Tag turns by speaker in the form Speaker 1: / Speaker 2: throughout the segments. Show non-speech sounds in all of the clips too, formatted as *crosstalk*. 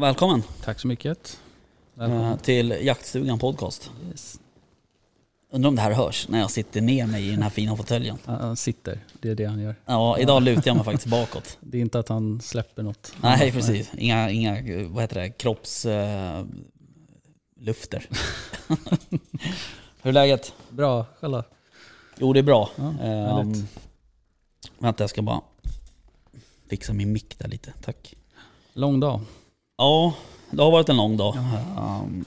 Speaker 1: välkommen
Speaker 2: Tack så mycket.
Speaker 1: eh,
Speaker 2: Välkommen.
Speaker 1: till Jaktstugan podcast.
Speaker 2: Yes.
Speaker 1: Undrar om det här hörs när jag sitter ner mig i den här fina fåtöljen.
Speaker 2: Han sitter, det är det han gör.
Speaker 1: Ja, idag lutar jag mig faktiskt bakåt.
Speaker 2: Det är inte att han släpper något.
Speaker 1: Nej, precis. Inga, inga vad heter det, kroppslufter. *laughs* Hur är läget?
Speaker 2: Bra, själva.
Speaker 1: Jo, det är bra.
Speaker 2: Ja, härligt.
Speaker 1: vänta, jag ska bara fixa min mick där lite. Tack.
Speaker 2: Lång dag.
Speaker 1: Ja, det har varit en lång dag. ehm,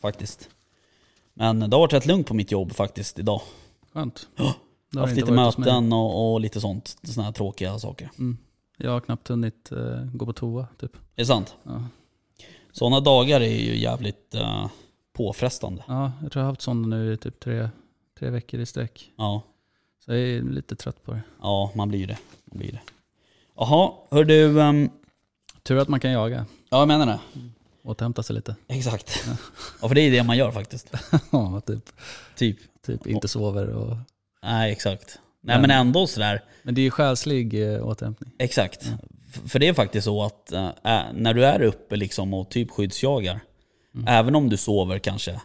Speaker 1: faktiskt. Men det har varit rätt lugnt på mitt jobb faktiskt idag.
Speaker 2: Skönt. *gasps*
Speaker 1: Ja.
Speaker 2: Har
Speaker 1: haft lite möten och, och lite sånt. Såna här tråkiga saker.
Speaker 2: Mm. Jag har knappt hunnit eh, gå på toa typ.
Speaker 1: Är det sant?
Speaker 2: Ja.
Speaker 1: Sådana dagar är ju jävligt eh, påfrestande.
Speaker 2: ja, jag tror jag har haft sådana nu i typ tre, tre veckor i sträck.
Speaker 1: Ja,
Speaker 2: Så jag är lite trött på det.
Speaker 1: ja man blir det. Man blir det. Jaha, hör du... ehm,
Speaker 2: Tur att man kan jaga.
Speaker 1: ja, jag menar det.
Speaker 2: Återhämta sig lite.
Speaker 1: Exakt. Ja, för det är det man gör faktiskt. *laughs*
Speaker 2: ja, typ,
Speaker 1: Typ.
Speaker 2: typ inte sover och...
Speaker 1: Nej, exakt. Nej
Speaker 2: Men-
Speaker 1: ändå sådär.
Speaker 2: Men det är ju själslig eh, återhämtning.
Speaker 1: Exakt. F- För det är faktiskt så att äh, när du är uppe liksom och typ skyddsjagar, även om du sover kanske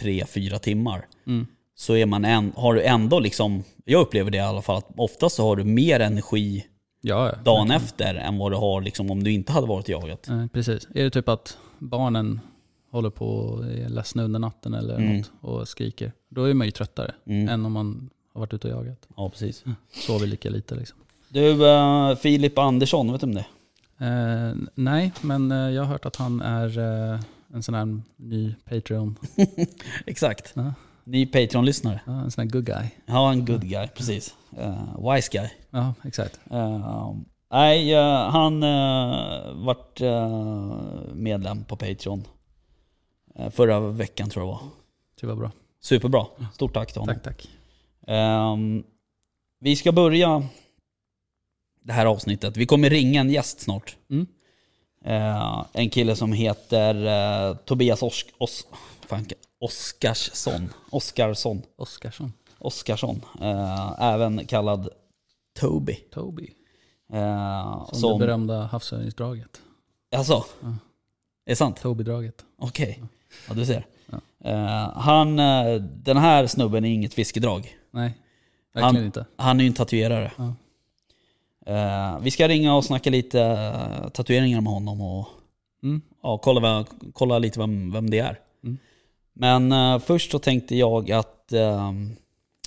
Speaker 1: tre fyra timmar,
Speaker 2: Mm.
Speaker 1: så är man en, har du ändå liksom, jag upplever det i alla fall, att oftast så har du mer energi
Speaker 2: Ja, ja.
Speaker 1: dagen efter än vad du har liksom om du inte hade varit jagat.
Speaker 2: Nej, precis. Är det typ att barnen håller på och är ledsna under natten eller
Speaker 1: Mm.
Speaker 2: något och skriker, då är man ju tröttare
Speaker 1: Mm.
Speaker 2: än om man har varit ute och jagat.
Speaker 1: Ja, precis.
Speaker 2: Sover lika lite liksom.
Speaker 1: Du, eh, Filip Andersson, vet du om det?
Speaker 2: Eh, nej, men eh, jag har hört att han är eh, en sån här ny Patreon. *laughs*
Speaker 1: Exakt.
Speaker 2: Ja,
Speaker 1: Ny Patreon-lyssnare.
Speaker 2: ja, en sån här good guy.
Speaker 1: Ja, en good guy, precis. Eh, wise guy.
Speaker 2: Ja, exakt.
Speaker 1: Eh, nej, eh, han uh, vart medlem på Patreon förra veckan tror jag var.
Speaker 2: Det var bra.
Speaker 1: Superbra. Stort tack till honom.
Speaker 2: Tack, tack.
Speaker 1: Ehm, vi ska börja det här avsnittet. Vi kommer ringa en gäst snart.
Speaker 2: Mm.
Speaker 1: Eh, en kille som heter eh, Tobias Os fan, Oskarsson. Oskarsson.
Speaker 2: Oskarsson.
Speaker 1: Oskarsson. Eh, även kallad Toby.
Speaker 2: Toby.
Speaker 1: Eh,
Speaker 2: Som,
Speaker 1: som,
Speaker 2: det berömda havsörningsdraget.
Speaker 1: alltså,
Speaker 2: Ja.
Speaker 1: är det sant?
Speaker 2: Toby-draget.
Speaker 1: Okej, ja du ser.
Speaker 2: Ja.
Speaker 1: Eh, han, den här snubben är inget fiskedrag.
Speaker 2: Nej, verkligen
Speaker 1: Han-
Speaker 2: inte.
Speaker 1: Han är ju en tatuerare.
Speaker 2: Ja.
Speaker 1: Eh, vi ska ringa och snacka lite tatueringar med honom och
Speaker 2: Mm.
Speaker 1: ja, kolla, vad- kolla lite vem, vem det är.
Speaker 2: Mm.
Speaker 1: Men eh, först så tänkte jag att eh,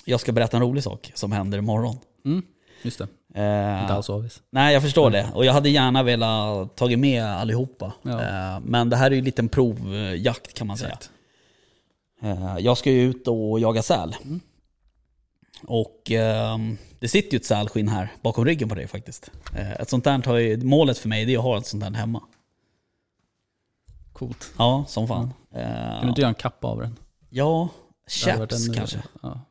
Speaker 1: jag ska berätta en rolig sak som händer imorgon.
Speaker 2: Mm. Just det,
Speaker 1: Eh,
Speaker 2: inte alls avis.
Speaker 1: Nej, jag förstår det. Och jag hade gärna velat tagit med allihopa.
Speaker 2: Ja.
Speaker 1: Eh, men det här är ju en liten provjakt kan man säga.
Speaker 2: Exakt.
Speaker 1: Eh, Jag ska ju ut och jaga säl.
Speaker 2: Mm.
Speaker 1: Och ehm, det sitter ju ett sälskinn här bakom ryggen på dig faktiskt. Eh, Ett sånt där har ju, målet för mig det är att ha ett sånt där hemma.
Speaker 2: Coolt.
Speaker 1: Ja, som fan.
Speaker 2: Kan
Speaker 1: Eh,
Speaker 2: du inte göra en kappa av den?
Speaker 1: Ja, chaps kanske.
Speaker 2: Ja.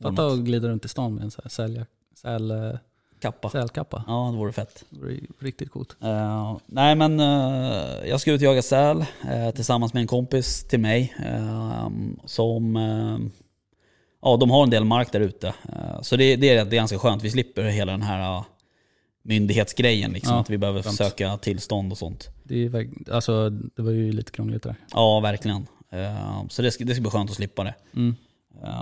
Speaker 2: Fatta att glida runt i stan med en så här sälja, säl, eh,
Speaker 1: Kappa.
Speaker 2: sälkappa.
Speaker 1: Ja, det vore fett.
Speaker 2: Det vore riktigt coolt.
Speaker 1: Eh, nej men eh, jag ska ut och jaga säl eh, tillsammans med en kompis till mig. som, ja de har en del mark där ute. Så det, det, är, det är ganska skönt. Vi slipper hela den här myndighetsgrejen liksom.
Speaker 2: Ja,
Speaker 1: att vi behöver
Speaker 2: skönt.
Speaker 1: söka tillstånd och sånt.
Speaker 2: Det, är, alltså, det var ju lite krångligt där.
Speaker 1: Ja, verkligen. Så det ska, det ska bli skönt att slippa det.
Speaker 2: Mm.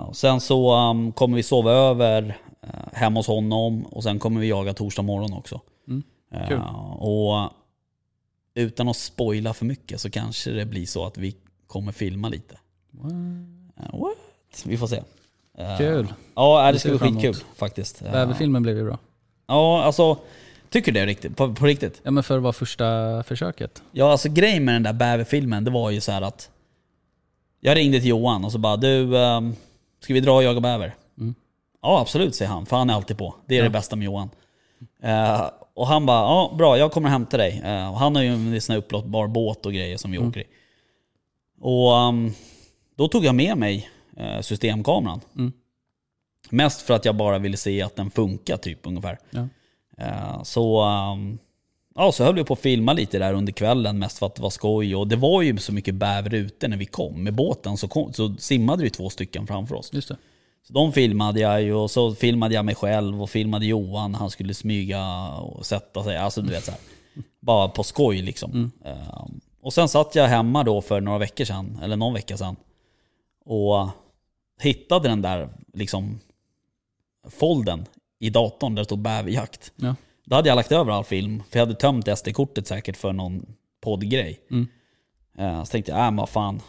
Speaker 1: Och sen så um, kommer vi sova över uh, hemma hos honom och sen kommer vi jaga torsdag morgon också.
Speaker 2: Mm. Kul.
Speaker 1: och utan att spoila för mycket så kanske det blir så att vi kommer filma lite. Eh, what? Vi får se.
Speaker 2: Kul.
Speaker 1: Ja, det
Speaker 2: Det
Speaker 1: ska bli skitkul faktiskt.
Speaker 2: Bäverfilmen blev ju bra.
Speaker 1: Ja, alltså. Tycker du det riktigt? På, på riktigt?
Speaker 2: Ja men för att vara första försöket.
Speaker 1: Ja, alltså grejen med den där bäverfilmen, det var ju så här att jag ringde till Johan och så bara du, ehm, ska vi dra och jaga bäver?
Speaker 2: Mm.
Speaker 1: Ja absolut säger han, för han är alltid på. Det är
Speaker 2: Ja.
Speaker 1: det bästa med Johan. Eh, och han bara, ja bra jag kommer hämta dig. Eh, och han har ju en sån här uppblåsbar båt och grejer som vi
Speaker 2: Mm.
Speaker 1: åker i. Och ehm, då tog jag med mig eh, systemkameran.
Speaker 2: Mm.
Speaker 1: Mest för att jag bara ville se att den funkar typ ungefär.
Speaker 2: Ja.
Speaker 1: Så, ehm, ja, så höll vi på att filma lite där under kvällen mest för att det var skoj. Och det var ju så mycket bäver ute när vi kom. Med båten så, kom, så simmade det ju två stycken framför oss.
Speaker 2: Just det.
Speaker 1: Så de filmade jag ju och så filmade jag mig själv och filmade Johan. Han skulle smyga och sätta sig. Alltså du vet så här. Bara på skoj liksom. Ehm, och sen satt jag hemma då för några veckor sedan, eller någon vecka sedan. Och hittade den där liksom folden i datorn där det stod bäverjakt.
Speaker 2: Ja.
Speaker 1: Då hade jag lagt över all film, för jag hade tömt SD-kortet säkert för någon poddgrej.
Speaker 2: Mm.
Speaker 1: Eh, Så tänkte jag, äh men vad fan.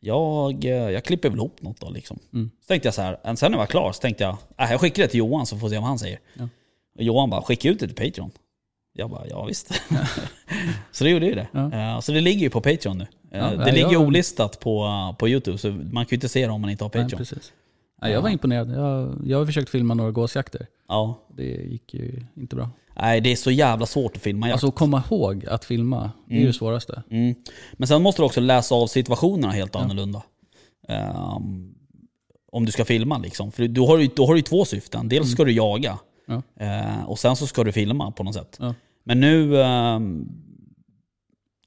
Speaker 1: Jag, eh, jag klipper väl ihop något då liksom.
Speaker 2: Mm.
Speaker 1: Så tänkte jag så här, sen när jag var klar så tänkte jag, äh, jag skickar det till Johan så får vi se vad han säger.
Speaker 2: Ja.
Speaker 1: Och Johan bara, skicka ut det till Patreon. Jag bara, ja visst. *laughs* så det gjorde ju det.
Speaker 2: Ja.
Speaker 1: Eh, Så det ligger ju på Patreon nu. Eh,
Speaker 2: Ja,
Speaker 1: det
Speaker 2: nej,
Speaker 1: ligger ju olistat på, på YouTube, så man kan ju inte se det om man inte har
Speaker 2: Nej,
Speaker 1: Patreon.
Speaker 2: precis. Nej, jag var imponerad. Jag, jag har försökt filma några gåsjakter.
Speaker 1: Ja.
Speaker 2: Det gick ju inte bra.
Speaker 1: Nej, det är så jävla svårt att filma jakt.
Speaker 2: Alltså komma ihåg att filma, det är ju det svåraste.
Speaker 1: Mm. Men sen måste du också läsa av situationerna helt annorlunda. Ehm, om du ska filma liksom. För du har då har du två syften. Dels ska du jaga.
Speaker 2: Ja.
Speaker 1: eh, och sen så ska du filma på något sätt.
Speaker 2: Ja.
Speaker 1: Men nu, ehm,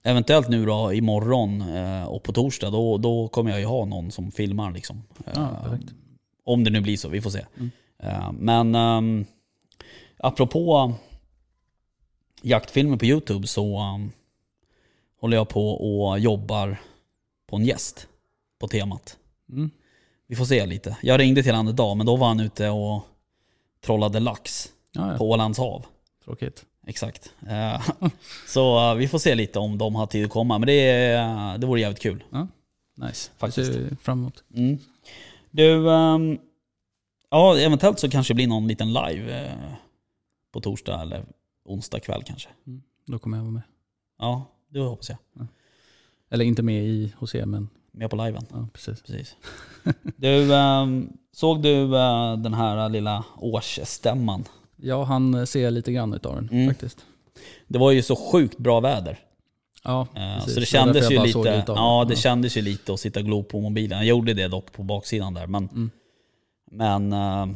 Speaker 1: eventuellt nu då imorgon eh, och på torsdag, då, då kommer jag ju ha någon som filmar liksom.
Speaker 2: Ja, perfekt.
Speaker 1: Om det nu blir så, vi får se.
Speaker 2: Mm.
Speaker 1: Eh, men um, apropå jaktfilmer på YouTube så um, håller jag på och jobbar på en gäst på temat.
Speaker 2: Mm.
Speaker 1: Vi får se lite. Jag ringde till honom idag men då var han ute och trollade lax
Speaker 2: Ja, ja.
Speaker 1: på Ålands hav.
Speaker 2: Tråkigt.
Speaker 1: Exakt. Eh, *laughs* så eh, vi får se lite om de har tid att komma. Men det, det vore jävligt kul.
Speaker 2: Nice.
Speaker 1: Faktiskt.
Speaker 2: Det ser vi fram emot.
Speaker 1: Mm. Du, ehm, ja eventuellt så kanske det blir någon liten live eh, på torsdag eller onsdag kväll kanske.
Speaker 2: Då kommer jag vara med.
Speaker 1: Ja, det hoppas jag.
Speaker 2: Eller inte med i hos er, men
Speaker 1: Med på liven.
Speaker 2: ja, precis.
Speaker 1: Precis. Du, ehm, såg du eh, den här lilla årsstämman?
Speaker 2: Jag hann se lite grann utav den
Speaker 1: Mm.
Speaker 2: faktiskt.
Speaker 1: Det var ju så sjukt bra väder.
Speaker 2: Ja,
Speaker 1: Eh,
Speaker 2: precis.
Speaker 1: så det kändes ju lite,
Speaker 2: lite
Speaker 1: ja det
Speaker 2: Ja.
Speaker 1: kändes ju lite att sitta och glo på mobilen. Jag gjorde det dock på baksidan där. Men,
Speaker 2: Mm.
Speaker 1: men eh,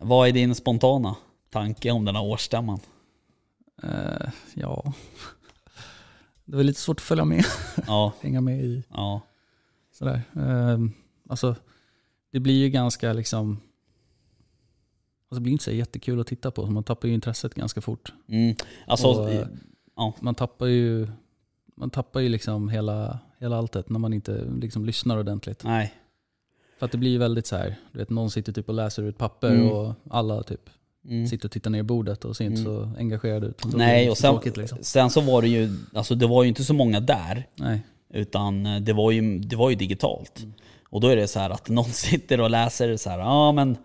Speaker 1: vad är din spontana tanke om den här årsstämman?
Speaker 2: Eh, ja. *laughs* Det var lite svårt att följa med, *laughs*
Speaker 1: Ja,
Speaker 2: hänga med i
Speaker 1: ja.
Speaker 2: sådär. Eh, alltså, det blir ju ganska liksom, alltså det blir inte så jättekul att titta på. Man tappar ju intresset ganska fort.
Speaker 1: Mm. Alltså,
Speaker 2: Och,
Speaker 1: ja.
Speaker 2: Man tappar ju, man tappar ju liksom hela, hela alltet när man inte liksom lyssnar ordentligt.
Speaker 1: nej.
Speaker 2: För att det blir väldigt så här, du vet någon sitter typ och läser ur ett papper
Speaker 1: Mm.
Speaker 2: och alla typ
Speaker 1: Mm.
Speaker 2: sitter och tittar ner i bordet och ser inte så engagerade ut.
Speaker 1: Nej, och sen,
Speaker 2: tråkigt, liksom.
Speaker 1: sen så var det ju, alltså det var ju inte så många där.
Speaker 2: Nej.
Speaker 1: Utan eh, det var ju, det var ju digitalt.
Speaker 2: Mm.
Speaker 1: Och då är det så här att någon *laughs* sitter och läser så här, ja men,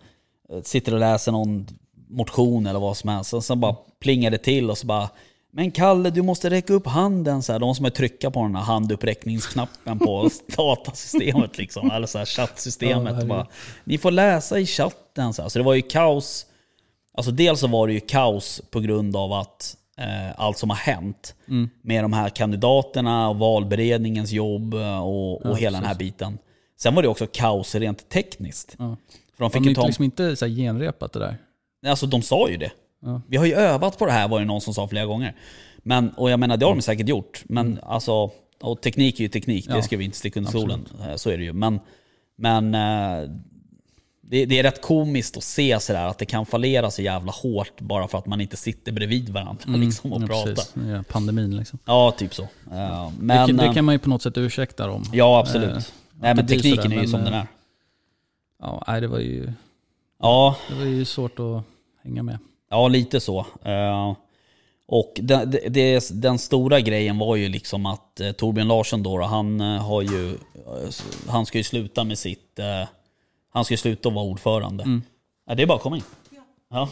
Speaker 1: eh, sitter och läser någon motion eller vad som helst. Och så bara plingar det till och så bara, men Kalle du måste räcka upp handen. Så här, de som är trycka på den här handuppräckningsknappen på *laughs* datasystemet liksom. Eller så här
Speaker 2: Ja,
Speaker 1: chattsystemet.
Speaker 2: herregud.
Speaker 1: bara, Ni får läsa i chatten. Så, här. så det var ju kaos. Alltså dels så var det ju kaos på grund av att eh, allt som har hänt
Speaker 2: Mm.
Speaker 1: med de här kandidaterna och valberedningens jobb eh, och, och
Speaker 2: Ja,
Speaker 1: hela den här biten. Sen var det också kaos rent tekniskt.
Speaker 2: Ja.
Speaker 1: För de
Speaker 2: Fick de
Speaker 1: ju ta...
Speaker 2: liksom inte så genrepat det där?
Speaker 1: Alltså de sa ju det.
Speaker 2: Ja.
Speaker 1: Vi har ju övat på det här var det någon som sa flera gånger. Men, och jag menar det har de säkert gjort. Men alltså, och teknik är ju teknik, det
Speaker 2: Mm. Ja,
Speaker 1: ska vi inte sticka under stolen. Eh, Så är det ju. Men, men eh, det, det är rätt komiskt att se sådär att det kan fallera så jävla hårt bara för att man inte sitter bredvid varandra liksom, och
Speaker 2: Mm. ja,
Speaker 1: pratar.
Speaker 2: Ja, pandemin liksom.
Speaker 1: Ja, typ så. Eh, Men,
Speaker 2: det, det kan man ju på något sätt ursäkta dem.
Speaker 1: Ja, absolut.
Speaker 2: Eh,
Speaker 1: Nej men tekniken
Speaker 2: sådär,
Speaker 1: är ju
Speaker 2: men,
Speaker 1: som den är.
Speaker 2: Ja, nej, det var ju,
Speaker 1: Ja,
Speaker 2: det var ju svårt att hänga med.
Speaker 1: Ja lite så. Eh, Och det, det, den stora grejen var ju liksom att eh, Torbjörn Larsson då, han eh, har ju, han ska ju sluta med sitt, han ska ju sluta vara ordförande.
Speaker 2: Mm.
Speaker 1: Ja, det är bara att komma in. Ja.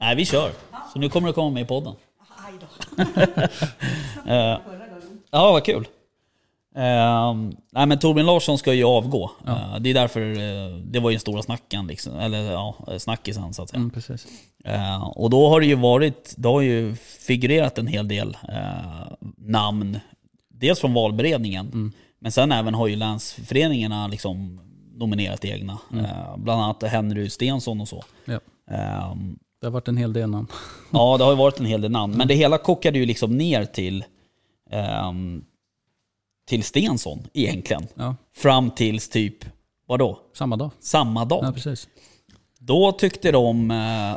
Speaker 1: Nej, vi kör. Så nu kommer du komma med i podden.
Speaker 3: Aj då. *laughs*
Speaker 1: Ja, vad kul. Ehm, nej men Torbjörn Larsson ska ju avgå. Eh, det är därför, eh, det var ju den stora snacken liksom, eller ja, snackisen så att säga.
Speaker 2: Mm, precis.
Speaker 1: Eh, och då har det ju varit, det har ju figurerat en hel del eh, namn. Dels från valberedningen, men sen även har ju länsföreningarna liksom nominerat egna. Eh, bland annat Henry Stensson och så.
Speaker 2: Ja.
Speaker 1: Ehm,
Speaker 2: Det har varit en hel del namn. *laughs*
Speaker 1: Ja, det har ju varit en hel del namn. Men det hela kokade ju liksom ner till, ehm, till Stensson egentligen.
Speaker 2: Ja.
Speaker 1: Fram tills typ Vadå?
Speaker 2: Samma dag.
Speaker 1: Samma dag?
Speaker 2: Ja, precis.
Speaker 1: Då tyckte de eh,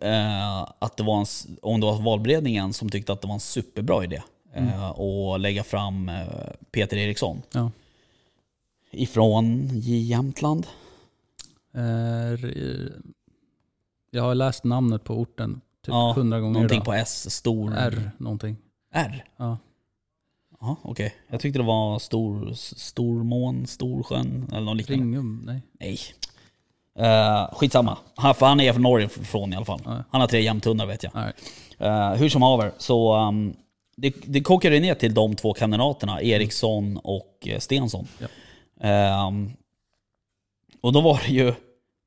Speaker 1: eh, att det var en, om det var valberedningen som tyckte att det var en superbra idé. Eh, att lägga fram eh, Peter Eriksson
Speaker 2: Ja.
Speaker 1: ifrån Jämtland.
Speaker 2: Eh, jag har läst namnet på orten typ
Speaker 1: Ja,
Speaker 2: hundra gånger
Speaker 1: Någonting
Speaker 2: idag.
Speaker 1: på S, stor...
Speaker 2: R någonting.
Speaker 1: R?
Speaker 2: Ja.
Speaker 1: Ja, okej. Jag tyckte det var stor, Stormån, Storsjön eller något liknande.
Speaker 2: Ringum? Nej.
Speaker 1: Nej. Uh, skitsamma. Han, för han är från Norge från i alla fall.
Speaker 2: Ja.
Speaker 1: Han har tre jämthundar vet jag.
Speaker 2: Nej.
Speaker 1: Eh, hur som haver, så um, det, det kokade ner till de två kandidaterna, Eriksson och eh, Stensson.
Speaker 2: Ja.
Speaker 1: Ehm, och då var det ju,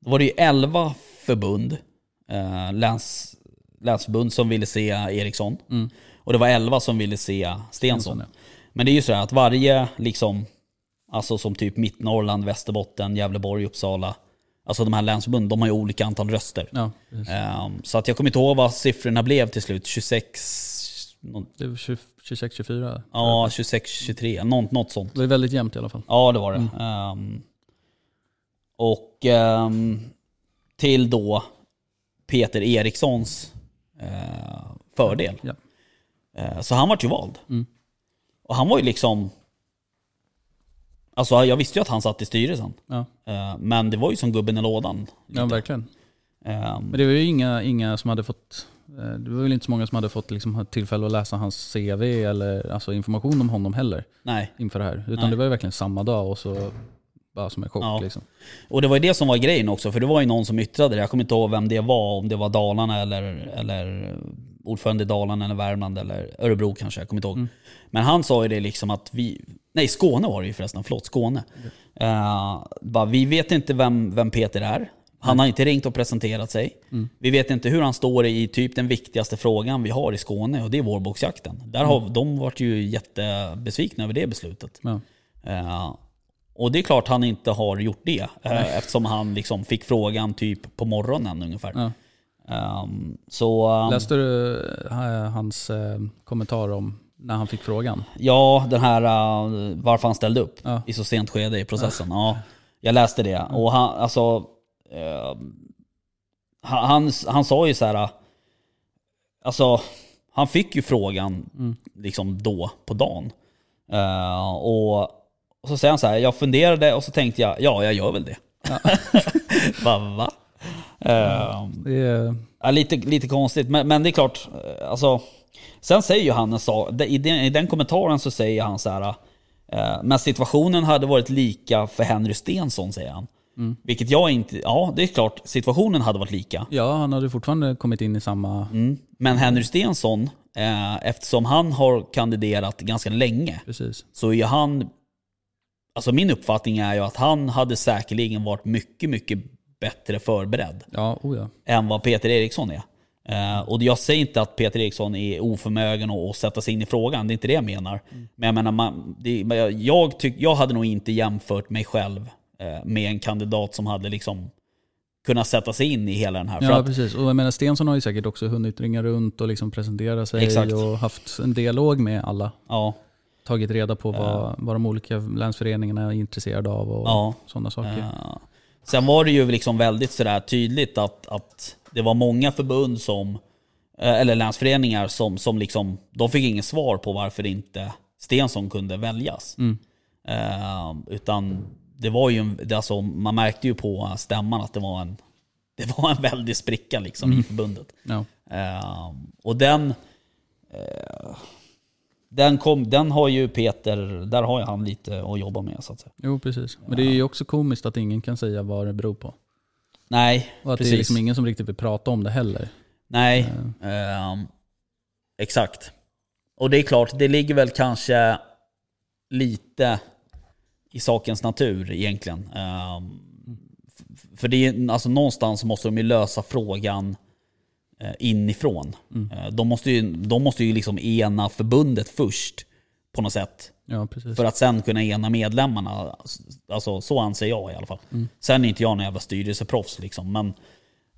Speaker 1: då var det ju 11 förbund, uh, läns, länsförbund som ville se Eriksson.
Speaker 2: Mm.
Speaker 1: Och det var 11 som ville se Stensson.
Speaker 2: ja.
Speaker 1: Men det är ju så här att varje, liksom, alltså som typ Mittnorrland, Västerbotten, Gävleborg, Uppsala. Alltså de här länsförbunden, de har ju olika antal röster.
Speaker 2: Ja.
Speaker 1: Ehm, så att jag kommer inte ihåg vad siffrorna blev till slut. 26... nå-
Speaker 2: Det var 26-24.
Speaker 1: Ja, 26, 23. Något, något sånt.
Speaker 2: Det var väldigt jämnt i alla fall.
Speaker 1: Ja, det var det. Ehm, och ehm, till då Peter Erikssons eh, fördel.
Speaker 2: Ja.
Speaker 1: Eh, så han vart ju vald.
Speaker 2: Mm.
Speaker 1: Och han var ju liksom... Alltså jag visste ju att han satt i styrelsen.
Speaker 2: Ja,
Speaker 1: Eh, men det var ju som gubben i lådan.
Speaker 2: ja verkligen.
Speaker 1: Ehm,
Speaker 2: Men det var ju inga, inga som hade fått, eh, det var väl inte så många som hade fått liksom tillfälle att läsa hans CV eller alltså information om honom heller
Speaker 1: nej.
Speaker 2: inför det här. Utan
Speaker 1: Nej.
Speaker 2: det var ju verkligen samma dag och så bara som en chock
Speaker 1: Ja.
Speaker 2: liksom.
Speaker 1: Och det var ju det som var grejen också, för det var ju någon som yttrade det. Jag kommer inte ihåg vem det var, om det var Dalarna eller, eller ordförande i Dalarna eller Värmland eller Örebro kanske, jag kommer inte ihåg. Men han sa ju det liksom att vi, nej Skåne var det ju förresten, förlåt Skåne. Eh, bara, vi vet inte vem, vem Peter är. Han har inte ringt och presenterat sig. Vi vet inte hur han står i typ den viktigaste frågan vi har i Skåne och det är vårboksjakten. Där har, De vart ju jättebesvikna över det beslutet.
Speaker 2: Ja.
Speaker 1: Eh, och det är klart han inte har gjort det. eh, eftersom han liksom fick frågan typ på morgonen ungefär.
Speaker 2: Ja.
Speaker 1: Ehm, så ehm,
Speaker 2: Läste du eh, hans eh, kommentar om när han fick frågan?
Speaker 1: ja, den här eh, varför han ställde upp
Speaker 2: Ja.
Speaker 1: i så sent skede i processen. Ja, jag läste det. Och han, alltså, ehm, han, han, sa ju så här. Alltså, han fick ju frågan liksom då på dagen. Och, och så säger han så här, jag funderade och så tänkte jag, ja jag gör väl det. *laughs* Va? va?
Speaker 2: Är,
Speaker 1: Ja, lite, lite konstigt, men, men det är klart. eh, Alltså, sen säger ju han en sak, i den, i den kommentaren så säger han så här. Eh, men situationen hade varit lika för Henry Stensson, säger han. Vilket jag inte... Ja, det är klart, situationen hade varit lika.
Speaker 2: ja, han hade fortfarande kommit in i samma...
Speaker 1: Mm. Men Henry Stensson, eh, eftersom han har kandiderat ganska länge,
Speaker 2: Precis.
Speaker 1: så är han... Alltså min uppfattning är ju att han hade säkerligen varit mycket, mycket bättre förberedd
Speaker 2: Ja, oh ja.
Speaker 1: än vad Peter Eriksson är. Eh, och jag säger inte att Peter Eriksson är oförmögen att, att sätta sig in i frågan, det är inte det jag menar. Men jag menar, man, det, jag, tyck, jag hade nog inte jämfört mig själv eh, med en kandidat som hade liksom kunnat sätta sig in i hela den här.
Speaker 2: Ja,
Speaker 1: att,
Speaker 2: precis. Och jag menar, Stensson har ju säkert också hunnit ringa runt och liksom presentera sig
Speaker 1: Exakt.
Speaker 2: och haft en dialog med alla.
Speaker 1: ja,
Speaker 2: Tagit reda på vad, vad de olika länsföreningarna är intresserade av och sådana saker.
Speaker 1: Sen var det ju liksom väldigt sådär tydligt att, att det var många förbund som, eh, eller länsföreningar som, som liksom, de fick ingen svar på varför inte Stensson kunde väljas.
Speaker 2: Mm.
Speaker 1: Eh, utan det var ju, det alltså, man märkte ju på stämman att det var en, det var en väldig spricka liksom i förbundet.
Speaker 2: Ja.
Speaker 1: Eh, och den, eh, den, kom, den har ju Peter, där har ju han lite att jobba med så att säga.
Speaker 2: Jo, precis. Men det är ju också komiskt att ingen kan säga vad det beror på.
Speaker 1: Nej,
Speaker 2: Och att
Speaker 1: precis.
Speaker 2: det är liksom ingen som riktigt vill prata om det heller.
Speaker 1: Nej, ehm, exakt. Och det är klart, det ligger väl kanske lite i sakens natur egentligen. F- för det är, alltså någonstans måste de ju lösa frågan inifrån. Eh, De måste ju, de måste ju liksom ena förbundet först på något sätt.
Speaker 2: Ja.
Speaker 1: För att sen kunna ena medlemmarna. Alltså så anser jag i alla fall. Sen är inte jag någon jävla styrelseproffs liksom. Men,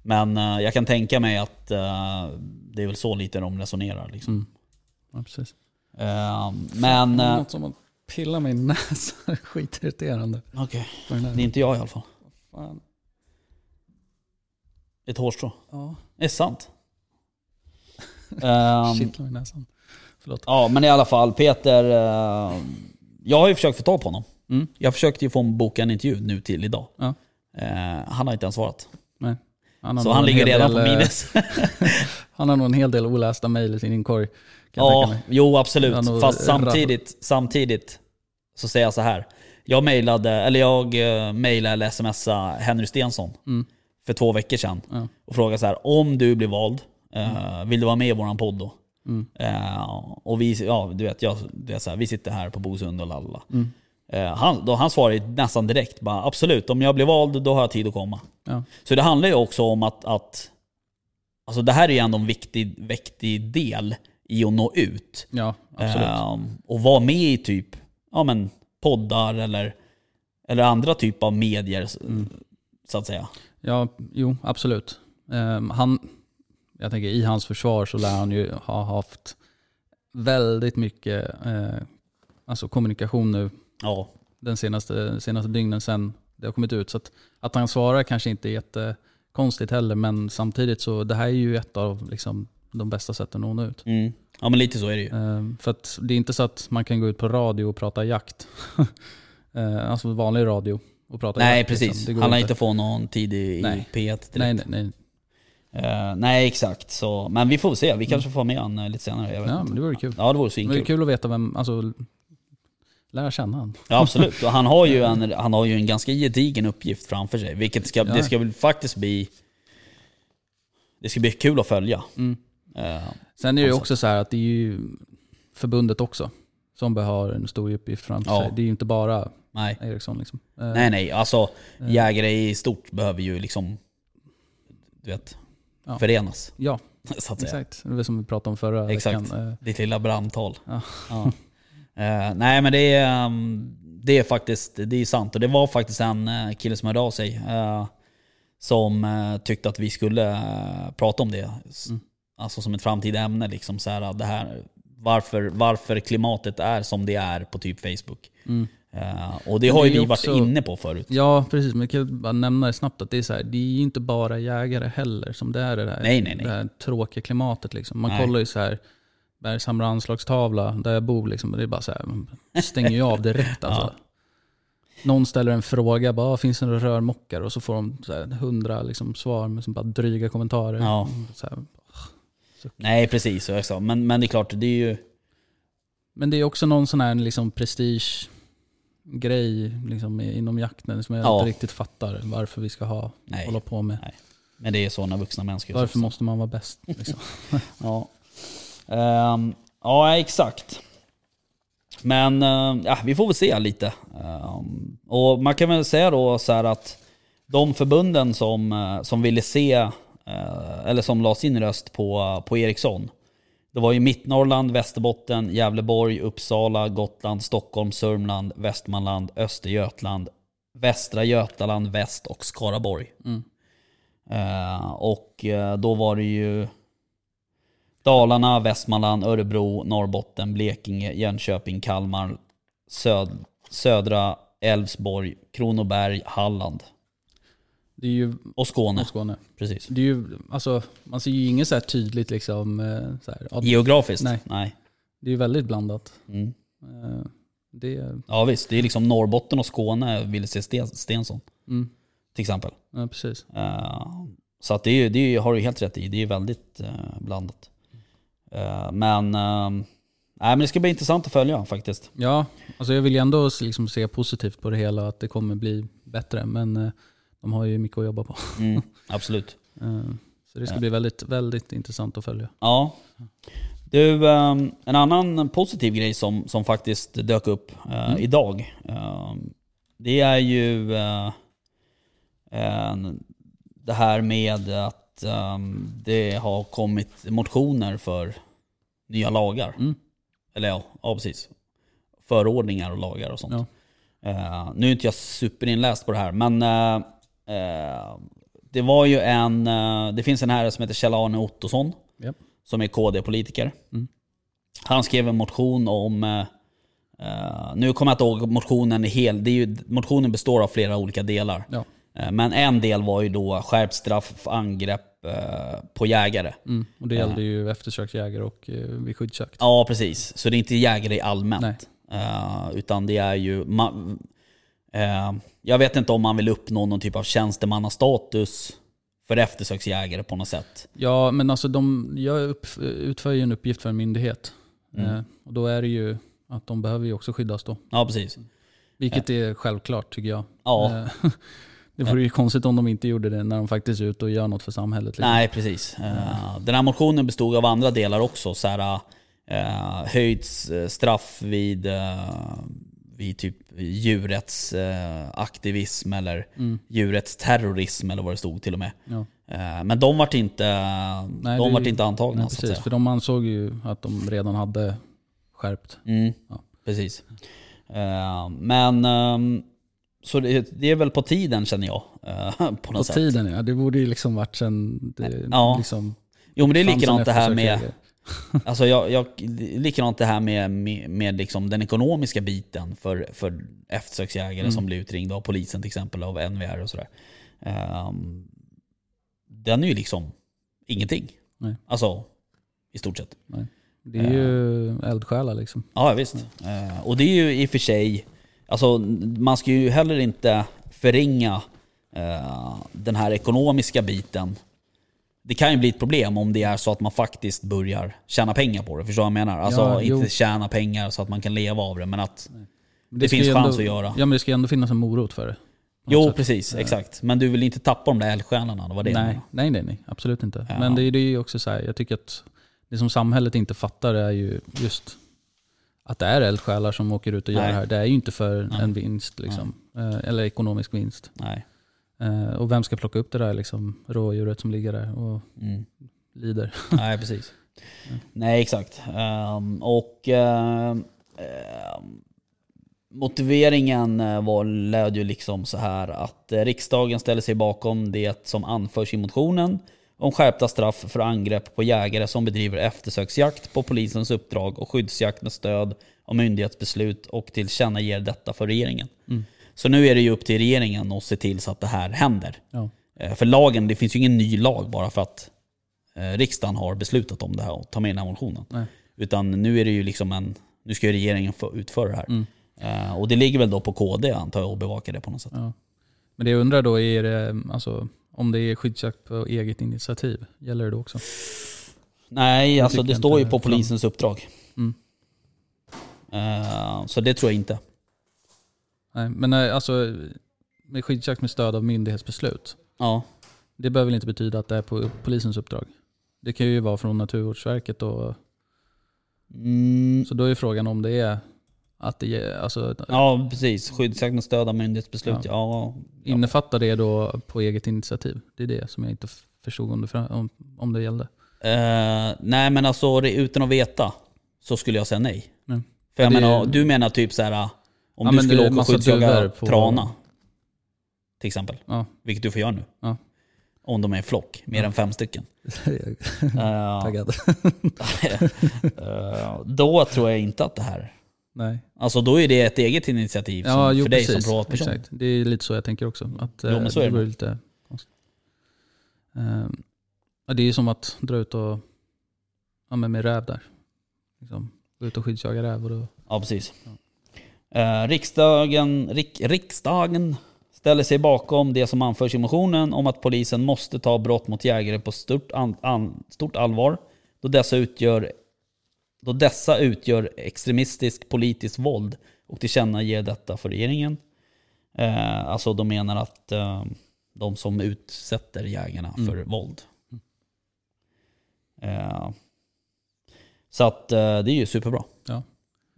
Speaker 1: men eh, jag kan tänka mig att eh, det är väl så lite de resonerar. Liksom.
Speaker 2: Ja, precis.
Speaker 1: Eh, men... eh,
Speaker 2: Något som var Pilla mig *laughs* i näsan. Skitirriterande.
Speaker 1: Okej.
Speaker 2: Där.
Speaker 1: Det är inte jag i alla fall.
Speaker 2: Fan.
Speaker 1: Ett hårstrå.
Speaker 2: Ja,
Speaker 1: Det är sant. *laughs* Ehm,
Speaker 2: kittlar i näsan. Förlåt.
Speaker 1: ja, men i alla fall Peter. eh, jag har ju försökt få tag på honom.
Speaker 2: Mm.
Speaker 1: Jag försökte ju få honom boka en intervju nu till idag.
Speaker 2: Ja.
Speaker 1: Eh, han har inte ens svarat.
Speaker 2: Nej. Han
Speaker 1: Så han ligger redan
Speaker 2: del,
Speaker 1: på
Speaker 2: eh,
Speaker 1: minus. *laughs*
Speaker 2: Han har nog en hel del olästa mejl i sin inkorg.
Speaker 1: Ja, jo absolut. Fast samtidigt, samtidigt så säger jag så här. Jag mejlade, eller jag uh, mejlade eller smsade Henry Stensson
Speaker 2: Mm.
Speaker 1: För två veckor sedan.
Speaker 2: Ja.
Speaker 1: Och frågade så här, om du blir vald, eh, vill du vara med i våran podd då?
Speaker 2: Mm.
Speaker 1: Eh, och vi, ja, du vet, jag, det är så här, vi sitter här på Bosund och lalla.
Speaker 2: Mm.
Speaker 1: Eh, han, då, han svarade nästan direkt, bara, absolut, om jag blir vald då har jag tid att komma.
Speaker 2: Ja.
Speaker 1: Så det handlar ju också om att, att alltså det här är ju ändå en viktig, viktig del i att nå ut.
Speaker 2: ja.
Speaker 1: Ehm, och vara med i typ ja, men, poddar eller, eller andra typer av medier,
Speaker 2: Mm.
Speaker 1: så att säga.
Speaker 2: Ja, jo, absolut. Ehm, han, jag tänker i hans försvar så lär han ju ha haft väldigt mycket eh, alltså kommunikation nu
Speaker 1: Ja,
Speaker 2: den senaste, senaste dygnen sen det har kommit ut. Så att, att han svarar kanske inte är jättekonstigt heller, men samtidigt så det här är ju ett av liksom, de bästa sätten att nå ut.
Speaker 1: mm. ja men lite så är det ju.
Speaker 2: Ehm, för att det är inte så att man kan gå ut på radio och prata jakt. *laughs* Ehm, alltså vanlig radio och prata
Speaker 1: Nej
Speaker 2: jakt. liksom.
Speaker 1: precis,
Speaker 2: går
Speaker 1: han lär
Speaker 2: inte.
Speaker 1: inte få någon tid i, i
Speaker 2: Nej.
Speaker 1: P1 direkt.
Speaker 2: Nej, nej, nej.
Speaker 1: Eh, nej exakt, så, men vi får se. Vi kanske får med han eh, lite senare.
Speaker 2: Ja,
Speaker 1: inte.
Speaker 2: men det vore kul.
Speaker 1: Ja det vore
Speaker 2: Det vore
Speaker 1: svinkul.
Speaker 2: kul att veta vem, alltså lära känna han.
Speaker 1: Ja absolut. Och han har ju *laughs* en, han har ju en ganska gedigen uppgift framför sig. Vilket ska,
Speaker 2: Ja.
Speaker 1: det ska väl faktiskt bli... Det ska bli kul att följa.
Speaker 2: Mm.
Speaker 1: Eh,
Speaker 2: Sen är det ju
Speaker 1: På
Speaker 2: också så här att det är ju förbundet också som har en stor uppgift framför
Speaker 1: Ja.
Speaker 2: sig. Det är ju inte bara
Speaker 1: nej.
Speaker 2: Eriksson liksom. Eh,
Speaker 1: nej nej, alltså
Speaker 2: eh,
Speaker 1: jägare i stort behöver ju liksom... Du vet,
Speaker 2: Ja.
Speaker 1: förenas.
Speaker 2: Ja, *laughs* exakt. Det var som vi pratade om förra
Speaker 1: Exakt.
Speaker 2: veckan. Eh,
Speaker 1: Ditt lilla brandtal.
Speaker 2: Ja.
Speaker 1: Ja. Eh, nej men det är, um, det är faktiskt det är sant. Och det var faktiskt en uh, kille som hörde av sig. eh, som eh, tyckte att vi skulle prata om det.
Speaker 2: Mm.
Speaker 1: Alltså som ett framtida ämne. Liksom, så här, det här, varför, varför klimatet är som det är på typ Facebook.
Speaker 2: Mm.
Speaker 1: Eh, och det har
Speaker 2: det
Speaker 1: ju vi
Speaker 2: ju
Speaker 1: varit
Speaker 2: också-
Speaker 1: inne på förut.
Speaker 2: Ja, precis. Men jag kan bara nämna det snabbt att det är så här, det är ju inte bara jägare heller som det är det här,
Speaker 1: Nej, nej, nej.
Speaker 2: Det här tråkiga klimatet. Liksom. Man kollar ju så här, Bergshamra anslagstavla där jag bor, liksom, det är bara så här, man stänger ju av direkt. *laughs* Alltså.
Speaker 1: Ja.
Speaker 2: Någon ställer en fråga, bara, "Ah, finns det några rörmockar? Och så får de så här, hundra liksom, svar med bara dryga kommentarer.
Speaker 1: Ja.
Speaker 2: Så här.
Speaker 1: Nej precis, så jag sa. Men, men det är klart, det är ju...
Speaker 2: Men det är också någon sån här liksom, prestige grej liksom, inom jakten som jag
Speaker 1: Ja.
Speaker 2: inte riktigt fattar varför vi ska ha,
Speaker 1: Nej.
Speaker 2: hålla på med.
Speaker 1: Men det är så när vuxna människor
Speaker 2: Varför måste man vara bäst? Liksom? *laughs*
Speaker 1: Ja. Ehm, ja, exakt. Men eh, ja, vi får väl se lite. Ehm, och man kan väl säga då så här att de förbunden som, eh, som ville se, eh, eller som la sin röst på, på Ericsson. Det var ju Mittnorrland, Västerbotten, Gävleborg, Uppsala, Gotland, Stockholm, Sörmland, Västmanland, Östergötland, Västra Götaland, Väst och Skaraborg.
Speaker 2: Mm.
Speaker 1: Eh, och eh, då var det ju Dalarna, Västmanland, Örebro, Norrbotten, Blekinge, Jönköping, Kalmar, söd, södra Älvsborg, Kronoberg, Halland
Speaker 2: Det är ju
Speaker 1: och Skåne.
Speaker 2: och Skåne.
Speaker 1: Precis.
Speaker 2: Det är ju, alltså, man ser ju inget så tydligt liksom, eh, så här,
Speaker 1: Geografiskt?
Speaker 2: Nej.
Speaker 1: Nej.
Speaker 2: det är ju väldigt blandat.
Speaker 1: Mm.
Speaker 2: Eh, Det,
Speaker 1: Ja visst, det är liksom Norrbotten och Skåne vill se Sten- Stensson
Speaker 2: mm,
Speaker 1: till exempel.
Speaker 2: ja, precis.
Speaker 1: Eh, så att det, är, det är, har du helt rätt i, det är väldigt blandat. Men, nej, men det ska bli intressant att följa faktiskt.
Speaker 2: Ja, alltså jag vill ju ändå liksom se positivt på det hela, att det kommer bli bättre. Men de har ju mycket att jobba på.
Speaker 1: Mm, *laughs* absolut.
Speaker 2: Eh, Så det ska bli väldigt, väldigt intressant att följa.
Speaker 1: Ja. Du, eh, en annan positiv grej som, som faktiskt dök upp eh,
Speaker 2: Mm.
Speaker 1: idag. eh, det är ju eh, det här med att eh, det har kommit motioner för nya lagar.
Speaker 2: Mm.
Speaker 1: Eller ja, ja, precis. Förordningar och lagar och sånt.
Speaker 2: Ja.
Speaker 1: Nu är inte jag superinläst på det här, men det var ju en... eh, det finns en herre som heter Kjell-Arne Ottosson,
Speaker 2: Japp.
Speaker 1: som är KD-politiker.
Speaker 2: Mm.
Speaker 1: Han skrev en motion om, eh, Eh, nu kommer jag inte ihåg motionen är hel. Det är ju, motionen består av flera olika delar.
Speaker 2: Ja.
Speaker 1: Eh, men en del var ju då skärpt straff för angrepp eh, på jägare.
Speaker 2: Mm. Och det gällde ju eftersöksjägare och eh, vid skyddsjakt.
Speaker 1: Ja, precis. Så det är inte jägare i allmänt. Eh, utan det är ju... Eh, jag vet inte om man vill uppnå någon typ av tjänstemannastatus för eftersöksjägare på något sätt.
Speaker 2: Ja, men alltså de, jag upp, utför ju en uppgift för en myndighet.
Speaker 1: Mm.
Speaker 2: Eh, och då är det ju att de behöver ju också skyddas då.
Speaker 1: Ja, precis.
Speaker 2: Vilket är självklart tycker jag.
Speaker 1: Ja.
Speaker 2: Eh, *laughs* det vore ju konstigt om de inte gjorde det när de faktiskt är ute och gör något för samhället. liksom.
Speaker 1: Nej, precis. Eh, den här motionen bestod av andra delar också. Så här, höjt eh, straff vid, eh, vid typ djurrättsaktivism eller
Speaker 2: Mm.
Speaker 1: djurrättsterrorism eller vad det stod till och med.
Speaker 2: Ja.
Speaker 1: Eh, men de vart inte,
Speaker 2: Nej,
Speaker 1: de vart inte antagna
Speaker 2: Nej, precis, för de ansåg ju att de redan hade skärpt.
Speaker 1: Mm,
Speaker 2: Ja.
Speaker 1: Precis. Eh, men ehm, så det, det är väl på tiden känner jag. eh, på
Speaker 2: På
Speaker 1: sätt.
Speaker 2: tiden ja, det borde ju liksom varit sen det
Speaker 1: Ja.
Speaker 2: liksom
Speaker 1: Jo men det är likadant det här med. *laughs* Alltså jag, jag, likadant det här med, med, med liksom den ekonomiska biten för, för eftersöksjägare
Speaker 2: Mm.
Speaker 1: som blir utringda av polisen till exempel, av NVR och sådär. Ehm, den är ju liksom ingenting.
Speaker 2: Nej.
Speaker 1: Alltså, i stort sett.
Speaker 2: Det är ju eldsjälar liksom.
Speaker 1: Ja visst. Eh, och det är ju i och för sig, alltså man ska ju heller inte förringa eh, den här ekonomiska biten. Det kan ju bli ett problem om det är så att man faktiskt börjar tjäna pengar på det. Förstår du vad jag menar? Alltså
Speaker 2: Ja,
Speaker 1: inte
Speaker 2: jo.
Speaker 1: tjäna pengar så att man kan leva av det, men att... Det
Speaker 2: ska
Speaker 1: finns chans
Speaker 2: ändå,
Speaker 1: att göra.
Speaker 2: Ja men det ska ju ändå finnas en morot för det.
Speaker 1: Jo
Speaker 2: sätt.
Speaker 1: precis, exakt. Men du vill inte tappa de där eldsjälarna, det var det
Speaker 2: nej, nej, nej, nej, absolut inte.
Speaker 1: Ja.
Speaker 2: Men det, är- det är ju också så här, jag tycker att det som samhället inte fattar är ju just att det är eldsjälar som åker ut och gör
Speaker 1: Nej.
Speaker 2: det här. Det är ju inte för
Speaker 1: Nej.
Speaker 2: en vinst, liksom. Eh, eller ekonomisk vinst.
Speaker 1: Nej.
Speaker 2: Eh, och vem ska plocka upp det där liksom, rådjuret som ligger där och
Speaker 1: Mm.
Speaker 2: lider? *laughs*
Speaker 1: Nej, precis. Nej, exakt. Ehm, och ehm, motiveringen eh, var, löd ju liksom så här att eh, riksdagen ställer sig bakom det som anförs i motionen om skärpta straff för angrepp på jägare som bedriver eftersöksjakt på polisens uppdrag och skyddsjakt med stöd av myndighetsbeslut och tillkännager detta för regeringen.
Speaker 2: Mm.
Speaker 1: Så nu är det ju upp till regeringen att se till så att det här händer.
Speaker 2: Ja.
Speaker 1: Eh, För lagen, det finns ju ingen ny lag bara för att eh, riksdagen har beslutat om det här och tar med den här motionen.
Speaker 2: Nej.
Speaker 1: Utan nu är det ju liksom en, nu ska ju regeringen utföra det här.
Speaker 2: Mm.
Speaker 1: Eh, och det ligger väl då på KD antar jag att bevaka det på något sätt.
Speaker 2: Ja. Men det jag undrar då är det, alltså, om det är skyddsjakt på eget initiativ, gäller det då också?
Speaker 1: Nej,
Speaker 2: Jag
Speaker 1: alltså det står ju på polisens uppdrag.
Speaker 2: Mm.
Speaker 1: Eh, så det tror jag inte.
Speaker 2: Nej, men eh, alltså, med skyddsjakt med stöd av myndighetsbeslut,
Speaker 1: Ja.
Speaker 2: det behöver väl inte betyda att det är på polisens uppdrag? Det kan ju vara från Naturvårdsverket och
Speaker 1: Mm,
Speaker 2: så då är frågan om det är att det ge- alltså,
Speaker 1: ja, precis. Skyddsjakt med stöd av myndighetsbeslut. Ja.
Speaker 2: Ja.
Speaker 1: Ja.
Speaker 2: innefattar det då på eget initiativ? Det är det som jag inte förstod om det, om, om det gällde.
Speaker 1: Eh, nej men alltså det- utan att veta så skulle jag säga nej.
Speaker 2: Mm.
Speaker 1: För jag
Speaker 2: Ja, det
Speaker 1: menar, du menar typ så här om
Speaker 2: Ja,
Speaker 1: du skulle
Speaker 2: det är
Speaker 1: åka och skyddsjaga
Speaker 2: på-
Speaker 1: trana. Till exempel.
Speaker 2: Ja.
Speaker 1: Vilket du får göra nu.
Speaker 2: Ja.
Speaker 1: Om de är i flock, mer
Speaker 2: Ja.
Speaker 1: än fem stycken. *laughs* Eh,
Speaker 2: Taggad. *laughs* *laughs*
Speaker 1: eh, då tror jag inte att det här...
Speaker 2: Nej.
Speaker 1: Alltså då är det ett eget initiativ som,
Speaker 2: Ja, jo,
Speaker 1: för dig
Speaker 2: precis.
Speaker 1: som privatperson.
Speaker 2: Exakt. Det är lite så jag tänker också. Att,
Speaker 1: Jo, men
Speaker 2: eh,
Speaker 1: så är det
Speaker 2: vore
Speaker 1: nog.
Speaker 2: lite konstigt. Ehm, ja, det är som att dra ut och, ja, med räv där. Liksom, gå ut och skyddsjaga räv. Och då,
Speaker 1: Ja, precis. Eh, riksdagen, rik, riksdagen ställer sig bakom det som anförs i motionen om att polisen måste ta brott mot jägare på stort, an, an, stort allvar då dessa utgör då dessa utgör extremistiskt politiskt våld och tillkännager detta för regeringen. Eh, alltså de menar att eh, de som utsätter jägarna
Speaker 2: Mm.
Speaker 1: för våld. Eh, så att eh, det är ju superbra.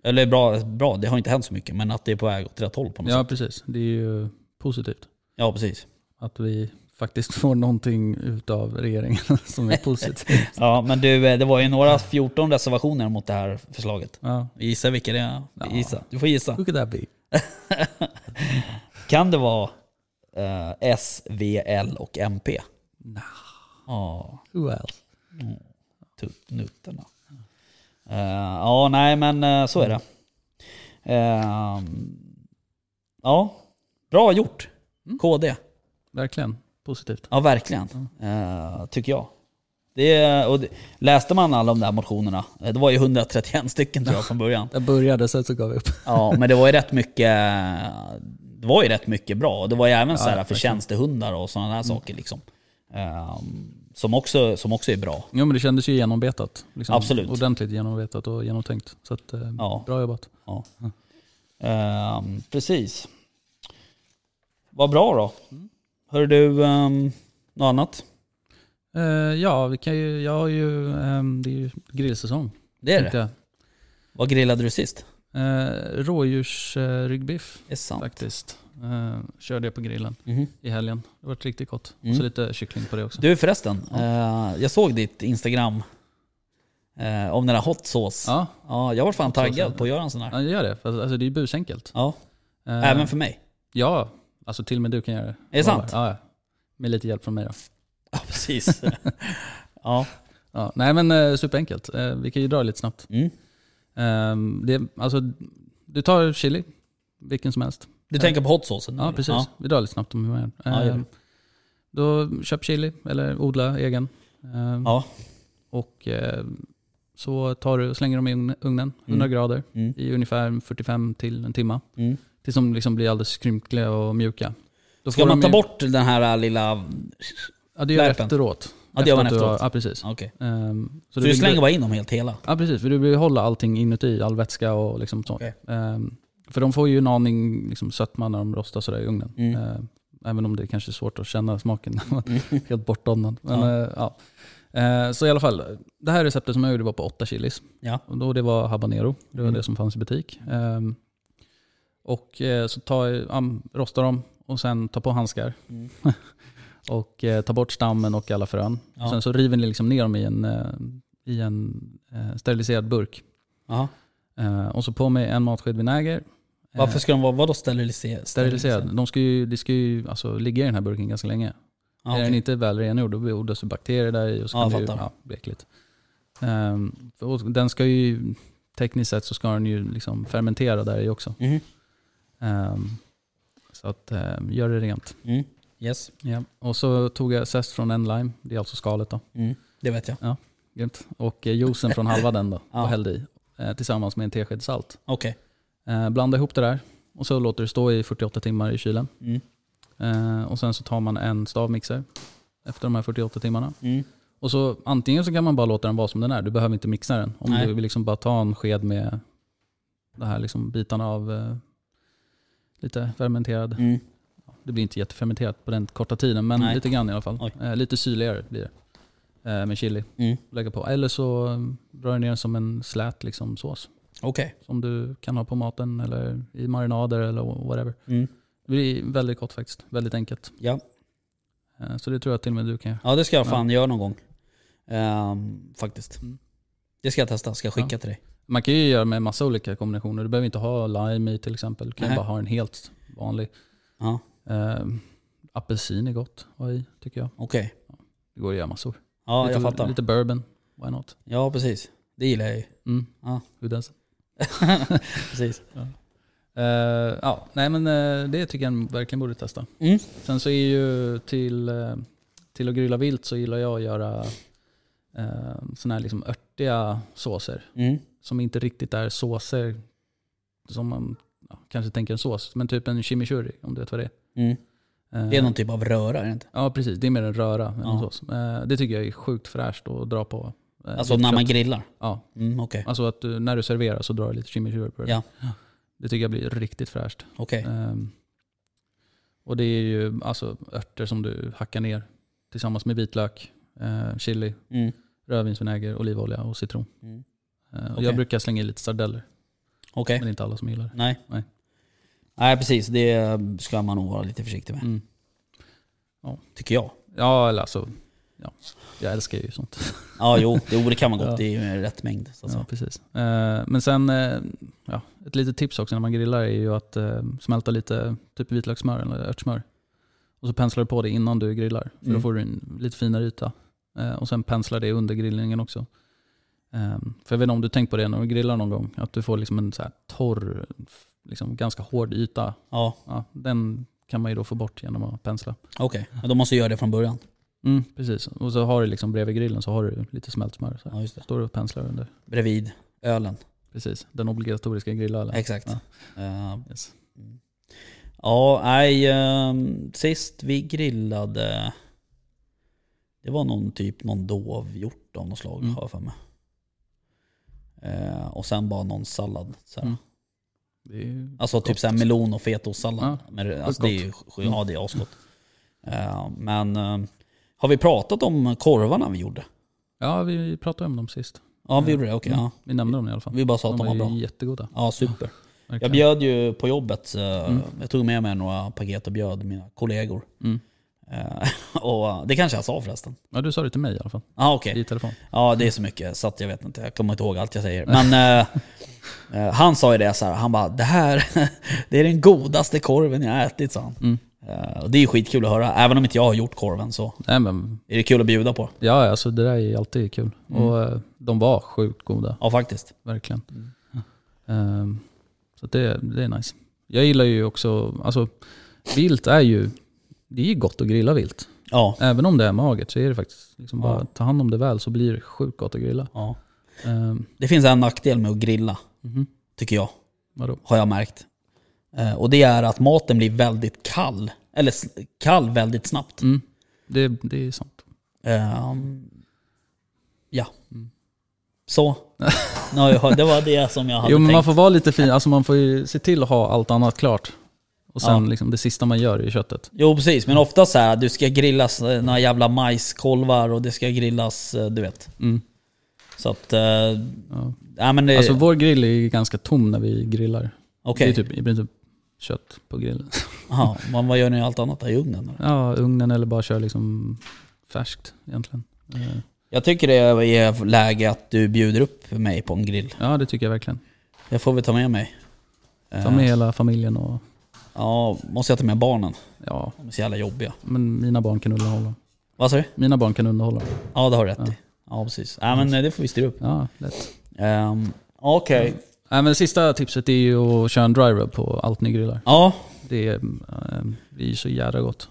Speaker 2: Ja.
Speaker 1: Eller bra, bra, det har inte hänt så mycket, men att det är på väg åt rätt håll på något
Speaker 2: ja,
Speaker 1: sätt.
Speaker 2: precis. Det är ju positivt.
Speaker 1: Ja, precis.
Speaker 2: Att vi faktiskt *laughs* får någonting utav regeringen *laughs* som är positivt. *laughs*
Speaker 1: Ja, men du, eh, det var ju några 14 reservationer mot det här förslaget.
Speaker 2: ja.
Speaker 1: Gissa vilka det är?
Speaker 2: Ja.
Speaker 1: Gissa. Du får gissa.
Speaker 2: Who could that be?
Speaker 1: Kan det vara eh, S, V, L och MP?
Speaker 2: Nah.
Speaker 1: Ja,
Speaker 2: Who else?
Speaker 1: tuttnuttarna. Eh, ja, nej men eh, så är det. Ehm, ja, bra gjort.
Speaker 2: Mm.
Speaker 1: KD.
Speaker 2: Verkligen positivt.
Speaker 1: Ja, verkligen. Eh, tycker jag. Det, och det, läste man alla de där motionerna, det var ju 131 stycken tror jag från början. *laughs*
Speaker 2: Jag började, sen så gav vi upp.
Speaker 1: Ja, men det var ju rätt mycket det var ju rätt mycket bra. Det var ju även så här för
Speaker 2: verkligen.
Speaker 1: tjänstehundar och sådana där saker. Liksom. Ehm, som, också, som också är bra.
Speaker 2: Jo men det kändes ju genomarbetat. Liksom,
Speaker 1: Absolut.
Speaker 2: Ordentligt genomarbetat och genomtänkt. Så att, eh,
Speaker 1: Ja.
Speaker 2: bra jobbat.
Speaker 1: Ja. Ehm, precis. Vad bra då. Hör du um, något annat?
Speaker 2: Eh, ja, vi kan ju, jag har ju, ehm, det är ju grillsäsong.
Speaker 1: Det är det.
Speaker 2: jag.
Speaker 1: Vad grillade du sist?
Speaker 2: Eh, Rådjursryggbiff
Speaker 1: sant.
Speaker 2: faktiskt. Eh, körde jag på grillen
Speaker 1: Mhm.
Speaker 2: i helgen. Det var riktigt gott.
Speaker 1: Mm.
Speaker 2: Och så lite kyckling på det också.
Speaker 1: Du förresten, eh, jag såg ditt Instagram eh, om den här hot sauce. Ja.
Speaker 2: Ja,
Speaker 1: jag var fan
Speaker 2: Hot sauce,
Speaker 1: taggad
Speaker 2: ja.
Speaker 1: på att göra en sån här.
Speaker 2: ja gör det. För, alltså, det är ju busenkelt.
Speaker 1: Ja,
Speaker 2: Eh,
Speaker 1: även för mig.
Speaker 2: Ja, alltså till och med du kan göra det.
Speaker 1: Är det sant?
Speaker 2: Ja, ja. Med lite hjälp från mig då.
Speaker 1: Ja, precis. *laughs* ja.
Speaker 2: Ja, nej men eh, superenkelt. Eh, vi kan ju dra det lite snabbt.
Speaker 1: Mm.
Speaker 2: Ehm, det, alltså, du tar chili, vilken som helst.
Speaker 1: Du tänker på hot saucen?
Speaker 2: Ja, precis.
Speaker 1: Ja.
Speaker 2: Vi drar lite snabbt om hur man gör.
Speaker 1: Ja, gör.
Speaker 2: Ehm, Då köp chili, eller odla egen. Ehm,
Speaker 1: ja.
Speaker 2: Och eh, så tar du, slänger dem i ugn- ugnen, 100
Speaker 1: Mm.
Speaker 2: grader,
Speaker 1: Mm.
Speaker 2: i ungefär 45 till en timme.
Speaker 1: Mm.
Speaker 2: Tills de liksom blir alldeles skrynkliga och mjuka. Då
Speaker 1: Ska man ta
Speaker 2: ju-
Speaker 1: bort den här lilla...
Speaker 2: Ja, det gör
Speaker 1: värpen?
Speaker 2: efteråt.
Speaker 1: Ja, det gör man
Speaker 2: Efter att du har-
Speaker 1: efteråt.
Speaker 2: Ja, precis.
Speaker 1: Okej.
Speaker 2: Ehm,
Speaker 1: Så,
Speaker 2: du
Speaker 1: du
Speaker 2: vill-
Speaker 1: slänger bara in dem helt hela?
Speaker 2: Ja precis, för du vill behålla allting inuti, all vätska och liksom så.
Speaker 1: Okej.
Speaker 2: Ehm, för de får ju en aning liksom, sötma när de rostar sådär i ugnen.
Speaker 1: Mm.
Speaker 2: Ehm, även om det kanske är svårt att känna smaken.
Speaker 1: Mm.
Speaker 2: Helt bortdomnad. Men,
Speaker 1: Ja.
Speaker 2: ja. ja. Ehm, så i alla fall, det här receptet som jag gjorde var på 8 chilis.
Speaker 1: Ja.
Speaker 2: Och då det var habanero, det var
Speaker 1: Mm.
Speaker 2: det som fanns i butik. Ehm, och eh, så ta, um, rosta dem och sen ta på handskar.
Speaker 1: Mm. *laughs*
Speaker 2: och eh, ta bort stammen och alla frön.
Speaker 1: Ja.
Speaker 2: Sen så river ni liksom ner dem i en, eh, i en eh, steriliserad burk.
Speaker 1: Aha.
Speaker 2: Eh, och så på med en matsked vinäger. Eh,
Speaker 1: Varför ska de vara vadå steriliserade?
Speaker 2: Steriliserad. De ska ju, de ska ju alltså, ligga i den här burken ganska länge.
Speaker 1: Ja,
Speaker 2: Är den inte väl rengjord då odlas det bakterier där i och så
Speaker 1: Ja,
Speaker 2: kan det ju ja, bli äckligt. Ehm, för- och den ska ju, tekniskt sett så ska den ju liksom fermentera där i också.
Speaker 1: Mhm.
Speaker 2: Ehm, så att ehm, gör det rent.
Speaker 1: Mm. Yes.
Speaker 2: Ja. Och så tog jag zest från en lime, det är alltså skalet då.
Speaker 1: Mm. Det vet jag.
Speaker 2: Grymt. Och eh, juicen från halva den då, *laughs*
Speaker 1: Ja.
Speaker 2: och hällde i. Eh, tillsammans med en tesked salt.
Speaker 1: Okej.
Speaker 2: Eh, blanda ihop det där och så låter det stå i 48 timmar i kylen.
Speaker 1: Mm.
Speaker 2: Eh, och sen så tar man en stavmixer efter de här 48 timmarna.
Speaker 1: Mm.
Speaker 2: Och så antingen så kan man bara låta den vara som den är. Du behöver inte mixa den. Om
Speaker 1: Nej.
Speaker 2: du vill liksom bara ta en sked med de här liksom bitarna av eh, lite fermenterad.
Speaker 1: Mm.
Speaker 2: Det blir inte jättefermenterat på den korta tiden, men
Speaker 1: Nej.
Speaker 2: lite grann i alla fall. Eh, lite syrligare blir det. Eh, med chili.
Speaker 1: Mm.
Speaker 2: Lägga på. Eller så eh, drar du ner den som en slät liksom, sås.
Speaker 1: Okej.
Speaker 2: Som du kan ha på maten eller i marinader eller whatever.
Speaker 1: Mm.
Speaker 2: Det blir väldigt gott faktiskt. Väldigt enkelt.
Speaker 1: Ja.
Speaker 2: Eh, så det tror jag till och med du kan göra.
Speaker 1: ja, det ska jag
Speaker 2: Ja.
Speaker 1: fan göra någon gång. Ehm, faktiskt.
Speaker 2: Mm.
Speaker 1: Det ska jag testa, ska jag skicka
Speaker 2: Ja.
Speaker 1: till dig.
Speaker 2: Man kan ju göra med massa olika kombinationer. Du behöver inte ha lime i till exempel. Du kan
Speaker 1: Nej.
Speaker 2: bara ha en helt vanlig.
Speaker 1: Ja,
Speaker 2: Eh, apelsin är gott att ha i tycker jag.
Speaker 1: okej.
Speaker 2: Det går att göra massor.
Speaker 1: Ja,
Speaker 2: lite,
Speaker 1: jag fattar.
Speaker 2: Lite bourbon. Why not?
Speaker 1: Ja, precis. Det gillar jag ju.
Speaker 2: Mm.
Speaker 1: Ja.
Speaker 2: Who doesn't? *laughs*
Speaker 1: precis.
Speaker 2: Eh, ja, nej men eh, det tycker jag verkligen borde testa.
Speaker 1: Mm.
Speaker 2: Sen så är ju till, eh, till att grilla vilt så gillar jag att göra uh, sådana här liksom örtiga såser.
Speaker 1: Mm.
Speaker 2: Som inte riktigt är såser som man ja, kanske tänker en sås. Men typ en chimichurri om du vet vad det är.
Speaker 1: Mm. Det är någon typ av röra, är det inte?
Speaker 2: Ja precis, det är mer en röra än en
Speaker 1: Ja.
Speaker 2: sås. Det tycker jag är sjukt fräscht att dra på. Eh,
Speaker 1: Alltså när man grillar?
Speaker 2: Ja,
Speaker 1: Mm, okej.
Speaker 2: alltså att du, när du serverar så drar du lite chimichurri på det.
Speaker 1: Ja.
Speaker 2: Det tycker jag blir riktigt fräscht.
Speaker 1: Okej.
Speaker 2: Ehm, och det är ju alltså örter som du hackar ner tillsammans med vitlök, eh, chili,
Speaker 1: Mm.
Speaker 2: rödvinsvinäger, olivolja och citron.
Speaker 1: Mm.
Speaker 2: Eh, och
Speaker 1: Okej.
Speaker 2: Jag brukar slänga i lite sardeller,
Speaker 1: Okej.
Speaker 2: men det är inte alla som gillar det.
Speaker 1: Nej.
Speaker 2: Nej.
Speaker 1: Nej, precis. Det ska man nog vara lite försiktig med.
Speaker 2: Mm.
Speaker 1: Tycker jag.
Speaker 2: Ja, eller alltså, ja, jag älskar ju sånt.
Speaker 1: Ja, jo. Det, det kan vara gott. Det är ju rätt mängd. Så
Speaker 2: Ja, precis. Eh, men sen, eh, ja, ett litet tips också när man grillar är ju att eh, smälta lite typ vitlökssmör eller örtsmör. Och så penslar du på det innan du grillar, för
Speaker 1: Mm.
Speaker 2: då får du en lite finare yta. Och sen penslar det under grillningen också. För jag vet inte om du tänkt på det när du grillar någon gång, att du får liksom en så här torr, liksom ganska hård yta.
Speaker 1: Ja,
Speaker 2: Ja, den kan man ju då få bort genom att pensla.
Speaker 1: okej. Men då måste jag göra det från början.
Speaker 2: Mm, precis. Och så har du liksom bredvid grillen så har du lite smältsmör. Så här.
Speaker 1: Ja, just det.
Speaker 2: Står du och penslar under.
Speaker 1: Bredvid ölen.
Speaker 2: Precis, den obligatoriska grillölen.
Speaker 1: Exakt.
Speaker 2: Ja.
Speaker 1: Eh,
Speaker 2: Yes.
Speaker 1: Ja, nej. ehm, sist vi grillade, det var någon typ någon dovhjort av något slag
Speaker 2: Mm.
Speaker 1: har jag för mig. Eh, och sen bara någon sallad. Så.
Speaker 2: Mm.
Speaker 1: Alltså typ
Speaker 2: gott.
Speaker 1: såhär melon och fetaostsallad.
Speaker 2: Ja,
Speaker 1: alltså, det är ju ja, det är asgott. Eh, men har vi pratat om korvarna vi gjorde?
Speaker 2: Ja, vi pratade om dem sist.
Speaker 1: Ja, vi gjorde det. Okej.
Speaker 2: Mm.
Speaker 1: ja.
Speaker 2: Vi nämnde dem i alla fall.
Speaker 1: Vi bara sa att de var
Speaker 2: ju
Speaker 1: bra.
Speaker 2: jättegoda.
Speaker 1: Ja, super. Jag
Speaker 2: verkligen.
Speaker 1: bjöd ju på jobbet, eh,
Speaker 2: Mm.
Speaker 1: jag tog med mig några paket och bjöd mina kollegor.
Speaker 2: Mm.
Speaker 1: Eh, *laughs* och det kanske jag sa förresten.
Speaker 2: Ja, du sa det till mig i alla fall.
Speaker 1: Ja okej.
Speaker 2: I telefon.
Speaker 1: Ja det är så mycket så att jag vet inte, jag kommer inte ihåg allt jag säger. *laughs* Men eh, eh, han sa ju det så här, han bara det här *laughs* det är den godaste korven jag har ätit sa han.
Speaker 2: Mm.
Speaker 1: Eh, och det är ju skitkul att höra, även om inte jag har gjort korven så
Speaker 2: Nej men,
Speaker 1: är det kul att bjuda på.
Speaker 2: ja alltså det där är alltid kul.
Speaker 1: Mm.
Speaker 2: Och eh, de var sjukt goda,
Speaker 1: Ja faktiskt.
Speaker 2: verkligen.
Speaker 1: Mm.
Speaker 2: Ehm, så det, det är nice. Jag gillar ju också, alltså vilt är ju, det är ju gott att grilla vilt.
Speaker 1: Ja.
Speaker 2: Även om det är magert så är det faktiskt, liksom
Speaker 1: Ja.
Speaker 2: bara ta hand om det väl så blir det sjukt gott att grilla.
Speaker 1: ja.
Speaker 2: Ehm,
Speaker 1: Det finns en nackdel med att grilla,
Speaker 2: mhm.
Speaker 1: tycker jag.
Speaker 2: Vadå?
Speaker 1: Har jag märkt. Eh, och det är att maten blir väldigt kall. Eller kall väldigt snabbt.
Speaker 2: Mm. Det, det är sant.
Speaker 1: Ehm, ja.
Speaker 2: Mm.
Speaker 1: Så. Det var det som jag hade
Speaker 2: Jo men
Speaker 1: tänkt.
Speaker 2: man får vara lite fin, alltså man får ju se till att ha allt annat klart. Och sen
Speaker 1: Ja.
Speaker 2: liksom det sista man gör är köttet.
Speaker 1: Jo precis, men ofta så här, du ska grillas några jävla majskolvar och det ska grillas, eh, du vet.
Speaker 2: Mm.
Speaker 1: Så att... eh,
Speaker 2: Ja.
Speaker 1: Ja men det...
Speaker 2: Alltså vår grill är ju ganska tom när vi grillar.
Speaker 1: Okej.
Speaker 2: Det är typ i princip kött på grillen. *laughs*
Speaker 1: Jaha, men vad gör ni allt annat? I ugnen? eller?
Speaker 2: Ja, ugnen eller bara kör liksom färskt egentligen. Eh,
Speaker 1: Jag tycker det är läge att du bjuder upp mig på en grill.
Speaker 2: Ja, det tycker jag verkligen.
Speaker 1: Jag får väl ta med mig.
Speaker 2: Ta med hela familjen och
Speaker 1: Ja, måste jag ta med barnen?
Speaker 2: ja,
Speaker 1: De är så jävla jobbiga.
Speaker 2: men mina barn kan underhålla.
Speaker 1: Vad sa du?
Speaker 2: Mina barn kan underhålla.
Speaker 1: Ja det har du rätt
Speaker 2: Ja.
Speaker 1: i. Ja precis. Ja men eh, det får vi styra upp.
Speaker 2: Ja, lätt.
Speaker 1: Um, Okej.
Speaker 2: Nej, men det sista tipset är ju att köra en dry rub på allt ni grillar.
Speaker 1: Ja,
Speaker 2: Det är, eh, det är ju så jävla gott.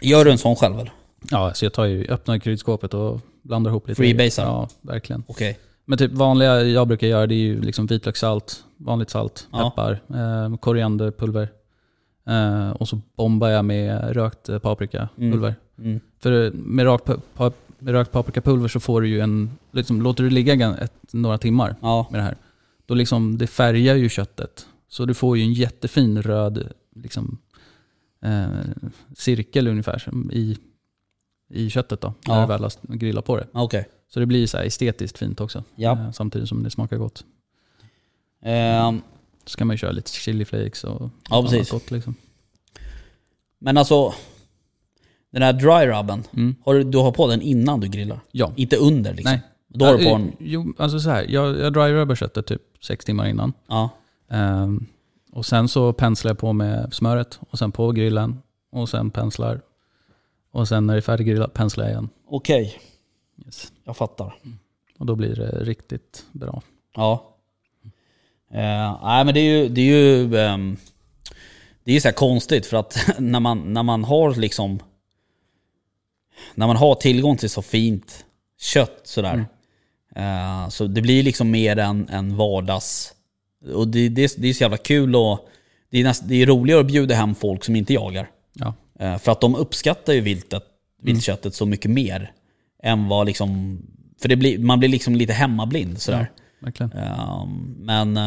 Speaker 1: gör du en sån själv eller?
Speaker 2: Ja, så jag tar ju, öppnar kryddskåpet och blandar ihop lite.
Speaker 1: Freebasar?
Speaker 2: Ja, verkligen.
Speaker 1: Okej.
Speaker 2: Men typ vanliga jag brukar göra det är ju liksom vitlökssalt, vanligt salt,
Speaker 1: Ja.
Speaker 2: peppar, eh, korianderpulver. Eh, och så bombar jag med rökt eh, paprikapulver.
Speaker 1: Mm.
Speaker 2: För med rökt, pa- med rökt paprikapulver så får du ju en, liksom, låter du ligga ett, några timmar
Speaker 1: Ja.
Speaker 2: med det här. Då liksom, det färgar ju köttet. Så du får ju en jättefin röd liksom, eh, cirkel ungefär i, i köttet då. När
Speaker 1: Ja.
Speaker 2: du väl har grillat på det.
Speaker 1: Okej.
Speaker 2: Så det blir så här estetiskt fint också.
Speaker 1: Ja.
Speaker 2: Eh, samtidigt som det smakar gott.
Speaker 1: Ehm,
Speaker 2: Så kan man ju köra lite chili flakes och
Speaker 1: Ja,
Speaker 2: annat
Speaker 1: precis.
Speaker 2: gott liksom.
Speaker 1: men alltså, den här dry rubben,
Speaker 2: Mm.
Speaker 1: har du, du har på den innan du grillar?
Speaker 2: Ja.
Speaker 1: Inte under liksom?
Speaker 2: Nej.
Speaker 1: Då har du på den...
Speaker 2: Jo, alltså så här. Jag, jag dry rubbar köttet typ sex timmar innan.
Speaker 1: Ja.
Speaker 2: Ehm, och sen så penslar jag på med smöret och sen på grillen. Och sen penslar. Och sen när det är färdiggrillat penslar jag igen.
Speaker 1: Okej,
Speaker 2: Yes.
Speaker 1: jag fattar.
Speaker 2: Och då blir det riktigt bra.
Speaker 1: Ja. Eh, nej men det är ju, det är ju, ehm, det är ju så här konstigt för att *laughs* när man, när man har liksom, när man har tillgång till så fint kött sådär. Eh, så det blir liksom mer en, en vardags, och det, det, det är så jävla kul och det är, näst, det är roligare att bjuda hem folk som inte jagar.
Speaker 2: Ja.
Speaker 1: Eh, För att de uppskattar ju viltet, viltköttet så mycket mer än vad liksom... För det blir, man blir liksom lite hemmablind sådär.
Speaker 2: Verkligen.
Speaker 1: Ehm, men...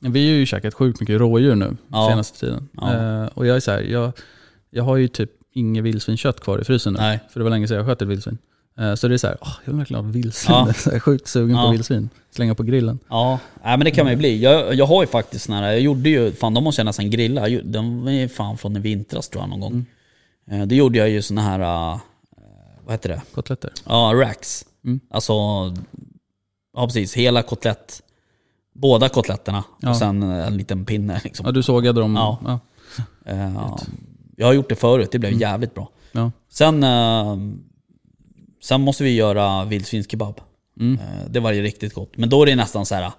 Speaker 2: Vi har ju käkat sjukt mycket rådjur nu
Speaker 1: Ja.
Speaker 2: senaste tiden.
Speaker 1: Ja.
Speaker 2: Och jag är så här, jag, jag har ju typ inget vildsvinskött kvar i frysen nu.
Speaker 1: Nej.
Speaker 2: För det var länge sedan jag sköt ett vildsvin. Eh, så det är så här, åh, jag vill verkligen ha vildsvin.
Speaker 1: Ja. *laughs*
Speaker 2: Jag är sjukt sugen
Speaker 1: Ja.
Speaker 2: på vildsvin. Slänga på grillen.
Speaker 1: ja, nej, men det kan man ju bli. Jag, jag har ju faktiskt här, jag gjorde ju, fan de måste jag nästan grilla. Den är fan från i vintras tror jag någon gång. Eh, Då gjorde jag ju såna här, eh, vad heter det?
Speaker 2: Kotletter.
Speaker 1: Ja, racks.
Speaker 2: Mm.
Speaker 1: Alltså, ja precis, hela kotlett. Båda kotletterna
Speaker 2: Ja.
Speaker 1: och sen en liten pinne liksom.
Speaker 2: Ja, du sågade dem.
Speaker 1: Ja.
Speaker 2: ja.
Speaker 1: Jag har gjort det förut, det blev jävligt bra.
Speaker 2: Ja.
Speaker 1: Sen, sen måste vi göra vildsvinskebab.
Speaker 2: Mm.
Speaker 1: Eh, Det var ju riktigt gott. Men då är det nästan så här.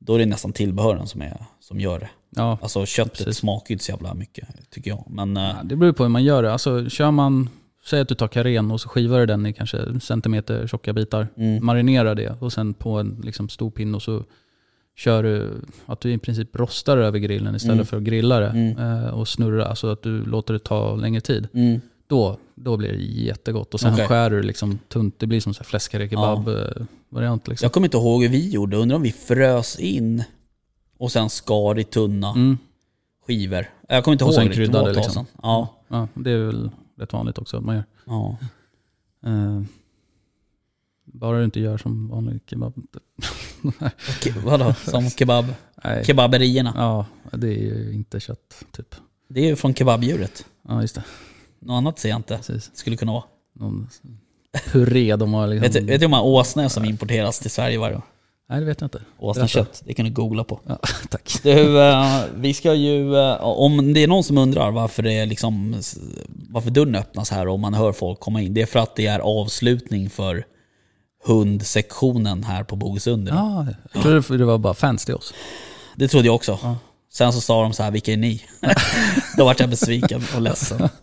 Speaker 1: Då är det nästan tillbehören som, är, som gör det.
Speaker 2: Ja,
Speaker 1: Alltså köttet
Speaker 2: Precis.
Speaker 1: smakar ju inte så jävla mycket tycker jag. Men eh,
Speaker 2: Ja, det beror på hur man gör det. Alltså, kör man, säg att du tar karen och så skivar du den i kanske en centimeter tjocka bitar.
Speaker 1: mm,
Speaker 2: Marinerar det och sen på en liksom, stor pinne och så kör du att du i princip rostar över grillen istället
Speaker 1: Mm.
Speaker 2: för att grilla det.
Speaker 1: Mm.
Speaker 2: Eh, och snurra, alltså att du låter det ta längre tid. Då, då blir det jättegott. Och sen
Speaker 1: Okej.
Speaker 2: skär du liksom tunt, det blir som fläskkarré kebab-variant. Liksom.
Speaker 1: Jag kommer inte ihåg hur vi gjorde. Undrar om vi frös in och sen skar i tunna
Speaker 2: Mm.
Speaker 1: skivor. Jag kommer inte
Speaker 2: Och
Speaker 1: ihåg
Speaker 2: sen
Speaker 1: riktigt, det var
Speaker 2: kryddade liksom.
Speaker 1: Ja,
Speaker 2: Ja, det är väl rätt vanligt också att man gör.
Speaker 1: ja.
Speaker 2: Eh, bara du inte gör som vanlig kebab. *laughs*
Speaker 1: Ke- vadå? Som kebab?
Speaker 2: Nej.
Speaker 1: Kebaberierna.
Speaker 2: Ja, det är ju inte kött typ.
Speaker 1: Det är ju från kebabdjuret.
Speaker 2: Ja, just det.
Speaker 1: Något annat ser jag inte.
Speaker 2: Precis.
Speaker 1: Det skulle kunna vara.
Speaker 2: Någon puré de har liksom.
Speaker 1: Vet, du- vet du hur många åsnor som importeras till Sverige varje år?
Speaker 2: Nej, det vet jag inte.
Speaker 1: Åsnekött, det kan du googla på.
Speaker 2: Ja, *laughs* tack.
Speaker 1: Du, eh, vi ska ju, eh, om det är någon som undrar varför det är liksom, varför dörren öppnas här och man hör folk komma in. Det är för att det är avslutning för hundsektionen här på Bogesunder.
Speaker 2: Ja, jag trodde det var bara fans till oss.
Speaker 1: Det trodde jag också. Sen så sa de så här, vilka är ni? *laughs* Då vart jag besviken och ledsen. *laughs*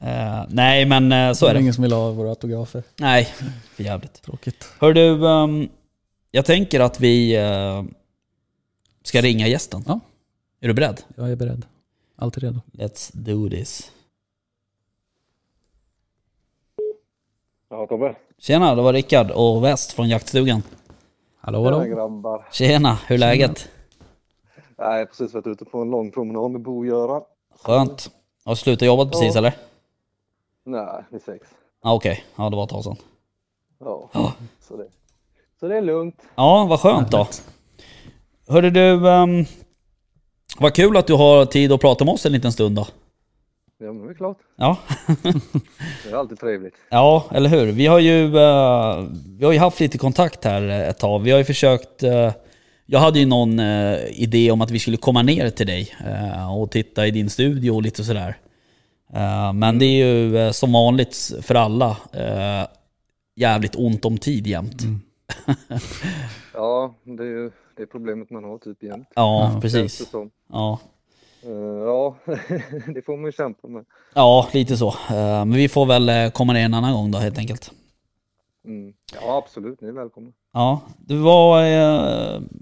Speaker 1: Eh, nej men eh, så är det.
Speaker 2: ingen som vill ha våra autografer.
Speaker 1: Nej, för jävligt.
Speaker 2: Tråkigt.
Speaker 1: Hör du, ehm, jag tänker att vi eh, ska ringa gästen.
Speaker 2: Ja.
Speaker 1: Är du beredd?
Speaker 2: Jag är beredd. Alltid redo.
Speaker 1: Let's do this.
Speaker 3: Ja, Tobbe.
Speaker 1: Tjena, det var Rickard och Väst från jaktstugan.
Speaker 2: Hallå,
Speaker 3: Tjena
Speaker 2: hallå.
Speaker 3: grabbar.
Speaker 1: Tjena, hur är läget?
Speaker 3: Jag har precis varit ute på en lång promenad med Bo-Göran.
Speaker 1: Skönt. Har du slutat jobbat precis eller?
Speaker 3: Nej, vid sex.
Speaker 1: Ah, Okej, ja det var ett tag sedan.
Speaker 3: Ja,
Speaker 1: Ja.
Speaker 3: så det, så det är lugnt.
Speaker 1: Ja, vad skönt då. Hörde du, um, vad kul att du har tid att prata med oss en liten stund då.
Speaker 3: Ja, men det är klart.
Speaker 1: Ja, *laughs*
Speaker 3: Det är alltid trevligt.
Speaker 1: ja eller hur. Vi har ju, eh, vi har ju haft lite kontakt här ett tag. Vi har ju försökt, eh, jag hade ju någon eh, idé om att vi skulle komma ner till dig och titta i din studio och lite sådär. Eh, men det är ju eh, som vanligt för alla eh, jävligt ont om tid jämt. *laughs*
Speaker 3: Ja, det är ju det är problemet man har typ jämt.
Speaker 1: Ja, precis. Ja.
Speaker 3: Ja, *laughs* det får man ju kämpa med.
Speaker 1: ja, lite så. Men vi får väl komma ner en annan gång då helt enkelt.
Speaker 3: Mm. Ja, absolut. Ni är välkomna.
Speaker 1: Ja, det var...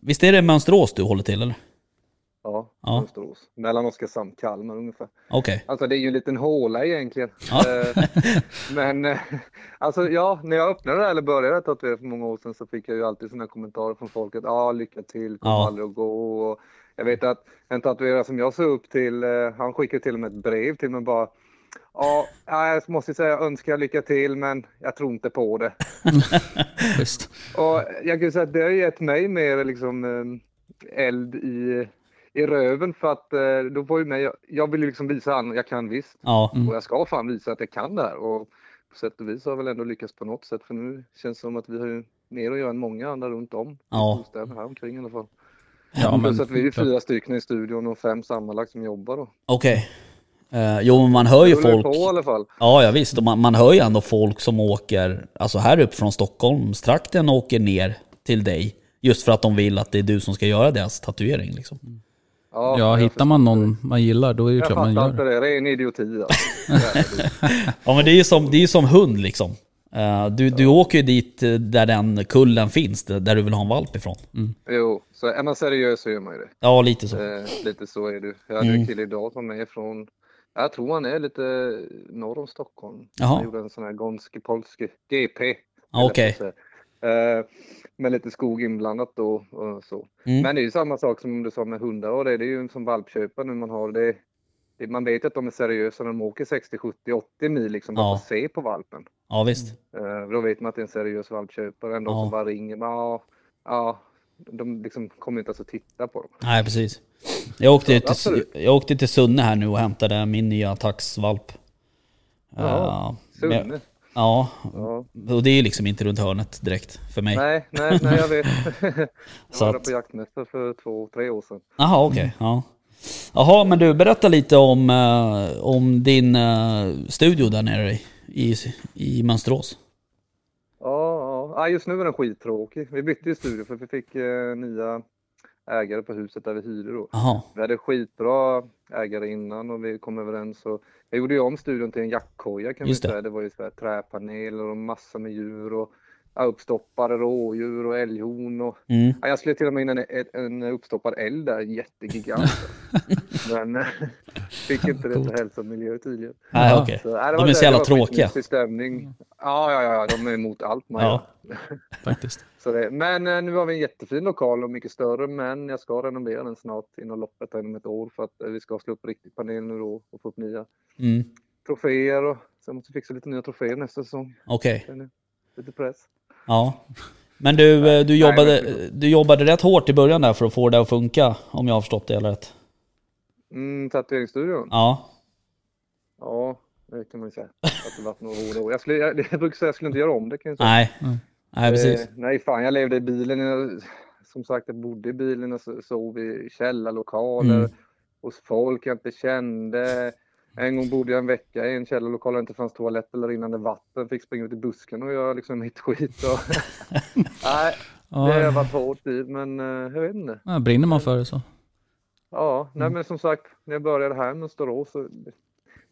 Speaker 1: Visst är det Mönsterås du håller till eller?
Speaker 3: Ja,
Speaker 1: Ja.
Speaker 3: Mönsterås. Mellan Oskarshamn och Kalmar ungefär.
Speaker 1: Okej.
Speaker 3: Alltså det är ju en liten håla egentligen.
Speaker 1: Ja.
Speaker 3: Eh, Men eh, *laughs* alltså ja, när jag öppnade eller började tatuera för många år sedan så fick jag ju alltid sådana kommentarer från folket. Ja, ah, lycka till, kommer
Speaker 1: Ja.
Speaker 3: aldrig att gå. Och jag vet att en tatuerare som jag såg upp till, eh, han skickade till och med ett brev till mig bara. Ja, jag måste säga jag önskar lycka till men jag tror inte på det. *laughs*
Speaker 2: Schysst.
Speaker 3: Och jag kan säga att det har gett mig mer liksom eld i, i röven för att eh, då får ju mig, jag vill ju liksom visa han, jag kan visst.
Speaker 1: Ja.
Speaker 2: Mm.
Speaker 3: Och jag ska fan visa att jag kan det här. Och på sätt och vis har jag väl ändå lyckats på något sätt. För nu känns det som att vi har ju mer att göra än många andra runt om.
Speaker 1: Ja.
Speaker 3: I storstäderna här omkring i alla fall.
Speaker 2: Ja, men,
Speaker 3: Plus att vi är fyra stycken i studion och fem sammanlagt som jobbar då.
Speaker 1: Okej. Eh, jo men man hör ju folk...
Speaker 3: på i alla fall.
Speaker 1: Ja, ja visst. Och man, man hör ju ändå folk som åker, alltså här upp från Stockholmstrakten åker ner till dig. Just för att de vill att det är du som ska göra deras tatuering liksom.
Speaker 2: Ja,
Speaker 3: jag
Speaker 2: hittar man någon man gillar då är det
Speaker 3: det. Jag
Speaker 2: klart man
Speaker 3: fattar
Speaker 2: gör
Speaker 3: inte
Speaker 2: det.
Speaker 3: det. Det är en idioti alltså. *laughs*
Speaker 1: Ja men det är ju som, det är som hund liksom. Eh, du, du åker ju dit eh, där den kullen finns, där du vill ha en valp ifrån.
Speaker 3: Jo, så är man seriös så gör man ju det.
Speaker 1: Ja, lite så.
Speaker 3: Eh, lite så är det. Jag hade
Speaker 1: Mm.
Speaker 3: en kille idag som är från, jag tror han är lite norr om Stockholm.
Speaker 1: Jaha.
Speaker 3: Han gjorde en sån här Gonski Polski GP.
Speaker 1: Ja, Okej.
Speaker 3: Eh, med lite skog inblandat då och så.
Speaker 1: Mm.
Speaker 3: Men det är ju samma sak som du sa med hundar och det. Det är ju som valpköpare nu man har det. det man vet att de är seriösa när de åker 60, 70, 80 mil liksom bara
Speaker 1: Ja.
Speaker 3: att se på valpen.
Speaker 1: Ja visst.
Speaker 3: Eh, då vet man att det är en seriös valpköpare. Ändå
Speaker 1: Ja.
Speaker 3: som bara ringer. Ja, ja, de liksom kommer inte ens att titta på dem.
Speaker 1: Nej precis. Jag åkte, ju
Speaker 3: Så,
Speaker 1: till, jag åkte till Sunne här nu och hämtade min nya taxvalp.
Speaker 3: Ja,
Speaker 1: Eh, men-
Speaker 3: Sunne.
Speaker 1: Ja,
Speaker 3: Ja.
Speaker 1: och det är ju liksom inte runt hörnet direkt för mig.
Speaker 3: Nej, nej, nej, jag vet. *laughs* Jag var
Speaker 1: att-
Speaker 3: på jaktmästare för två, tre år sedan.
Speaker 1: Jaha, okej. Ja. Jaha, men du, berätta lite om, eh, om din eh, studio där nere i, i, i Mönsterås.
Speaker 3: Ja, ja, ja, just nu är den skittråkig. Vi bytte ju studio för vi fick eh, nya ägare på huset där vi hyrde då.
Speaker 1: Jaha.
Speaker 3: Vi hade skitbra ägare innan och vi kom överens. Och jag gjorde ju om studion till en jaktkoja kan
Speaker 1: Just
Speaker 3: vi
Speaker 1: det.
Speaker 3: säga. Det var ju så här träpaneler och massor med djur och uppstoppade rådjur och älghorn. Och,
Speaker 1: Mm.
Speaker 3: ja, jag skulle till och med in en, en, uppstoppad älg där, jättegigant. *laughs* Men *laughs* fick inte det för hälsa och miljö tydligen.
Speaker 1: Nej, okej.
Speaker 3: Så, nej, det
Speaker 1: De är så jävla tråkiga.
Speaker 3: stämning. Ja, ja, ja, de är emot allt man
Speaker 1: Ja.
Speaker 3: gör.
Speaker 2: Faktiskt. *laughs*
Speaker 3: Så det, men eh, nu har vi en jättefin lokal och mycket större, men jag ska renovera den snart inom loppet inom ett år för att eh, vi ska slå upp riktigt panel nu då och få upp nya
Speaker 1: Mm.
Speaker 3: troféer och sen måste vi fixa lite nya troféer nästa säsong.
Speaker 1: Okej.
Speaker 3: Jag. Lite press.
Speaker 1: Ja. Men du, eh, du, jobbade, du jobbade rätt hårt i början där för att få det att funka, om jag har förstått det eller rätt.
Speaker 3: Mm, tatueringsstudion?
Speaker 1: Ja.
Speaker 3: Ja, det kan man ju säga. Att det varit några hårda år. Jag, skulle, jag, *laughs* jag brukar säga att jag skulle inte göra om det kan jag säga.
Speaker 1: Nej.
Speaker 2: Mm.
Speaker 1: Nej, precis.
Speaker 3: Eh, nej, fan jag levde i bilen. Jag, som sagt, jag bodde i bilen och so- sov i källarlokaler
Speaker 1: Mm.
Speaker 3: hos folk jag inte kände. En gång bodde jag en vecka i en källarlokal där det inte fanns toalett eller rinnande vatten. Fick springa ut i busken och göra liksom mitt skit. Och... *laughs* nej, det har varit hårt tid, men eh, jag vet inte.
Speaker 2: ja, brinner man för det så.
Speaker 3: Ja, nej
Speaker 2: Mm.
Speaker 3: men som sagt, när jag började här med Mönsterås så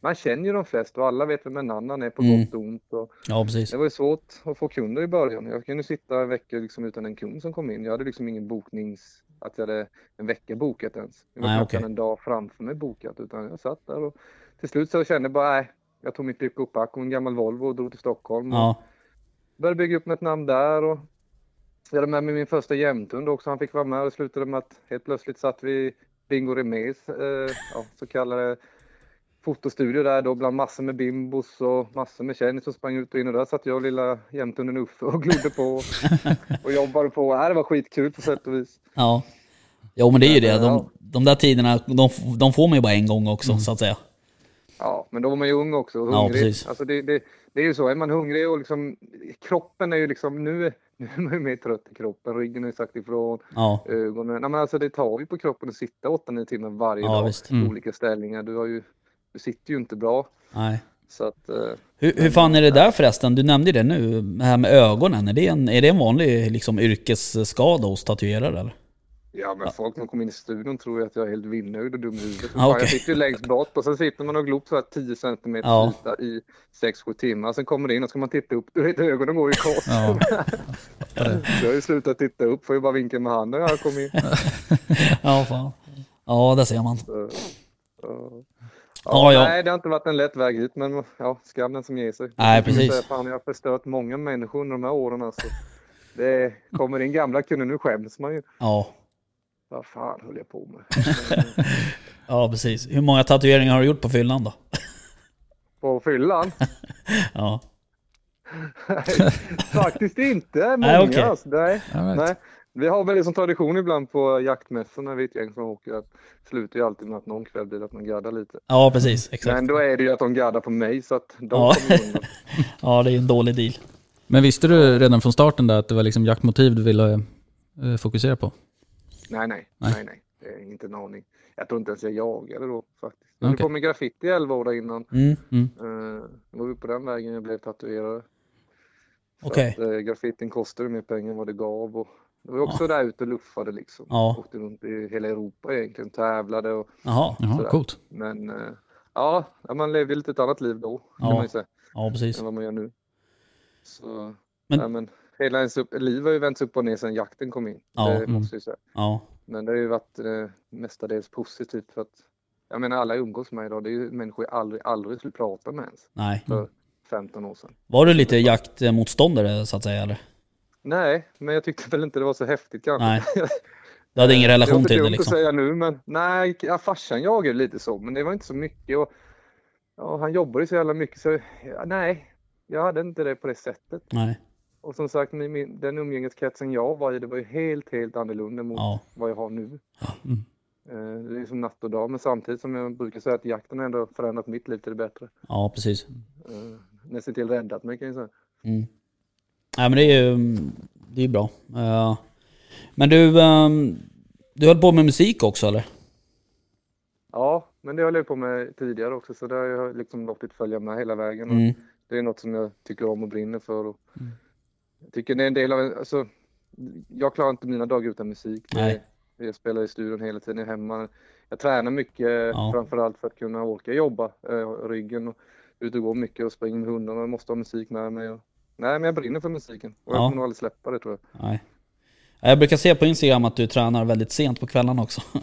Speaker 3: man känner ju de flesta och alla vet vem en annan är på
Speaker 1: Mm.
Speaker 3: gott och ont. Och
Speaker 1: Ja, precis.
Speaker 3: det var ju svårt att få kunder i början. Jag kunde sitta en vecka liksom utan en kund som kom in. Jag hade liksom ingen boknings... Att jag hade en vecka bokat ens. Det var
Speaker 1: Nej, okej.
Speaker 3: en dag framför mig bokat. Utan jag satt där och till slut så kände jag bara, nej. Jag tog mitt pick och en gammal Volvo och drog till Stockholm.
Speaker 1: Ja.
Speaker 3: började bygga upp ett namn där. Och jag hade med mig min första jämthund också. Han fick vara med och slutade med att helt plötsligt satt vi Bingo Remes, eh, ja, så kallade fotostudio där då bland massor med bimbos och massor med kändisar som sprang ut och in och där satt jag och lilla jämthunden Uffe och glodde på *laughs* och jobbade på. Ja, det var skitkul på sätt och vis.
Speaker 1: Ja. Jo men det är ju det. De, de där tiderna, de, de får man ju bara en gång också så att säga.
Speaker 3: Ja, men då var man ju ung också och
Speaker 1: Ja,
Speaker 3: hungrig.
Speaker 1: precis.
Speaker 3: alltså det, det, det är ju så, är man hungrig och liksom kroppen är ju liksom, nu, är- *laughs* nu är man ju mer trött i kroppen, ryggen ju sagt ifrån,
Speaker 1: Ja.
Speaker 3: ögonen. Nej, men alltså det tar ju på kroppen att sitta 8-9 timmar varje
Speaker 1: Ja,
Speaker 3: dag
Speaker 1: visst.
Speaker 3: i
Speaker 2: Mm.
Speaker 3: olika ställningar. Du, har ju, du sitter ju inte bra.
Speaker 1: Nej.
Speaker 3: Så att, eh,
Speaker 1: Hur, hur fan är det där förresten? Du nämnde det nu, det här med ögonen. Är det en, är det en vanlig liksom, yrkesskada hos tatuerare eller?
Speaker 3: Ja men folk som kommer in i studion tror ju att jag är helt vindnöjd och dum i huvudet.
Speaker 1: Ah, okej.
Speaker 3: Jag sitter ju längst bort och sen sitter man och glor så här 10 centimeter
Speaker 1: Ja.
Speaker 3: yta i 6-7 timmar. Sen kommer det in och ska man titta upp. Du vet ögonen går ju i kors.
Speaker 2: Ja. *laughs*
Speaker 3: Jag har ju slutat titta upp, får ju bara vinka med handen när jag kommer in. *laughs*
Speaker 1: Ja, fan. Ja, där ser man.
Speaker 3: Så, så.
Speaker 1: Ja,
Speaker 3: Ja. Nej, det har inte varit en lätt väg hit, men ja, skam den som ger sig.
Speaker 1: Nej, precis.
Speaker 3: säga, Fan, jag har förstört många människor under de här åren alltså. Det kommer in gamla kunder, nu skäms man ju.
Speaker 1: Ja.
Speaker 3: Vad fan höll jag på med? *laughs*
Speaker 1: Ja, precis. Hur många tatueringar har du gjort på fyllan då? *laughs*
Speaker 3: På fyllan? *laughs*
Speaker 1: Ja.
Speaker 3: Nej, Faktiskt inte många.
Speaker 1: Nej, okej.
Speaker 3: alltså. nej,
Speaker 2: right.
Speaker 3: nej. Vi har väl som tradition ibland på jaktmässor när vi är ett gäng som åker att slutar ju alltid med att någon kväll blir att man gaddar lite.
Speaker 1: Ja, precis. Exakt.
Speaker 3: Men då är det ju att de gaddar på mig så att de
Speaker 1: Ja.
Speaker 3: kommer.
Speaker 1: Ja, det är en dålig deal.
Speaker 2: Men visste du redan från starten där att det var liksom jaktmotiv du ville eh, fokusera på?
Speaker 3: Nej, nej,
Speaker 2: Nej.
Speaker 3: nej, nej. Det är inte en aning. Jag tror inte ens jag jagade då faktiskt. Jag höll på med graffiti i 11 år innan.
Speaker 1: Mm.
Speaker 2: Mm.
Speaker 3: Uh, var vi på den vägen jag blev tatuerare.
Speaker 1: Okej.
Speaker 3: Att, uh, graffitin kostade mer pengar än vad det gav. Och det var också där ute och luffade liksom.
Speaker 1: Ja.
Speaker 3: Åkte runt i hela Europa egentligen, tävlade och
Speaker 1: Jaha.
Speaker 2: Jaha,
Speaker 3: Sådär.
Speaker 2: coolt.
Speaker 3: men uh, ja, ja, man levde lite ett annat liv då
Speaker 1: Ja.
Speaker 3: kan man ju säga.
Speaker 1: Ja, precis.
Speaker 3: Än vad man gör nu. Så,
Speaker 1: Men-
Speaker 3: ja, men hela ens upp, liv har ju vänts upp och ner sedan jakten kom in.
Speaker 1: Ja.
Speaker 3: Det
Speaker 2: Mm.
Speaker 3: måste jag säga.
Speaker 1: Ja.
Speaker 3: Men det har ju varit eh, mestadels positivt för att jag menar alla umgås med idag. Det är ju människor jag aldrig, aldrig skulle prata med ens
Speaker 1: Nej.
Speaker 3: för 15 år sedan.
Speaker 1: Var du lite jaktmotståndare så att säga eller?
Speaker 3: Nej, men jag tyckte väl inte det var så häftigt kanske.
Speaker 1: Nej. *laughs* Du hade ingen relation
Speaker 3: det
Speaker 1: till det liksom?
Speaker 3: att säga nu, men nej, ja, farsan jagade lite så, men det var inte så mycket. Och, ja, han jobbade ju så jävla mycket så ja, nej, jag hade inte det på det sättet.
Speaker 1: Nej.
Speaker 3: Och som sagt, min, den umgängeskretsen jag var i, det var ju helt, helt annorlunda mot
Speaker 1: Ja.
Speaker 3: vad jag har nu.
Speaker 2: Mm.
Speaker 3: Eh, Det är som natt och dag, men samtidigt som jag brukar säga att jakten har ändå förändrat mitt liv till det bättre.
Speaker 1: Ja, precis.
Speaker 3: Uh, nästan till räddat mig kan jag säga.
Speaker 1: Mm. Nej men det är ju det är bra. Eh, men du, ehm, du höll på med musik också eller?
Speaker 3: Ja, men det har jag på med tidigare också, så det har jag liksom låtit följa med hela vägen.
Speaker 1: Mm.
Speaker 3: Det är något som jag tycker om och brinner för. Och,
Speaker 2: Mm.
Speaker 3: Jag tycker det är en del av, alltså, jag klarar inte mina dagar utan musik.
Speaker 1: Nej.
Speaker 3: Jag spelar i studion hela tiden, jag hemma. Jag tränar mycket,
Speaker 1: Ja.
Speaker 3: framförallt för att kunna orka jobba, eh, ryggen och ut och gå mycket och springa med hundarna. Jag måste ha musik med mig. Och, nej, men jag brinner för musiken och jag
Speaker 1: Ja.
Speaker 3: kommer nog aldrig släppa det tror jag.
Speaker 1: Nej. Jag brukar se på Instagram att du tränar väldigt sent på kvällarna också. *laughs*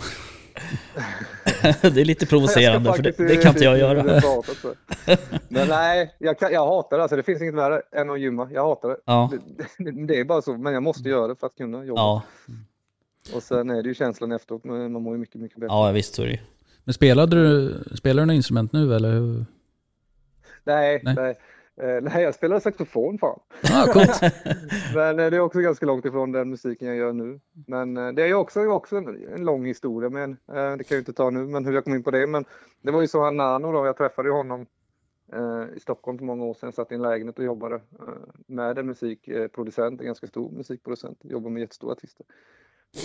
Speaker 1: det är lite provocerande för det, det kan inte jag göra.
Speaker 3: Men nej, jag, kan, jag hatar det. Alltså, det finns inget värre än att gymma. Jag hatar det.
Speaker 1: Ja,
Speaker 3: Det, det, är bara så, men jag måste göra det för att kunna jobba.
Speaker 1: ja,
Speaker 3: Och sen är det ju känslan efteråt, men man mår ju mycket, mycket bättre.
Speaker 1: ja visst så är det.
Speaker 2: Men spelade du, spelar du något instrument nu eller?
Speaker 3: Nej,
Speaker 2: Nej.
Speaker 3: nej. Eh, nej, jag spelar saxofon fan.
Speaker 2: Ah, coolt. *laughs*
Speaker 3: Men eh, det är också ganska långt ifrån den musiken jag gör nu. Men eh, det är också, också en, en lång historia, men det kan jag inte ta nu, men hur jag kom in på det. Men det var ju så han Nano då, jag träffade ju honom i Stockholm för många år sedan, satt i en lägenhet och jobbade med en musikproducent, en ganska stor musikproducent, jobbade med jättestora artister.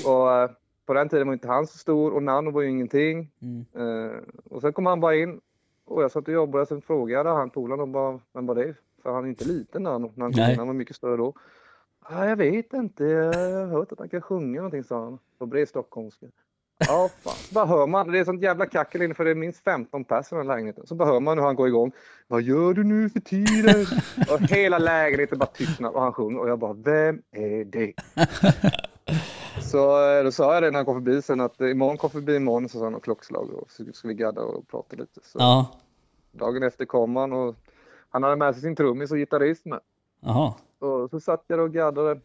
Speaker 3: Och på den tiden var inte han så stor och Nano var ju ingenting.
Speaker 1: Mm.
Speaker 3: Och sen kom han bara in och jag satt och jobbade sen frågade han polaren och bara, vem var det? För han är inte liten när han, när han kom
Speaker 1: Nej.
Speaker 3: han var mycket större då. Ja, jag vet inte, jag har hört att han kan sjunga någonting sa han. På bred stockholmska. Ja, fan. Så bara hör man, det är sånt jävla kackel inne för det är minst 15 pers i den här lägenheten. Så bara hör man hur han går igång. Vad gör du nu för tiden? *laughs* och hela lägenheten bara tystnar och han sjunger och jag bara, vem är det? *laughs* Så då sa jag det när han kom förbi sen att imorgon kom förbi imorgon så sa han och klockslag och så ska vi gadda och prata lite. Så
Speaker 1: Ja,
Speaker 3: dagen efter kom han och han hade med sig sin trummis och gitarrist med.
Speaker 1: jaha.
Speaker 3: Och så satt jag och gaddade.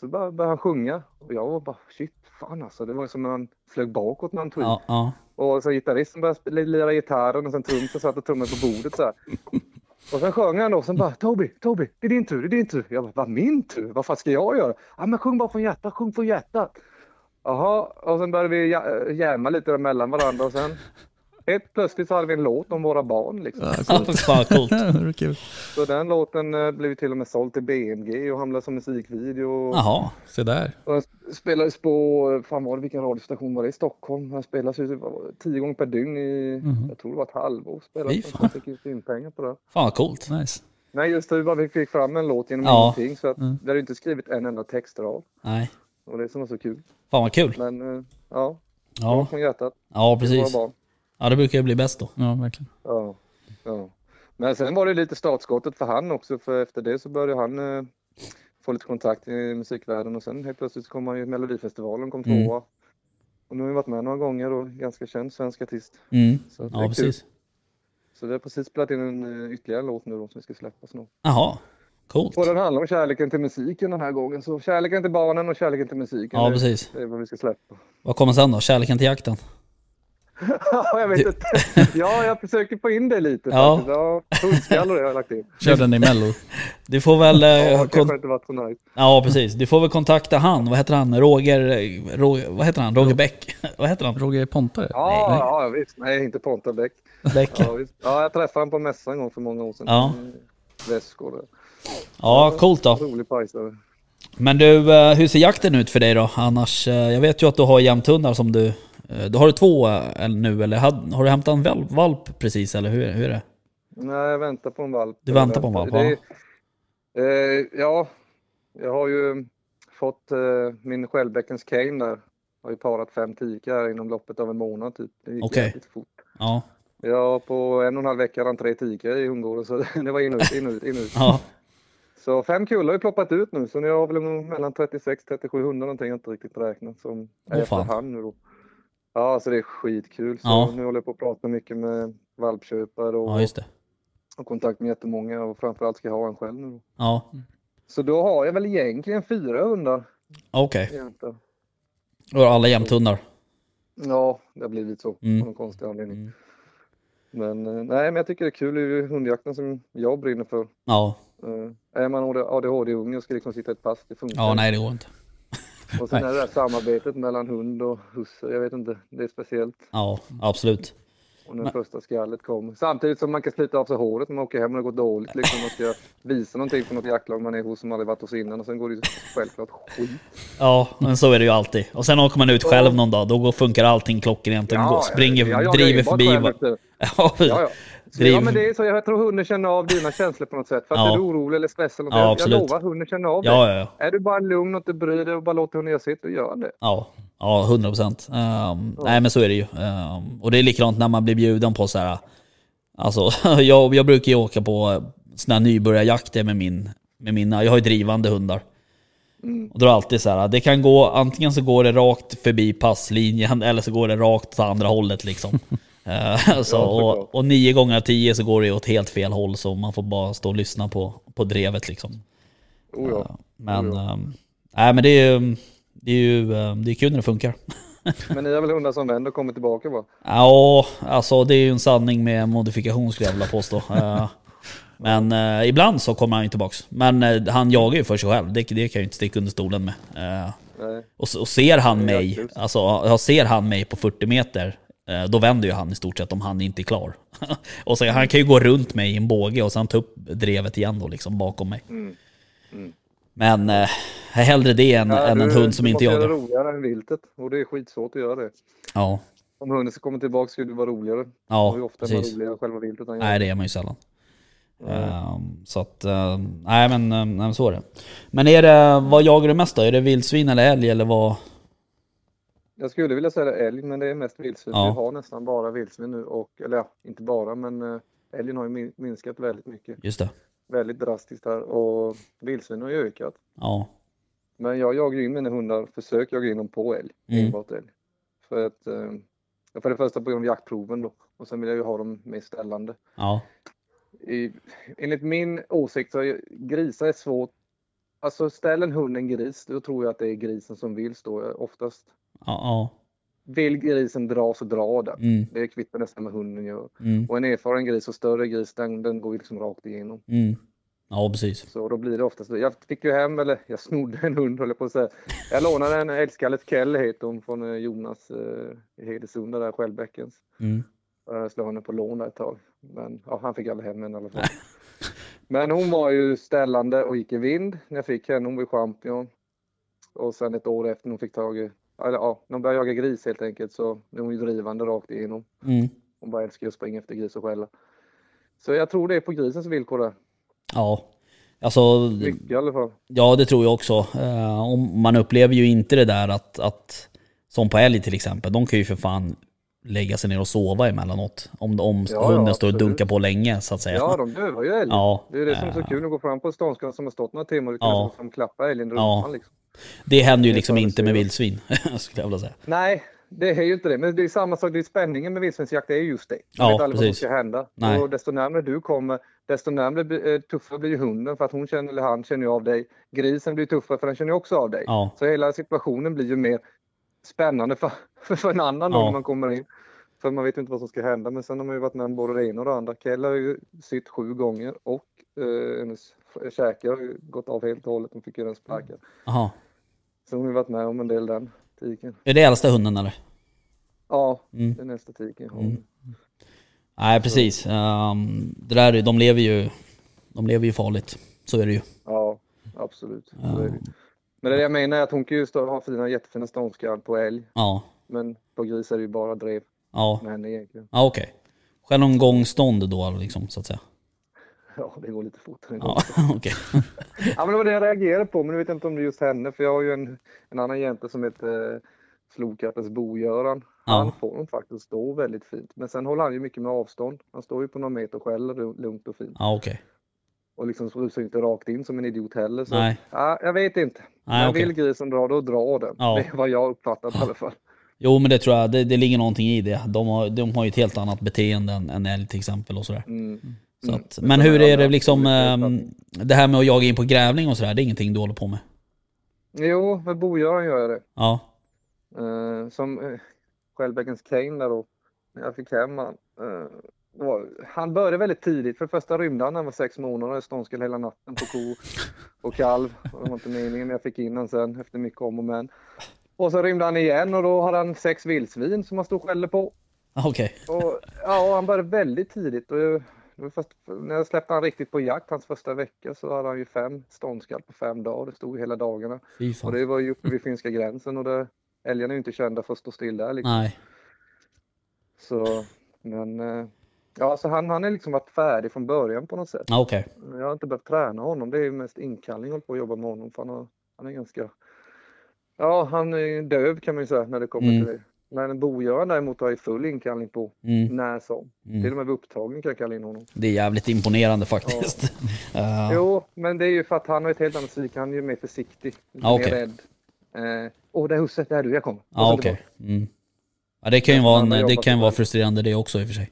Speaker 3: Så bara började han sjunga och jag var bara shit, fan alltså. Det var som när han flög bakåt när han tog.
Speaker 1: Ja, ja.
Speaker 3: Och så gitarristen började lira gitarren och sen trummisen satt och trummade på bordet så här. Och sen sjöng han då och sen bara Toby, Toby, det är din tur, det är din tur. Jag bara, vad min tur? Vad fan ska jag göra? Ja men sjung bara från hjärtat, sjung från hjärtat. Jaha, och sen började vi jä- äh, jämma lite mellan varandra och sen helt plötsligt så hade vi en låt om våra barn liksom.
Speaker 2: Ja,
Speaker 1: coolt. *laughs* *laughs*
Speaker 2: det är kul.
Speaker 3: Så den låten eh, blev till och med såld till BMG och hamnade som musikvideo.
Speaker 1: Jaha.
Speaker 2: Se där.
Speaker 3: Och den spelades på, fan var det, vilken radiostation var det i Stockholm? Den spelas ju var det, tio gånger per dygn i,
Speaker 2: Mhm.
Speaker 3: jag tror det var ett halvår.
Speaker 1: Fy
Speaker 3: Spelades
Speaker 1: fan.
Speaker 3: den, fick ju in pengar på det.
Speaker 1: Fan vad coolt.
Speaker 2: Nice.
Speaker 3: Nej just hur bara vi fick fram en låt genom
Speaker 1: Ja.
Speaker 3: ingenting så att
Speaker 2: Mm.
Speaker 3: vi hade inte skrivit en enda textrad.
Speaker 1: Nej.
Speaker 3: Och det som var så kul.
Speaker 1: Fan vad kul.
Speaker 3: Men eh, ja,
Speaker 1: Ja,
Speaker 3: ja. från hjärtat.
Speaker 1: ja
Speaker 3: till våra
Speaker 1: precis. Ja det brukar ju bli bäst då.
Speaker 2: Ja, verkligen.
Speaker 3: Ja, ja. Men sen var det lite startskottet för han också för efter det så började han eh, få lite kontakt i musikvärlden och sen helt plötsligt kom han ju Melodifestivalen kom
Speaker 1: Mm.
Speaker 3: tvåa. Och nu har vi varit med några gånger och ganska känd svensk artist.
Speaker 1: Mm.
Speaker 3: Så det
Speaker 1: Ja
Speaker 3: kul.
Speaker 1: precis.
Speaker 3: Så vi har precis spelat in en eh, ytterligare låt nu då som vi ska släppa snart.
Speaker 1: Jaha. Coolt.
Speaker 3: Och den handlar om kärleken till musiken den här gången. Så kärleken till barnen och kärleken till musiken.
Speaker 1: Ja
Speaker 3: det,
Speaker 1: precis.
Speaker 3: det är vad vi ska släppa.
Speaker 1: Vad kommer sen då? Kärleken till jakten? *laughs*
Speaker 3: Ja, jag vet
Speaker 1: Du-
Speaker 3: inte. Ja, jag försöker få in det lite
Speaker 1: Ja.
Speaker 3: faktiskt. Ja, hundskallor har jag lagt in.
Speaker 2: Kör den i mello.
Speaker 1: Du får väl... eh,
Speaker 3: Ja,
Speaker 1: kon-
Speaker 3: kanske inte varit så nöjd.
Speaker 1: ja precis. Du får väl kontakta han. Vad heter han? Roger... Roger vad heter han? Roger Bäck? *laughs* vad heter han?
Speaker 2: Roger Pontare?
Speaker 3: Ja,
Speaker 2: Nej.
Speaker 3: ja visst. Nej, inte Ponta Bäck.
Speaker 1: Bäck?
Speaker 3: Ja, ja, jag träffade honom på mässan en gång för många år sedan.
Speaker 1: Ja.
Speaker 3: Väskor.
Speaker 1: Ja, coolt då.
Speaker 3: Rolig pajsare.
Speaker 1: Men du, eh, hur ser jakten ut för dig då? Annars, eh, jag vet ju att du har jämthundar som du... eh, Du har du två eh, nu eller har du hämtat en valp, precis eller hur, hur är det?
Speaker 3: Nej, jag väntar på en valp.
Speaker 1: Du väntar på en valp,
Speaker 3: är- Eh, ja, jag har ju fått eh, min Skällbäckens Kane där. Har ju parat fem tikar inom loppet av en månad typ. Det gick jävligt fort.
Speaker 1: Ja.
Speaker 3: Ja, på en och en halv vecka hade han tre tikar i hundgården så *laughs* det var in ut, in ut, in ut.
Speaker 1: Ja.
Speaker 3: Så fem kullar har ju ploppat ut nu så nu har jag väl mellan 36-37 hundar någonting jag inte riktigt räknat som är
Speaker 1: Åh, fan.
Speaker 3: efterhand nu då. Ja, så det är skitkul. Så
Speaker 1: Ja.
Speaker 3: nu håller jag på att prata mycket med valpköpare och,
Speaker 1: ja, just det.
Speaker 3: och kontakt med jättemånga och framförallt ska jag ha en själv nu.
Speaker 1: Ja,
Speaker 3: Så då har jag väl egentligen fyra hundar
Speaker 1: okej. Då har alla jämthundar.
Speaker 3: Ja, det har blivit så
Speaker 1: Mm.
Speaker 3: av någon konstig anledning.
Speaker 1: Mm.
Speaker 3: Men eh, nej, men jag tycker det är kul. Det är ju hundjakten som jag brinner för.
Speaker 1: Ja.
Speaker 3: Eh, är man ADHD-unge och ska liksom sitta i ett pass, det funkar
Speaker 1: Ja, nej det går inte.
Speaker 3: Och sen är det där samarbetet mellan hund och husse, jag vet inte, det är speciellt.
Speaker 1: Ja, absolut.
Speaker 3: Och när första skallet kommer. Samtidigt som man kan slita av sig håret när man åker hem och det gått dåligt. Liksom man ska visa någonting för något jaktlag man är hos som aldrig varit hos innan och sen går det ju självklart skit.
Speaker 1: Ja, men så är det ju alltid. Och sen åker man ut själv någon dag, då går, funkar allting klockrent. och går, springer,
Speaker 3: jag jagar
Speaker 1: driver förbi. *laughs* Ja,
Speaker 3: Ja, ja. Så, ja, men det är så. Jag tror hunden känner av dina känslor på något sätt. För att
Speaker 1: Ja.
Speaker 3: är du orolig eller stressad.
Speaker 1: Ja,
Speaker 3: jag
Speaker 1: absolut.
Speaker 3: lovar, hunden känner av
Speaker 1: Ja,
Speaker 3: det.
Speaker 1: ja, ja.
Speaker 3: Är du bara lugn och inte bryr dig och bara låter hunden göra sitt, då gör det.
Speaker 1: Ja, ja 100 procent. Um, Nej men så är det ju. Um, och det är likadant när man blir bjuden på så här. Alltså *laughs* jag, jag brukar ju åka på såna här nybörjarjakter med, min, med mina, jag har ju drivande hundar. Och då är det alltid så här, det kan gå, antingen så går det rakt förbi passlinjen eller så går det rakt åt andra hållet liksom. *laughs* Eh, *laughs* så,
Speaker 3: såklart.
Speaker 1: och, och nio gånger av tio så går det åt helt fel håll så man får bara stå och lyssna på, på drevet liksom.
Speaker 3: Oh, ja.
Speaker 1: Men, ehm, nej men det är ju, det är ju ehm, det är kul när det funkar. *laughs*
Speaker 3: Men ni har väl hundar som vänder och kommer tillbaka va?
Speaker 1: Ja, alltså det är ju en sanning med modifikation skulle jag vilja påstå. Eh, *laughs* Men eh, ibland så kommer han ju tillbaks. Men eh, han jagar ju för sig själv, det, det kan jag ju inte sticka under stolen med. Eh, och, och ser han mig, alltså ja, ser han mig på 40 meter, eh, då vänder ju han i stort sett om han inte är klar. *laughs* och så, han kan ju gå runt mig i en båge och sen ta upp drevet igen då liksom bakom mig.
Speaker 3: Mm.
Speaker 1: Men eh, hellre det än,
Speaker 3: Ja,
Speaker 1: än en hund som inte jagar.
Speaker 3: det roligare än viltet. Och det är skitsvårt att göra det.
Speaker 1: Ja,
Speaker 3: Om hunden ska komma tillbaka ska det vara roligare.
Speaker 1: ja
Speaker 3: hur ofta är man
Speaker 1: precis.
Speaker 3: roligare själva viltet
Speaker 1: Nej det är man ju sällan. Ehm, så att, ehm, nej men, ehm, nej men så är det. Men är det, vad jagar du mest då? Är det vildsvin eller älg eller vad?
Speaker 3: Jag skulle vilja säga älg, men det är mest vildsvin.
Speaker 1: Ja.
Speaker 3: Vi har nästan bara vildsvin nu. Och, eller ja, inte bara, men äh, älgen har ju min- minskat väldigt mycket.
Speaker 1: Just det.
Speaker 3: Väldigt drastiskt här. Och vildsvin har ju ökat.
Speaker 1: Ja.
Speaker 3: Men jag jagar ju in mina hundar, försöker jaga in dem på älg.
Speaker 1: Mm.
Speaker 3: Enbart älg. För att, eh, för det första på grund av jaktproven då. Och sen vill jag ju ha dem mer ställande.
Speaker 1: Ja.
Speaker 3: I, enligt min åsikt så är grisar är svårt. Alltså ställ en hund en gris, då tror jag att det är grisen som vill stå oftast.
Speaker 1: Ja.
Speaker 3: Vill grisen dra så drar den.
Speaker 1: Mm.
Speaker 3: Det kvittar nästan vad hunden gör.
Speaker 1: Mm.
Speaker 3: Och en erfaren gris och större gris, den, den går ju liksom rakt igenom.
Speaker 1: Mm. Ja precis.
Speaker 3: Så då blir det oftast Jag fick ju hem, eller jag snodde en hund jag på att säga. Jag lånade en älgskallet Kell heter hon från eh, Jonas eh, Hedesunda där, Skällbäckens.
Speaker 1: Mm.
Speaker 3: Jag slog henne på lån där ett tag. Men ja, han fick aldrig hem henne i alla fall. *laughs* Men hon var ju ställande och gick i vind när jag fick henne. Hon var champion. Och sen ett år efter hon fick tag i, eller ja, när hon började jaga gris helt enkelt så är hon ju drivande rakt igenom.
Speaker 1: Mm.
Speaker 3: Hon bara älskar att springa efter gris och skälla. Så jag tror det är på grisens villkor där.
Speaker 1: Ja. Alltså,
Speaker 3: Mycket i alla fall.
Speaker 1: ja det tror jag också. Om man upplever ju inte det där att, att, som på älg till exempel, de kan ju för fan lägga sig ner och sova emellanåt. Om, om
Speaker 3: Ja, ja,
Speaker 1: hunden står och dunkar på länge så att säga.
Speaker 3: Ja, de dövar ju älg.
Speaker 1: Ja,
Speaker 3: Det är det som är så
Speaker 1: eh,
Speaker 3: kul att gå fram på ståndskan som har stått några timmar och
Speaker 1: Ja.
Speaker 3: ja. fram klappa älgen i
Speaker 1: Ja.
Speaker 3: liksom.
Speaker 1: Det händer ju liksom inte med vildsvin, *laughs* skulle jag vilja säga.
Speaker 3: Nej, det är ju inte det. Men det är samma sak, det är spänningen med vildsvinsjakt, det är just det. Du
Speaker 1: Ja,
Speaker 3: vet aldrig vad som
Speaker 1: precis.
Speaker 3: ska hända.
Speaker 1: Nej.
Speaker 3: Och desto närmare du kommer, desto närmare eh, tuffare blir hunden för att hon känner, eller han känner ju av dig. Grisen blir tuffare för den känner ju också av dig.
Speaker 1: Ja,
Speaker 3: Så hela situationen blir ju mer spännande för, för, *laughs* för en annan
Speaker 1: Ja.
Speaker 3: när man kommer in. För man vet ju inte vad som ska hända. Men sen har man ju varit med om både det ena och det andra. Kell har ju sytt sju gånger och eh, hennes käke har ju gått av helt och hållet. Hon fick ju den sparkad.
Speaker 1: Jaha.
Speaker 3: Så hon har ju varit med om en del den tiken.
Speaker 1: Är det äldsta hunden eller?
Speaker 3: Ja,
Speaker 1: Mm.
Speaker 3: det är nästa tiken.
Speaker 1: Mm. Nej precis. Um, det där, är- de lever ju de lever ju farligt. Så är det ju.
Speaker 3: Ja, absolut.
Speaker 1: Ja.
Speaker 3: det. Men det jag menar är att hon kan ju ha fina, jättefina ståndskall på älg.
Speaker 1: Ja,
Speaker 3: Men på gris är det ju bara drev
Speaker 1: ja,
Speaker 3: henne egentligen.
Speaker 1: ja okej. Själv någon gångstånd då liksom så att säga?
Speaker 3: Ja, det går lite fortare.
Speaker 1: Ja, *laughs* okej.
Speaker 3: Ja, men det var det jag reagerade på, men jag vet inte om det är just henne, för jag har ju en, en annan jämte som heter eh, Flokattens Bo-Göran. Han
Speaker 1: Ja.
Speaker 3: får nog faktiskt stå väldigt fint, men sen håller han ju mycket med avstånd. Han står ju på några meter lu- lugnt och fint.
Speaker 1: Ja, okej.
Speaker 3: Och liksom rusar inte rakt in som en idiot heller. Så,
Speaker 1: Nej.
Speaker 3: ja, jag vet inte.
Speaker 1: Nej,
Speaker 3: men
Speaker 1: okej.
Speaker 3: vill grisen dra, då drar den.
Speaker 1: Ja.
Speaker 3: Det är vad jag uppfattat i alla fall.
Speaker 1: Jo men det tror jag, det, det ligger någonting i det. De har, de har ju ett helt annat beteende än, än älg till exempel och sådär.
Speaker 3: Mm.
Speaker 1: Så
Speaker 3: Mm.
Speaker 1: att, men hur är det liksom,
Speaker 3: uppfattningar.
Speaker 1: det här med att jaga in på grävling och sådär, det är ingenting du håller på med?
Speaker 3: Jo, med Bo-Göran gör jag det.
Speaker 1: Ja,
Speaker 3: Eh, som eh, Skällbäckens Kane där då, när jag fick hem han. Det var, han började väldigt tidigt. För det första rymde han när han var sex månader, ståndskall hela natten på ko och kalv. Och det var inte meningen, men jag fick in han sen efter mycket om och men. Och så rymde han igen och då hade han sex vildsvin som han stod och skällde på.
Speaker 1: Ah, okej.
Speaker 3: Och, ja, han började väldigt tidigt. Och jag, var först, när jag släppte han riktigt på jakt, hans första vecka, så hade han ju fem ståndskall på fem dagar. Det stod hela dagarna. Och det var ju uppe vid finska gränsen och det, älgarna är ju inte kända för att stå still där liksom.
Speaker 1: Nej.
Speaker 3: Så, men eh, Ja, alltså han, han är liksom varit färdig från början på något sätt.
Speaker 1: Ja, Okej.
Speaker 3: Jag har inte behövt träna honom. Det är ju mest inkallning jag håller på att jobba med honom. För han, har, han är ganska... Ja, han är döv kan man ju säga när det kommer
Speaker 1: Mm.
Speaker 3: till det. Men Bogöran däremot har ju full inkallning på
Speaker 1: Mm.
Speaker 3: när som. Till
Speaker 1: Mm.
Speaker 3: och med vid upptagning kan jag kalla in honom.
Speaker 1: Det är jävligt imponerande faktiskt. Eh, *laughs*
Speaker 3: Jo, men det är ju för att han har ett helt annat psyke. Han är ju mer försiktig. Lite
Speaker 1: Ja,
Speaker 3: mer rädd. Åh, eh, oh, där är husse, där är du, jag kommer.
Speaker 1: Ja okej.
Speaker 3: tillbaka.
Speaker 1: Mm. Ja, det kan ju vara, en, det kan vara frustrerande det också i och för sig.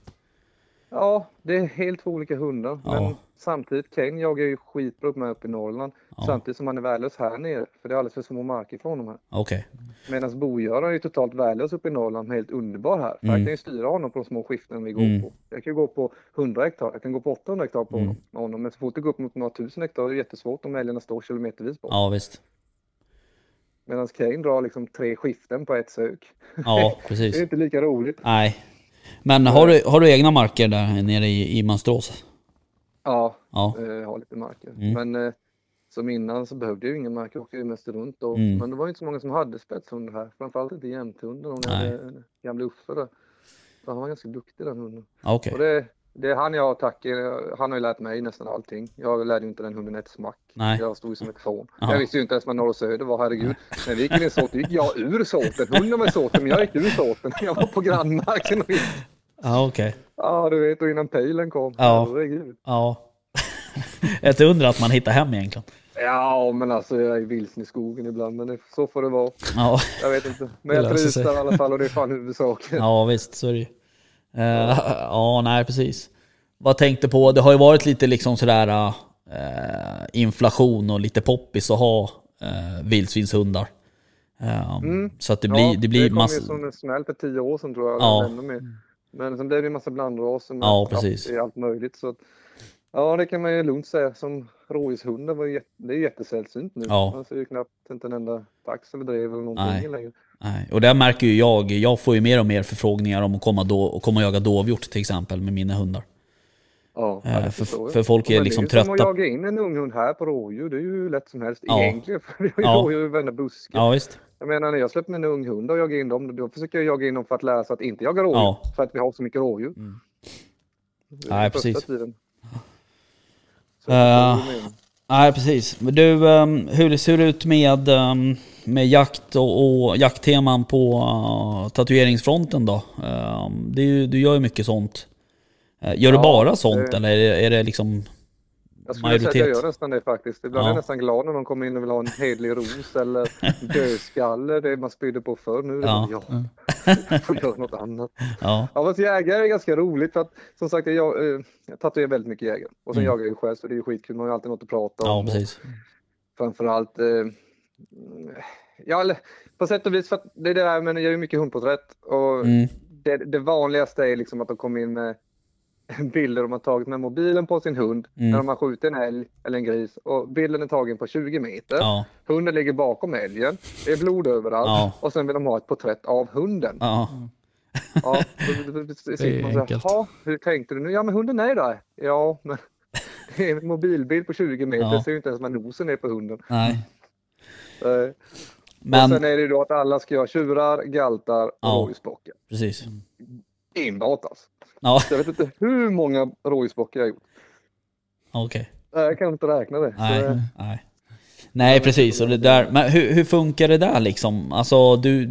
Speaker 3: Ja, det är helt två olika hundar.
Speaker 1: Ja.
Speaker 3: Men samtidigt, Kane jagar ju skitbra upp med upp i Norrland.
Speaker 1: Ja.
Speaker 3: Samtidigt som han är värdelös här nere. För det är alldeles för små marker från honom här.
Speaker 1: Okej.
Speaker 3: Medan Bogöran är ju totalt värdelös uppe i Norrland, men helt underbar här. För
Speaker 1: Mm.
Speaker 3: jag kan ju styra honom på de små skiften vi går
Speaker 1: Mm.
Speaker 3: på. Jag kan ju gå på 100 hektar, jag kan gå på 800 hektar på
Speaker 1: Mm.
Speaker 3: honom, honom. Men så fort det går upp mot några tusen hektar är det jättesvårt om älgarna står kilometervis bort.
Speaker 1: Ja visst.
Speaker 3: Medan Kane drar liksom tre skiften på ett sök.
Speaker 1: Ja *laughs*
Speaker 3: Det är
Speaker 1: precis.
Speaker 3: inte lika roligt.
Speaker 1: Nej. Men har du, har du egna marker där nere i, i Mönsterås?
Speaker 3: Ja,
Speaker 1: Ja.
Speaker 3: eh, ha lite marker.
Speaker 1: Mm.
Speaker 3: Men eh, som innan så behövde jag ju ingen mark, jag åkte ju mest runt då.
Speaker 1: Mm.
Speaker 3: Men det var ju inte så många som hade spetshundar här, framförallt inte jämthundar. De
Speaker 1: Nej.
Speaker 3: hade gamla Uffe där. Så han var ganska duktig den hunden.
Speaker 1: Okej.
Speaker 3: Och det, det är han jag tackar, han har ju lärt mig nästan allting. Jag lärde ju inte den hunden ett smack.
Speaker 1: Nej.
Speaker 3: Jag stod ju som ett fån.
Speaker 1: Ja.
Speaker 3: Jag visste ju inte ens vad norr och söder var, herregud. När vi gick in i såten gick jag ur såten. Hunden var i såten, men jag gick ur såten. Jag var på grannmarken och.
Speaker 1: Ja okej.
Speaker 3: Ja, du vet, och innan pejlen kom.
Speaker 1: Ja.
Speaker 3: Herregud.
Speaker 1: Ja. *laughs* Ett under att man hittar hem egentligen.
Speaker 3: Ja, men alltså jag är vilsen i skogen ibland, men det, så får det vara.
Speaker 1: Ja,
Speaker 3: Jag vet inte. Men jag trivs där i alla fall och det är fan huvudsaken.
Speaker 1: ja visst så är det ju. Eh, *laughs* ja, nej precis. Vad tänkte på, det har ju varit lite liksom sådär uh, inflation och lite poppis att ha uh, vildsvinshundar. Eh,
Speaker 3: Mm.
Speaker 1: Så att det blir, det blir
Speaker 3: kom ju
Speaker 1: massa...
Speaker 3: som en smäll för tio år sedan tror jag.
Speaker 1: Ja.
Speaker 3: eller Ännu mer. Men sen blev det en massa blandraser med
Speaker 1: Ja, precis.
Speaker 3: det allt möjligt. Så att, ja, det kan man ju lugnt säga. Som rådjurshundar var ju det är jättesällsynt nu.
Speaker 1: Ja.
Speaker 3: Man ser ju knappt inte en enda tax eller drev eller någonting
Speaker 1: Nej.
Speaker 3: längre.
Speaker 1: Nej, och där märker ju jag, jag får ju mer och mer förfrågningar om att komma, då, och komma och jaga dovhjort till exempel med mina hundar.
Speaker 3: Ja,
Speaker 1: Eh,
Speaker 3: ja, det
Speaker 1: för- för folk är
Speaker 3: Men
Speaker 1: liksom
Speaker 3: Det är ju som
Speaker 1: trötta.
Speaker 3: att jaga in en ung hund här på rådjur. Det är ju hur lätt som helst
Speaker 1: Ja.
Speaker 3: egentligen. *laughs* För det är ju
Speaker 1: Ja.
Speaker 3: rådjur i varenda buske.
Speaker 1: Ja visst.
Speaker 3: Jag menar när jag släpper en ung hund och jagar in dem, då försöker jag jaga in dem för att lära sig att inte jaga rådjur.
Speaker 1: Ja.
Speaker 3: För att vi har så mycket rådjur.
Speaker 1: Mm.
Speaker 3: Det är
Speaker 1: Nej, precis.
Speaker 3: Tiden. Så
Speaker 1: Eh,
Speaker 3: menar.
Speaker 1: Nej precis. Du, ehm, hur ser det ut med, ehm, med jakt och, och jaktteman på uh, tatueringsfronten då? Ehm, det är ju, du gör ju mycket sånt. Eh, gör du
Speaker 3: Ja,
Speaker 1: bara sånt
Speaker 3: det-
Speaker 1: eller är det, är det liksom...
Speaker 3: Jag skulle säga att jag
Speaker 1: majoritet.
Speaker 3: gör nästan det faktiskt. Ibland är
Speaker 1: Ja.
Speaker 3: jag nästan glad när någon kommer in och vill ha en hedlig ros eller *laughs* dödskalle, det man spydde på förr. Nu är det
Speaker 1: Ja.
Speaker 3: ja. jag *laughs* får göra något annat.
Speaker 1: Ja,
Speaker 3: Ja, fast jägare är ganska roligt för att som sagt jag, jag, eh, jag tatuerar väldigt mycket jägare. Och sen
Speaker 1: Mm.
Speaker 3: jagar jag ju själv så det är ju skitkul, man har ju alltid något att prata
Speaker 1: ja
Speaker 3: om.
Speaker 1: precis.
Speaker 3: Framförallt, eh, ja eller på sätt och vis för att det är det där men jag gör ju mycket hundporträtt och
Speaker 1: Mm.
Speaker 3: det, det vanligaste är liksom att de kommer in med *laughs* bilder de har tagit med mobilen på sin hund
Speaker 1: Mm.
Speaker 3: när de har skjutit en älg eller en gris och bilden är tagen på 20 meter.
Speaker 1: Ja,
Speaker 3: Hunden ligger bakom älgen, det är blod överallt
Speaker 1: Ja.
Speaker 3: och sen vill de ha ett porträtt av hunden.
Speaker 1: ja,
Speaker 3: Ja, då, då, då, då sitter man så här,
Speaker 2: enkelt.
Speaker 3: "Ja, hur tänkte du nu? Ja men hunden är där. Ja men *laughs* det är en mobilbild på 20 meter,
Speaker 1: Ja.
Speaker 3: ser ju inte ens vad nosen är på hunden.
Speaker 1: nej.
Speaker 3: Eh, Och
Speaker 1: Men,
Speaker 3: sen är det ju då att alla ska göra tjurar, galtar och
Speaker 1: Ja.
Speaker 3: rådjursbockar.
Speaker 1: precis.
Speaker 3: Enbart alltså.
Speaker 1: Ja,
Speaker 3: Jag vet inte hur många rådjursbockar jag har gjort.
Speaker 1: okej.
Speaker 3: Nej, Jag kan inte räkna det. Så,
Speaker 1: Nej,
Speaker 3: eh,
Speaker 1: nej. Nej precis, och det där, men hur, hur funkar det där liksom? Alltså du,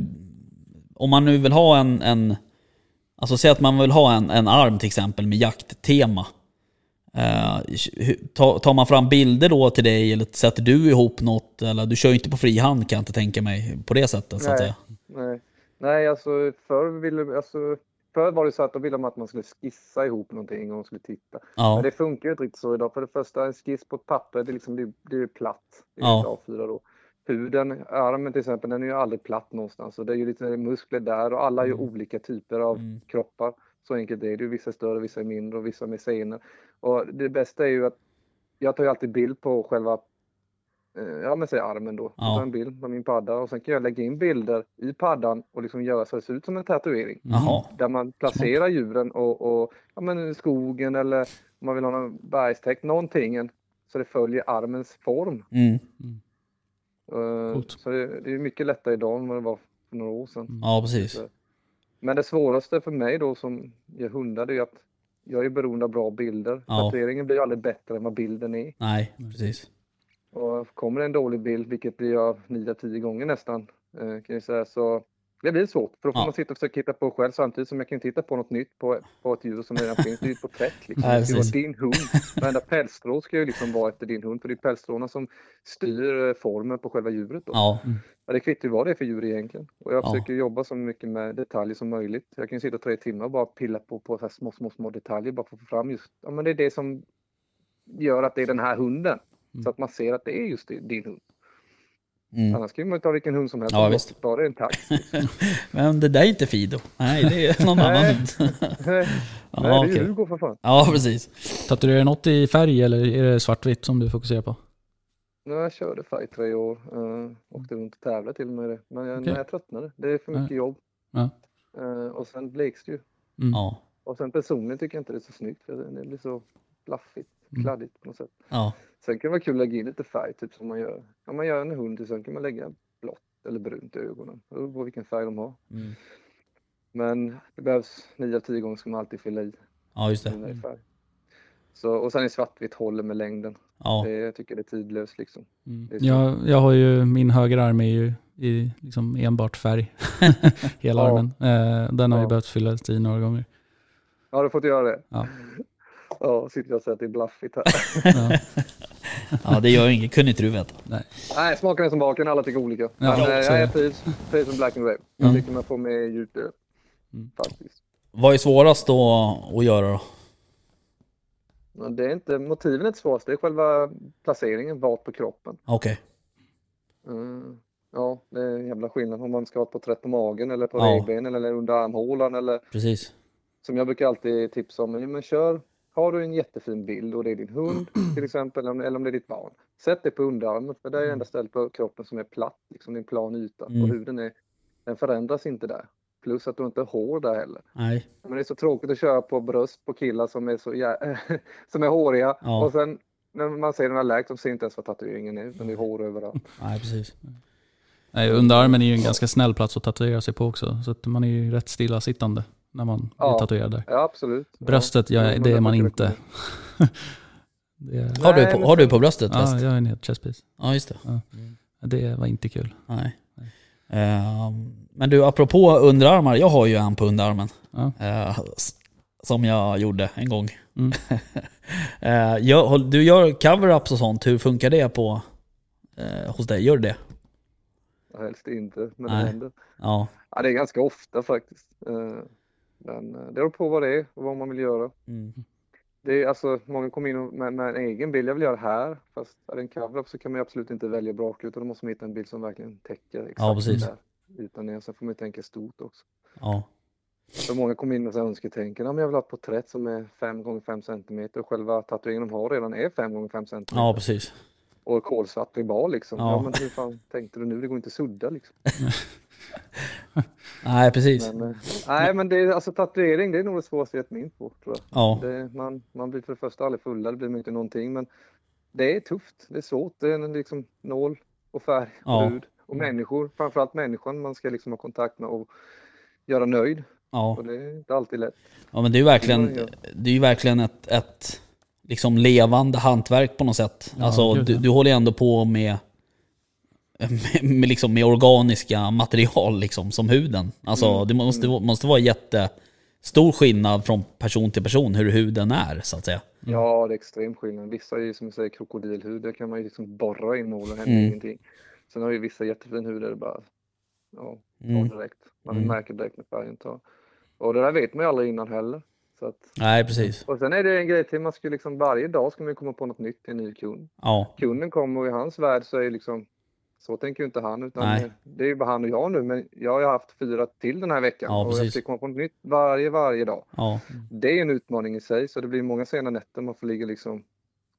Speaker 1: om man nu vill ha en, en alltså säg att man vill ha en, en arm till exempel med jakttema. Eh, tar, man fram bilder då till dig eller sätter du ihop något? Eller du kör ju inte på fri hand kan jag inte tänka mig på det sättet så att säga.
Speaker 3: Nej, nej alltså förr, ville, alltså förr var det så att då ville man att man skulle skissa ihop någonting och man skulle titta.
Speaker 1: Ja,
Speaker 3: Men det funkar ju inte riktigt så idag. För det första, en skiss på ett papper, det liksom, det, det är ju platt. Det är
Speaker 1: Ja.
Speaker 3: ja. A4 då. Huden, armen till exempel, den är ju aldrig platt någonstans. Så det är ju lite muskler där och alla är ju olika typer av
Speaker 1: Mm.
Speaker 3: kroppar. Så enkelt är det ju. Vissa är större, vissa är mindre och vissa med senor. Och det bästa är ju att jag tar ju alltid bild på själva eh, Ja men säg armen då.
Speaker 1: Ja.
Speaker 3: Jag tar en bild på min padda och sen kan jag lägga in bilder i paddan och liksom göra så det ser ut som en tatuering.
Speaker 1: jaha.
Speaker 3: Där man placerar djuren och, och ja, men skogen eller om man vill ha någon bergstäkt, någonting så det följer armens form.
Speaker 1: Mm.
Speaker 2: Coolt.
Speaker 3: Så det, det är mycket lättare idag än vad det var för några år sedan.
Speaker 1: Ja precis.
Speaker 3: Men det svåraste för mig då som ger hundar det är att jag är beroende av bra bilder.
Speaker 1: Ja.
Speaker 3: Tatueringen blir ju aldrig bättre än vad bilden är.
Speaker 1: Nej, precis.
Speaker 3: Och kommer det en dålig bild, vilket blir av 9 10 gånger nästan, eh, kan jag säga, så det blir svårt. För då får
Speaker 1: Ja.
Speaker 3: man sitta och försöka hitta på själv samtidigt som jag kan titta på något nytt på, på ett djur som redan finns. Det är ju ett porträtt liksom.
Speaker 1: Ja,
Speaker 3: det
Speaker 1: precis.
Speaker 3: din hund. Varenda pälsstrå ska ju liksom vara efter din hund, för det är pälsstråna som styr eh, formen på själva djuret. Då.
Speaker 1: Ja,
Speaker 3: Ja, det kvittar ju vad det är för djur egentligen. Och jag
Speaker 1: Ja.
Speaker 3: försöker jobba så mycket med detaljer som möjligt. Jag kan ju sitta tre timmar och bara pilla på, på så här små, små, små detaljer bara för att få fram just, ja men det är det som gör att det är den här hunden. Så att man ser att det är just din hund.
Speaker 1: Mm.
Speaker 3: Annars kan man ju ta vilken hund som helst.
Speaker 1: Ja, visst.
Speaker 3: Bara en tax. *laughs*
Speaker 1: Men det där är inte Fido. Nej, det är någon annan hund. *laughs*
Speaker 3: Nej,
Speaker 1: Ja,
Speaker 3: det är ju Hugo för fan.
Speaker 1: Ja, precis.
Speaker 2: Tatuerar du något i färg eller är det svartvitt som du fokuserar på?
Speaker 3: Nej, Jag körde färg tre år. Uh, åkte runt och tävlade till och med det. Men jag, nej, jag tröttnade. Det är för mycket jobb.
Speaker 2: Ja.
Speaker 3: Eh, och sen bleks det ju.
Speaker 2: Mm.
Speaker 1: Ja,
Speaker 3: Och sen personligen tycker jag inte det är så snyggt. För det blir så blaffigt. Kladdigt på något sätt.
Speaker 1: ja,
Speaker 3: Sen kan det vara kul att lägga in lite färg, typ som man gör. Om man gör en hund, sen kan man lägga blått eller brunt i ögonen. Det beror på vilken färg de har.
Speaker 1: mm.
Speaker 3: Men det behövs 9 av 10 gånger ska man alltid fylla i
Speaker 1: ja just det.
Speaker 3: färg. Så, och sen är svartvitt håller med längden.
Speaker 1: Ja,
Speaker 3: Det, jag tycker det är tidlöst liksom.
Speaker 2: Mm.
Speaker 3: Är.
Speaker 2: Jag, jag har ju, min högerarm är ju i liksom enbart färg. *laughs* Hela
Speaker 3: Ja.
Speaker 2: armen. Eh, den har ju
Speaker 3: Ja.
Speaker 2: behövt fyllas i några gånger.
Speaker 3: Har du fått göra det?
Speaker 2: Ja. *laughs*
Speaker 3: Ja, sitter jag och säger att det är blaffigt här.
Speaker 2: Ja.
Speaker 1: det gör ju inget. Kunde inte du veta.
Speaker 3: Nej, smaken är som baken, alla tycker olika. Men
Speaker 2: Ja,
Speaker 3: eh,
Speaker 2: så är
Speaker 3: jag
Speaker 2: det.
Speaker 3: trivs, trivs med Black and Grave. Jag
Speaker 2: Mm.
Speaker 3: tycker man får med djupt.
Speaker 2: Mm.
Speaker 3: Faktiskt.
Speaker 1: Vad är svårast då att göra då?
Speaker 3: Men det är inte, motiven är inte svårast, det är själva placeringen, vart på kroppen.
Speaker 1: Okej.
Speaker 3: Mm. Ja, det är en jävla skillnad om man ska ha ett porträtt på magen eller på
Speaker 1: Ja.
Speaker 3: revbenen eller under armhålan eller
Speaker 1: Precis.
Speaker 3: som jag brukar alltid tipsa om, men kör, har du en jättefin bild och det är din hund *clears throat* till exempel eller om- det är ditt barn. Sätt det på underarmen för det är det enda stället på kroppen som är platt, liksom det är en plan yta
Speaker 1: Mm.
Speaker 3: och huden är, den förändras inte där. Plus att du inte har hår där heller.
Speaker 1: Nej.
Speaker 3: Men det är så tråkigt att köra på bröst på killar som är så jä- *laughs* som är håriga
Speaker 1: Ja.
Speaker 3: och sen när man ser den har läkt, de ser inte ens vad tatueringen är utan det är hår överallt. *laughs*
Speaker 1: Nej, precis.
Speaker 2: Nej, underarmen är ju en ganska snäll plats att tatuera sig på också. Så att man är ju rätt stillasittande när man
Speaker 3: Ja.
Speaker 2: är tatuerad där.
Speaker 3: Ja, absolut.
Speaker 2: Bröstet, ja,
Speaker 3: Ja,
Speaker 2: det är man inte. *laughs* det, är-
Speaker 1: Har du på, har du på bröstet
Speaker 2: ja, jag är en helt chestpiece.
Speaker 1: Ja, just det.
Speaker 2: Det var inte kul.
Speaker 1: Nej. Ehm, men du, apropå underarmar. Jag har ju en på underarmen.
Speaker 2: Ja.
Speaker 1: S- som jag gjorde en gång.
Speaker 2: Mm. *laughs*
Speaker 1: Eh, jag, du gör cover-ups och sånt. Hur funkar det på eh, hos dig? Gör du det?
Speaker 3: Ja, Helst inte, men
Speaker 1: Nej.
Speaker 3: det händer.
Speaker 1: Ja.
Speaker 3: Ja, det är ganska ofta faktiskt. Men eh, det beror på vad det är och vad man vill göra.
Speaker 1: Mm.
Speaker 3: Det är alltså, många kommer in med, med en egen bild. Jag vill göra här. Fast är det en cover-up så kan man absolut inte välja brak utan då måste man hitta en bild som verkligen täcker exakt
Speaker 1: Ja, precis.
Speaker 3: där. Utan det. Sen får man tänka stort också.
Speaker 1: Ja.
Speaker 3: Så många kommer in och så önsketänker, ja men jag vill ha ett porträtt som är 5 gånger 5 cm och själva tatueringen de har redan är 5 gånger 5 cm.
Speaker 1: ja, precis.
Speaker 3: Och kolsvart tribal liksom.
Speaker 1: Ja.
Speaker 3: Ja. men hur fan tänkte du nu? Det går inte att sudda liksom. *laughs* *laughs*
Speaker 1: Nej, precis.
Speaker 3: Men, eh, nej men det är alltså tatuering, det är nog det svåraste jag gett mig in på tror jag.
Speaker 1: Ja.
Speaker 3: Det, man, man blir för det första aldrig fulla, det blir inte någonting men det är tufft, det är svårt, det är en liksom nål och färg och
Speaker 1: Ja.
Speaker 3: hud och människor, framförallt människan man ska liksom ha kontakt med och göra nöjd
Speaker 1: Ja.
Speaker 3: och det är inte alltid lätt.
Speaker 1: ja, men det är ju verkligen, det är ju verkligen ett, ett liksom levande hantverk på något sätt.
Speaker 2: Ja,
Speaker 1: alltså, du, du håller ju ändå på med, med, med, liksom, med organiska material liksom, som huden. Alltså,
Speaker 3: Mm,
Speaker 1: det måste, måste vara jättestor skillnad från person till person hur huden är, så att säga.
Speaker 3: Ja, det är extrem skillnad. Vissa är ju som du säger krokodilhud, där kan man ju liksom borra in nålen och händer
Speaker 1: Mm.
Speaker 3: ingenting. Sen har ju vissa jättefin hud där det bara, ja,
Speaker 1: Mm.
Speaker 3: direkt. Man
Speaker 1: Mm.
Speaker 3: märker direkt när färgen tar. Och det där vet man ju aldrig innan heller. Att,
Speaker 1: Nej, precis.
Speaker 3: och sen är det en grej till, man ska liksom varje dag ska man ju komma på något nytt till en ny kund.
Speaker 1: Ja,
Speaker 3: Kunden kommer och i hans värld så är det liksom, så tänker ju inte han utan
Speaker 1: Nej.
Speaker 3: det- är ju bara han och jag nu men jag har ju haft fyra till den här veckan
Speaker 1: Ja,
Speaker 3: och jag
Speaker 1: precis.
Speaker 3: ska komma på något nytt varje, varje dag.
Speaker 1: ja,
Speaker 3: Det är en utmaning i sig så det blir många sena nätter man får ligga liksom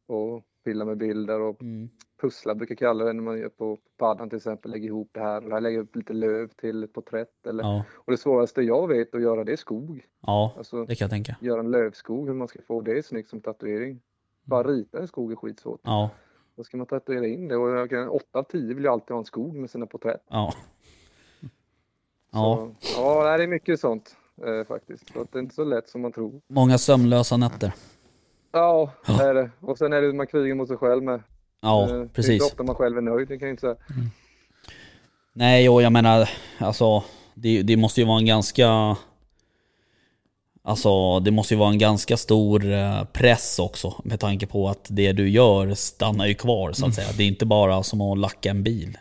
Speaker 3: och pilla med bilder och
Speaker 1: mm.
Speaker 3: pussla brukar jag kalla det när man gör på paddan till exempel, lägger ihop det här och här lägger jag upp lite löv till ett porträtt eller
Speaker 1: ja,
Speaker 3: och det svåraste jag vet att göra det är skog.
Speaker 1: ja,
Speaker 3: Alltså
Speaker 1: det kan jag tänka.
Speaker 3: göra en lövskog, hur man ska få det snyggt som tatuering. Bara rita en skog är skitsvårt.
Speaker 1: Ja,
Speaker 3: Då ska man tatuera in det och jag kan, 8 av 10 vill ju alltid ha en skog med sina porträtt.
Speaker 1: ja. Ja, *laughs*
Speaker 3: Så, ja, det är mycket sånt. eh, faktiskt. Så det är inte så lätt som man tror.
Speaker 1: Många sömnlösa nätter.
Speaker 3: Ja, det är det. Och sen är det man krigar mot sig själv med.
Speaker 1: Ja,
Speaker 3: Eh, Det är inte
Speaker 1: precis.
Speaker 3: ofta man själv är nöjd, det kan jag inte säga.
Speaker 1: Nej, och jag menar, alltså det, det måste ju vara en ganska... Alltså det måste ju vara en ganska stor eh, press också med tanke på att det du gör stannar ju kvar så att säga. Det är inte bara som att lacka en bil.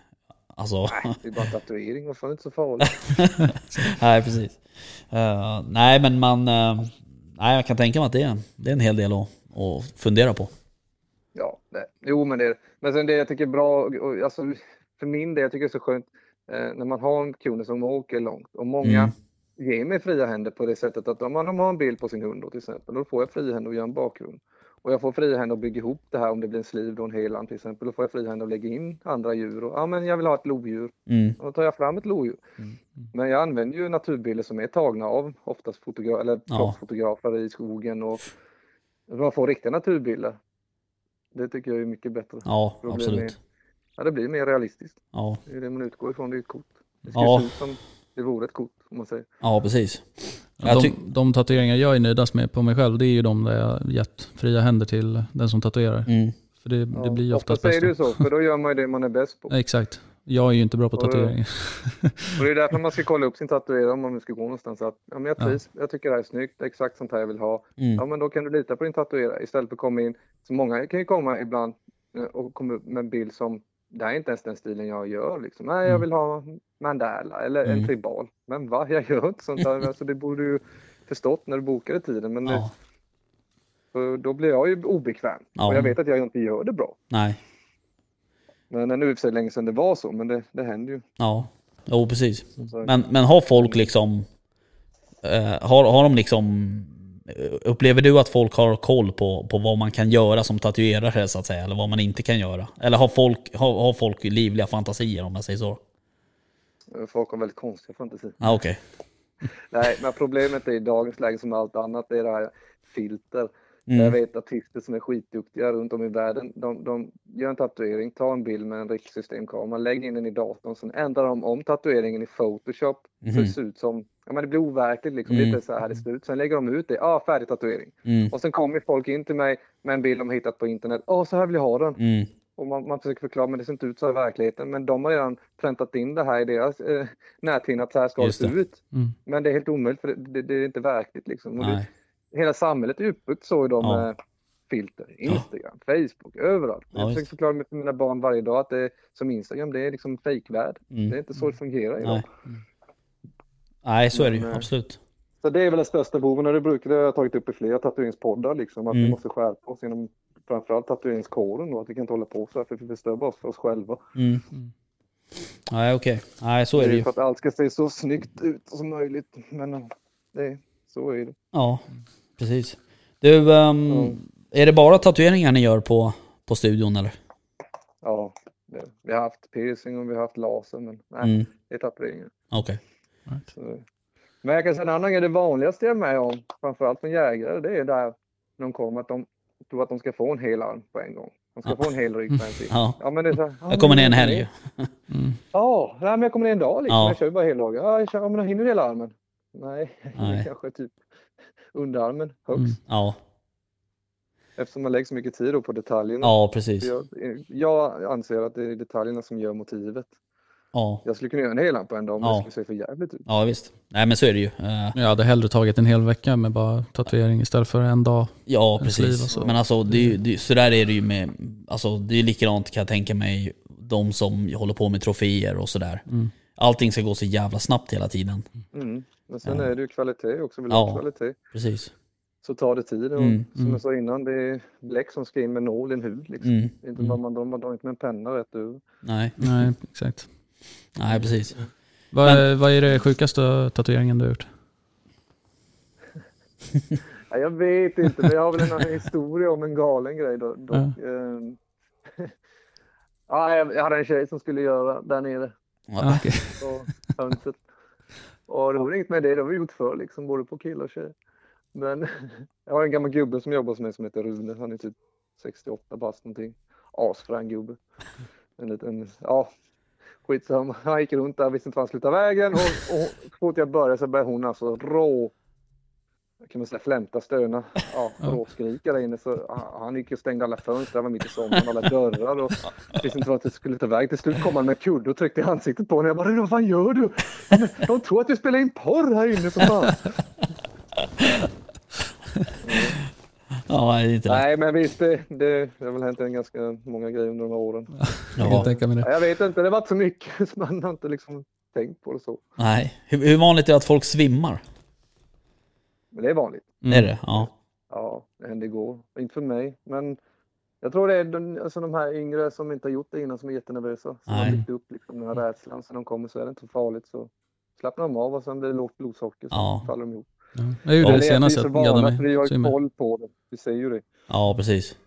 Speaker 1: Alltså,
Speaker 3: Det är bara tatuering, vad fan är inte så farligt. *laughs*
Speaker 1: nej precis. Eh, nej men man... eh, nej jag kan tänka mig att det är, det är en hel del att, att fundera på.
Speaker 3: Ja, nej. jo men det är Men sen det jag tycker är bra, och, alltså, för min del, jag tycker det är så skönt eh, när man har en kund som åker långt och många
Speaker 1: Mm.
Speaker 3: Ger mig fria händer på det sättet att om man har en bild på sin hund då, till exempel, då får jag fria händer att göra en bakgrund. Och jag får fria händer att bygga ihop det här om det blir en sliv och en helan till exempel. Då får jag fria händer att lägga in andra djur. Och, ja men jag vill ha ett lodjur.
Speaker 1: Mm.
Speaker 3: Och då tar jag fram ett lodjur. Men jag använder ju naturbilder som är tagna av oftast fotogra- eller
Speaker 1: Ja.
Speaker 3: proffsfotografer i skogen och man får riktiga naturbilder. Det tycker jag är mycket bättre.
Speaker 1: Ja, absolut.
Speaker 3: mer- Ja, det blir mer realistiskt.
Speaker 1: Ja,
Speaker 3: Det är det man utgår ifrån, det är ett kort. Det ska
Speaker 1: Ja.
Speaker 3: se ut som det vore ett kort, om man säger.
Speaker 1: ja precis.
Speaker 2: De, de tatueringar jag är nöjdast med på mig själv, det är ju de där jag gett fria händer till den som tatuerar.
Speaker 1: Mm.
Speaker 2: För det, det blir ju oftast
Speaker 3: Oftast är det ju
Speaker 2: bäst.
Speaker 3: så, för då gör man ju det man är bäst på. *laughs*
Speaker 2: Exakt. Jag är ju inte bra på tatueringar.
Speaker 3: Och det är därför man ska *laughs* kolla upp sin tatuerare om man ska gå någonstans. Att, ja, men jag
Speaker 2: Ja.
Speaker 3: trivs, jag tycker det här är snyggt, det är exakt sånt här jag vill ha.
Speaker 1: Mm.
Speaker 3: Ja, men då kan du lita på din tatuerare istället för att komma in. Så många kan ju komma ibland eh, och komma upp med en bild som det här är inte ens den stilen jag gör. Liksom. Nej, jag
Speaker 2: Mm.
Speaker 3: vill ha mandala eller en
Speaker 1: Mm.
Speaker 3: tribal. Men va, jag gör inte sånt där. Alltså, det borde du förstått när du bokade tiden. Men
Speaker 1: Ja,
Speaker 3: för då blir jag ju obekväm.
Speaker 1: Ja.
Speaker 3: Och jag vet att jag inte gör det bra.
Speaker 1: nej.
Speaker 3: Men nu är det för länge sedan det var så, men det, det händer ju.
Speaker 1: Ja, jo precis. Men, men har folk liksom... Eh, har, har de liksom... Upplever du att folk har koll på, på vad man kan göra som tatuerare så att säga? Eller vad man inte kan göra? Eller har folk, har, har folk livliga fantasier om jag säger så?
Speaker 3: Folk har väldigt konstiga fantasier.
Speaker 1: Ja, okej.
Speaker 3: Nej, men problemet är i dagens läge som allt annat, det är det här filter. Jag
Speaker 1: Mm.
Speaker 3: vet artister som är skitduktiga runt om i världen. De, de gör en tatuering, tar en bild med en rikssystemkamera, lägger in den i datorn, sen ändrar de om tatueringen i Photoshop så
Speaker 1: Mhm.
Speaker 3: det ser ut som, ja men det blir overkligt liksom,
Speaker 1: Mm.
Speaker 3: inte så här det ser ut. Sen lägger de ut det, ja ah, färdig tatuering.
Speaker 1: Mm.
Speaker 3: Och sen kommer folk in till mig med en bild de har hittat på internet, ja så här vill jag ha den.
Speaker 1: Mm.
Speaker 3: Och man, man försöker förklara, men det ser inte ut så här i verkligheten. Men de har redan präntat in det här i deras eh, näthinna att så här ska det
Speaker 1: Just
Speaker 3: se
Speaker 1: det.
Speaker 3: ut.
Speaker 2: Mm.
Speaker 3: Men det är helt omöjligt för det, det, det är inte verkligt liksom. Och det, hela samhället är uppbyggt så idag
Speaker 1: Ja.
Speaker 3: med filter. Instagram, Facebook, överallt.
Speaker 1: Ja,
Speaker 3: jag försöker förklara för mina barn varje dag att det är som Instagram, det är liksom fejkvärld.
Speaker 1: Mm.
Speaker 3: Det är inte så det fungerar idag.
Speaker 1: Nej. Nej, så är det ju.
Speaker 3: Eh,
Speaker 1: Absolut.
Speaker 3: Så det är väl den största boven och det brukar jag ha tagit upp i flera tatueringspoddar liksom. Att vi
Speaker 1: Mm.
Speaker 3: måste skärpa oss inom framförallt tatueringskåren då. Att vi kan inte hålla på så här för vi förstör bara för oss själva.
Speaker 1: Mm. Nej, okej. Nej, så är det ju.
Speaker 3: för att allt ska se så snyggt ut som möjligt. Men eh, det, så är det.
Speaker 1: Ja, precis. Du, ehm,
Speaker 3: Mm.
Speaker 1: är det bara tatueringar ni gör på, på studion eller?
Speaker 3: Ja, det, vi har haft piercing och vi har haft laser men nej,
Speaker 1: Mm.
Speaker 3: det är tatueringar.
Speaker 1: Okej.
Speaker 3: Så. Men jag kan säga en annan grej, det vanligaste jag är med om, framförallt från jägare, det är där de kommer att de tror att de ska få en hel arm på en gång. De ska
Speaker 1: Ja.
Speaker 3: få en hel rygg på en *laughs* sida.
Speaker 1: Ja.
Speaker 3: Ja, men det är så här, ja,
Speaker 1: Jag kommer ner en helg ju. *laughs*
Speaker 2: Mm.
Speaker 3: Ja, nej, men jag kommer ner en dag liksom.
Speaker 1: Ja.
Speaker 3: Jag kör ju bara heldagar. Ja, jag kör, ja, men jag hinner hela armen. Nej, *laughs*
Speaker 1: Nej.
Speaker 3: kanske typ underarmen högst.
Speaker 2: Mm.
Speaker 1: Ja,
Speaker 3: Eftersom man lägger så mycket tid då på detaljerna.
Speaker 1: ja precis.
Speaker 3: Jag, jag anser att det är detaljerna som gör motivet.
Speaker 1: Ja.
Speaker 3: Jag skulle kunna göra en hel en dag, men
Speaker 1: Ja.
Speaker 3: det skulle se för jävligt ut.
Speaker 1: ja, visst. Nej men så är det ju. Eh,
Speaker 2: Jag hade hellre tagit en hel vecka med bara tatuering istället för en dag.
Speaker 1: Ja, precis.
Speaker 2: så.
Speaker 1: Men alltså, det är, det, så där är det ju med, alltså det är likadant kan jag tänka mig, de som håller på med troféer och sådär.
Speaker 2: Mm.
Speaker 1: Allting ska gå så jävla snabbt hela tiden.
Speaker 3: Mm. Men sen
Speaker 1: Ja.
Speaker 3: är det ju kvalitet också. Vill
Speaker 1: Ja.
Speaker 3: kvalitet
Speaker 1: Precis.
Speaker 3: så tar det tid. Och
Speaker 1: Mm,
Speaker 3: som
Speaker 2: mm.
Speaker 3: jag sa innan, det är bläck som ska in med nål i en hud. Liksom.
Speaker 1: Mm.
Speaker 3: Inte
Speaker 1: Mm.
Speaker 3: bara man, de, man drar inte med en penna rätt över.
Speaker 1: Nej,
Speaker 2: Nej, exakt.
Speaker 1: nej precis.
Speaker 2: Vad, är- vad är det sjukaste tatueringen du har gjort? *laughs*
Speaker 3: Ja, jag vet inte, men jag har väl en historia om en galen grej. Då, dock.
Speaker 2: Ja.
Speaker 3: Ehm, *laughs* ja, jag hade en tjej som skulle göra där nere
Speaker 1: Ja.
Speaker 2: okej.
Speaker 3: på hönset. Och det var inget med det, det har vi gjort förr liksom, både på killar och tjejer. Men *laughs* jag har en gammal gubbe som jobbar hos mig som heter Rune, han är typ 68 bast någonting. Asfrän gubbe. En liten, ja, skitsamma. Han gick runt där, visste inte var han skulle ta vägen och, och så fort jag började så började hon alltså rå kan man säga flämta, stöna, ja, råskrika där inne. Så han- han gick och stängde alla fönster, det var mitt i sommaren, alla dörrar och visste inte vart det skulle ta väg. Till slut kom han med kudde och tryckte i ansiktet på honom. Jag bara, vad fan gör du? "Ja, men De tror att vi spelar in porr här inne för fan.
Speaker 1: Ja, det inte.
Speaker 3: Nej, men visst, det, det, det har väl hänt en ganska många grejer under de här åren.
Speaker 2: Jag kan
Speaker 1: Ja.
Speaker 2: tänka mig det.
Speaker 3: Ja, Jag vet inte, det har varit så mycket så *laughs* man har inte liksom tänkt på det så.
Speaker 1: Nej. Hur, hur vanligt är det att folk svimmar?
Speaker 3: Men det är vanligt.
Speaker 2: Mm.
Speaker 1: Är det? Ja.
Speaker 3: Ja, det hände igår. Inte för mig, men jag tror det är de, alltså de här yngre som inte har gjort det innan som är jättenervösa. Som har
Speaker 1: Nej.
Speaker 3: byggt upp liksom den här rädslan. Så när de kommer så är det inte så farligt. Så slappnar de av och sen blir det lågt blodsocker så
Speaker 1: Ja.
Speaker 3: faller de ihop.
Speaker 2: Ja. Jag gjorde
Speaker 1: Ja,
Speaker 2: det
Speaker 3: det är
Speaker 2: senast
Speaker 3: vi är så
Speaker 2: jag
Speaker 3: vana vi har ju koll på det. Vi säger ju det.
Speaker 1: Ja, precis.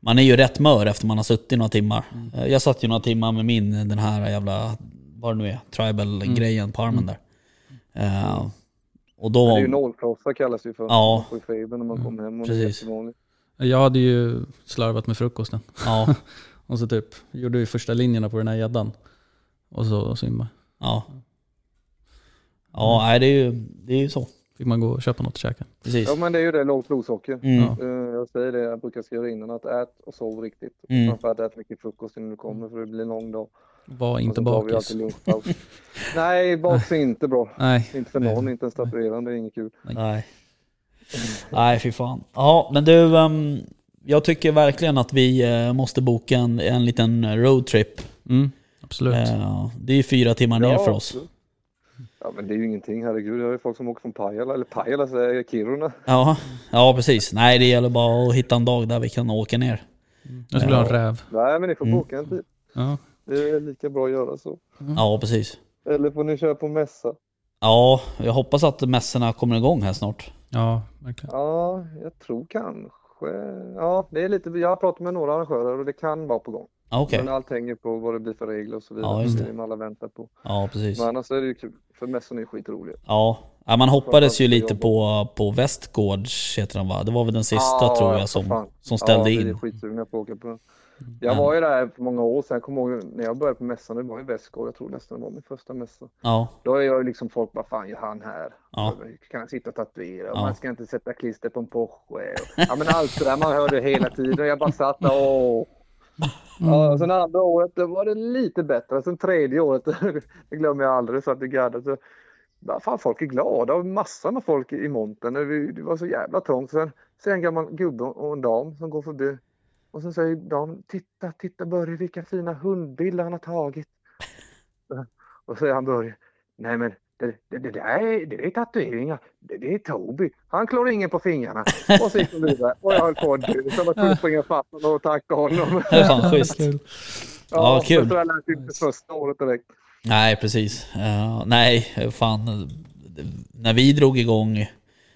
Speaker 1: Man är ju rätt mör efter man har suttit några timmar. Eh, Jag satt ju några timmar med min, den här jävla, vad det nu är, tribal-grejen på armen där. Eh, och då...
Speaker 3: Men det är ju nålkrossar kallas det för.
Speaker 1: Ja.
Speaker 3: Man får ju feber när man kommer hem och
Speaker 1: Precis.
Speaker 2: Jag hade ju slarvat med frukosten.
Speaker 1: Ja, *laughs*
Speaker 2: Och så typ gjorde vi första linjerna på den här gäddan. Och så simma.
Speaker 1: ja. Ja, nej det är ju, det är ju så.
Speaker 2: Fick man gå och köpa något att käka.
Speaker 1: Precis.
Speaker 3: Ja men det är ju det, lågt blodsocker.
Speaker 1: Mm.
Speaker 3: Eh, Jag säger det, jag brukar skriva innan att ät och sov riktigt.
Speaker 1: Mm.
Speaker 3: Framförallt ät mycket frukost innan du kommer för det blir en lång dag.
Speaker 2: Var inte
Speaker 3: så tar vi
Speaker 2: bakis. *laughs*
Speaker 3: Nej, bakis är inte bra.
Speaker 2: Nej.
Speaker 3: Inte för någon, inte ens tatuerande, det är inget kul.
Speaker 1: Nej. Nej, fy fan. Ja, men du, ehm, jag tycker verkligen att vi eh, måste boka en, en liten roadtrip.
Speaker 2: Mm, absolut.
Speaker 1: Eh, det är ju fyra timmar ner för oss.
Speaker 3: absolut. Ja men det är ju ingenting, herregud. Jag har ju folk som åker från Pajala, eller Pajala säger jag, Kiruna.
Speaker 1: Ja, ja, precis. Nej, det gäller bara att hitta en dag där vi kan åka ner.
Speaker 2: Jag skulle ha en räv.
Speaker 3: Nej men ni får
Speaker 1: Mm.
Speaker 3: boka en tid.
Speaker 2: Ja.
Speaker 3: Det är lika bra att göra så.
Speaker 1: Ja, precis.
Speaker 3: Eller får ni köra på mässa.
Speaker 1: Ja, jag hoppas att mässorna kommer igång här snart.
Speaker 2: ja, verkligen.
Speaker 3: Ja, jag tror kanske. Ja, det är lite, jag har pratat med några arrangörer och det kan vara på gång.
Speaker 1: Okej.
Speaker 3: Men allt hänger på vad det blir för regler och så vidare.
Speaker 1: Ja, just det.
Speaker 3: det. alla väntar på.
Speaker 1: Ja, precis.
Speaker 3: Men annars är det ju kul. För mässorna är skitroliga.
Speaker 1: Ja. ja, man hoppades ju lite på, på Västgårds, heter den va? Det var väl den sista
Speaker 3: Ja,
Speaker 1: tror jag som, som ställde
Speaker 3: ja, vi är
Speaker 1: in.
Speaker 3: skitsugna på att åka på den. Jag
Speaker 1: Men-
Speaker 3: var ju där för många år sedan. Jag kommer ihåg när jag började på mässan. Det var i Västgård. Jag tror nästan det var min första mässa.
Speaker 1: Ja,
Speaker 3: Då är jag liksom folk bara, fan gör han här?
Speaker 1: Ja.
Speaker 3: Kan han sitta och tatuera?
Speaker 1: Ja.
Speaker 3: Man ska inte sätta klister på en Porsche. Ja men allt det där man hörde hela tiden. Jag bara satt där och... Ja, sen andra året då var det lite bättre. Sen tredje året, *laughs* det glömmer jag aldrig, satt i gardet. Så, bara, fan folk är glada och massor med folk i, montern. Det var- Det var så jävla trångt. Sen ser jag en gammal gubbe och en dam som går förbi. Och sen säger damen, titta, titta Börje vilka fina hundbilder han har tagit. *laughs* Och så säger han Börje, nej men det, det, det, där är, det är tatueringar. Det, det är Toby. Han klår ingen på fingrarna. Och så gick de vidare. Och jag höll på att dö. Så jag att springa fast honom och tacka honom. *laughs*
Speaker 1: det är fan schysst. Ja, kul.
Speaker 3: men Så jag lät inte första året direkt.
Speaker 1: Nej, precis. Eh, nej, fan. När vi drog igång...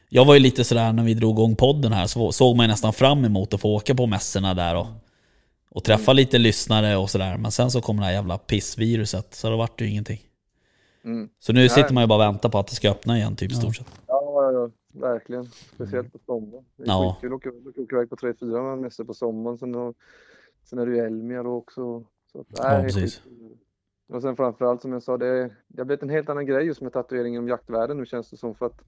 Speaker 1: Jag var ju lite sådär när vi drog igång podden här så såg man ju nästan fram emot att få åka på mässorna där och, och träffa lite lyssnare och sådär. Men sen så kom det här jävla pissviruset så då vart det ju ingenting.
Speaker 3: Mm.
Speaker 1: Så nu sitter man ju bara och väntar på att det ska öppna igen typ i stort sett.
Speaker 3: Ja, ja, ja, verkligen. Speciellt på sommaren. Det är
Speaker 1: Ja.
Speaker 3: skitkul att åka, åka iväg på tre, fyra mässor på sommaren. Sen, har, sen är det ju Elmia då också. Så att, nej,
Speaker 1: Ja, precis.
Speaker 3: Och sen framförallt som jag sa, det, det har blivit en helt annan grej just med tatuering inom jaktvärlden nu känns det som. För att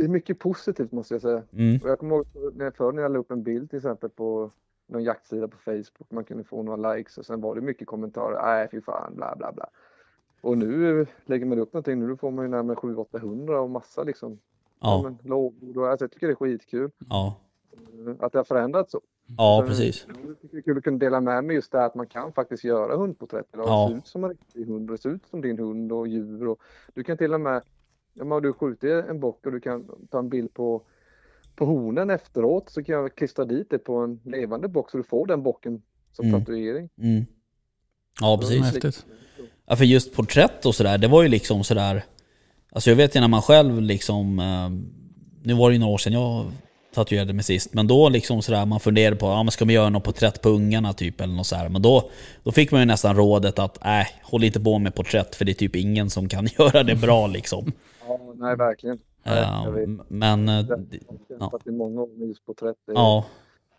Speaker 3: det är mycket positivt måste jag säga.
Speaker 1: Mm.
Speaker 3: Och jag kommer ihåg när- förr när jag la upp en bild till exempel på någon jaktsida på Facebook. Man kunde få några likes och sen var det mycket kommentarer. Nej, fy fan, bla bla bla. Och nu lägger man upp någonting. Nu får man ju närmare 700-800 och massa liksom. Ja.
Speaker 1: Ja,
Speaker 3: men, lovord alltså, jag tycker det är skitkul
Speaker 1: ja,
Speaker 3: eh, att det har förändrats så.
Speaker 1: ja
Speaker 3: Sen-
Speaker 1: precis.
Speaker 3: Jag tycker det är kul att kunna dela med mig just det här att man kan faktiskt göra hundporträtt idag.
Speaker 1: Ja.
Speaker 3: Ser ut som en riktig hund det ser ut som din hund och djur. Och du kan till och med, om du skjuter en bock och du kan ta en bild på, på honen efteråt så kan jag klistra dit det på en levande bock så du får den bocken som
Speaker 1: Mm.
Speaker 3: tatuering.
Speaker 1: Mm. Ja, precis.
Speaker 2: Häftigt.
Speaker 1: Ja, för just porträtt och sådär, det var ju liksom sådär... Alltså jag vet ju när man själv liksom... Eh, nu var det ju några år sedan jag tatuerade mig sist, men då liksom sådär man funderade på, ja men ska man göra något porträtt på ungarna typ eller något sådär. Men då, då fick man ju nästan rådet att, nej, håll inte på med porträtt för det är typ ingen som kan *laughs* göra det bra liksom.
Speaker 3: Ja, nej verkligen. Nej,
Speaker 1: men... eh,
Speaker 3: Jag har kämpat i många år med just porträtt.
Speaker 1: Ja,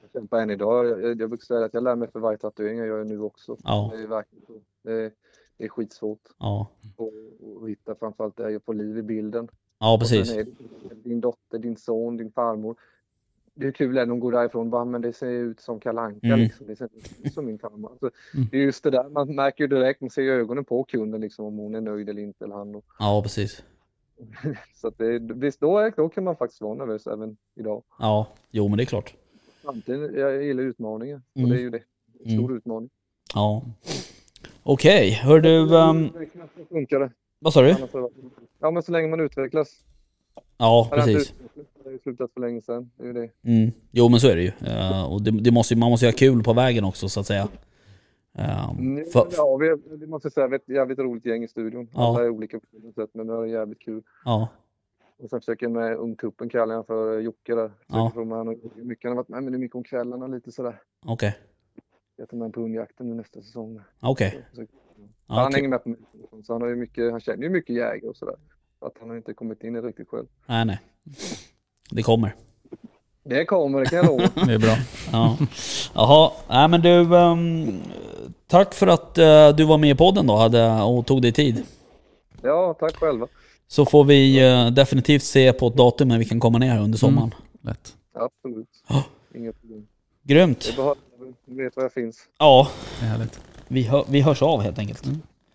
Speaker 3: Jag kämpar än idag. Jag, jag, jag brukar säga att jag lär mig för varje tatuering jag gör nu också.
Speaker 1: Ja.
Speaker 3: Det är verkligen så. Det är, det är skitsvårt
Speaker 1: Ja,
Speaker 3: att, att hitta framförallt det är ju på liv i bilden.
Speaker 1: ja
Speaker 3: Och
Speaker 1: precis.
Speaker 3: det din dotter, din son, din farmor. Det är kul när de går därifrån bara, men det ser ut som Kalle Anka
Speaker 1: Mm.
Speaker 3: liksom. Det ser ut som min farmor. Alltså,
Speaker 2: Mm.
Speaker 3: Det är just det där, man märker ju direkt, man ser i ögonen på kunden liksom om hon är nöjd eller inte eller han. Och,
Speaker 1: Ja, precis. *laughs*
Speaker 3: så att det, visst, då, då kan man faktiskt vara nervös även idag.
Speaker 1: Ja, jo men det är klart.
Speaker 3: Samtidigt, jag gillar utmaningar.
Speaker 1: Mm.
Speaker 3: Och det är ju det. En stor
Speaker 1: Mm.
Speaker 3: utmaning.
Speaker 1: Ja. Okej, hör du...
Speaker 3: Så funkar det.
Speaker 1: vad sa du?
Speaker 3: Det- Ja, men så länge man utvecklas.
Speaker 1: Ja,
Speaker 3: inte
Speaker 1: precis.
Speaker 3: hade jag ju slutat för länge sedan. Det är ju det.
Speaker 1: Mm. Jo men så är det ju. Eh, och det, det måste, man måste ju ha kul på vägen också så att säga. Ehm,
Speaker 3: Mm,
Speaker 1: för,
Speaker 3: Ja, vi, det måste säga, vi är ett jävligt roligt gäng i studion.
Speaker 1: Ja.
Speaker 3: Alla är olika på olika sätt, men det är jävligt kul.
Speaker 1: ja,
Speaker 3: Och sen försöker jag med ungtuppen kallar jag för Jocke där.
Speaker 1: Ja.
Speaker 3: få med honom. Mycket han har varit med, men det är mycket om kvällarna lite sådär.
Speaker 1: okej.
Speaker 3: Jag tar med honom på hundjakten nu nästa säsong.
Speaker 1: Okej. Ja,
Speaker 3: han
Speaker 1: kul.
Speaker 3: hänger med på mig. Så han har ju mycket, han känner ju mycket jägare och sådär. Så Att han har inte kommit in i riktigt själv.
Speaker 1: Nej nej. Det kommer.
Speaker 3: Det kommer, det kan jag lova. *laughs*
Speaker 2: Det är bra.
Speaker 1: Ja. Jaha, nej men du... ehm, tack för att eh, du var med i podden då hade, och tog dig tid.
Speaker 3: Ja, tack själva.
Speaker 1: Så får vi eh, definitivt se på ett datum när vi kan komma ner under sommaren.
Speaker 2: Lätt.
Speaker 3: Absolut.
Speaker 1: Ja.
Speaker 3: Inga problem.
Speaker 1: Grymt!
Speaker 3: Ni vet var jag finns.
Speaker 1: Ja,
Speaker 2: Det är härligt.
Speaker 1: vi, hör, vi hörs av helt enkelt.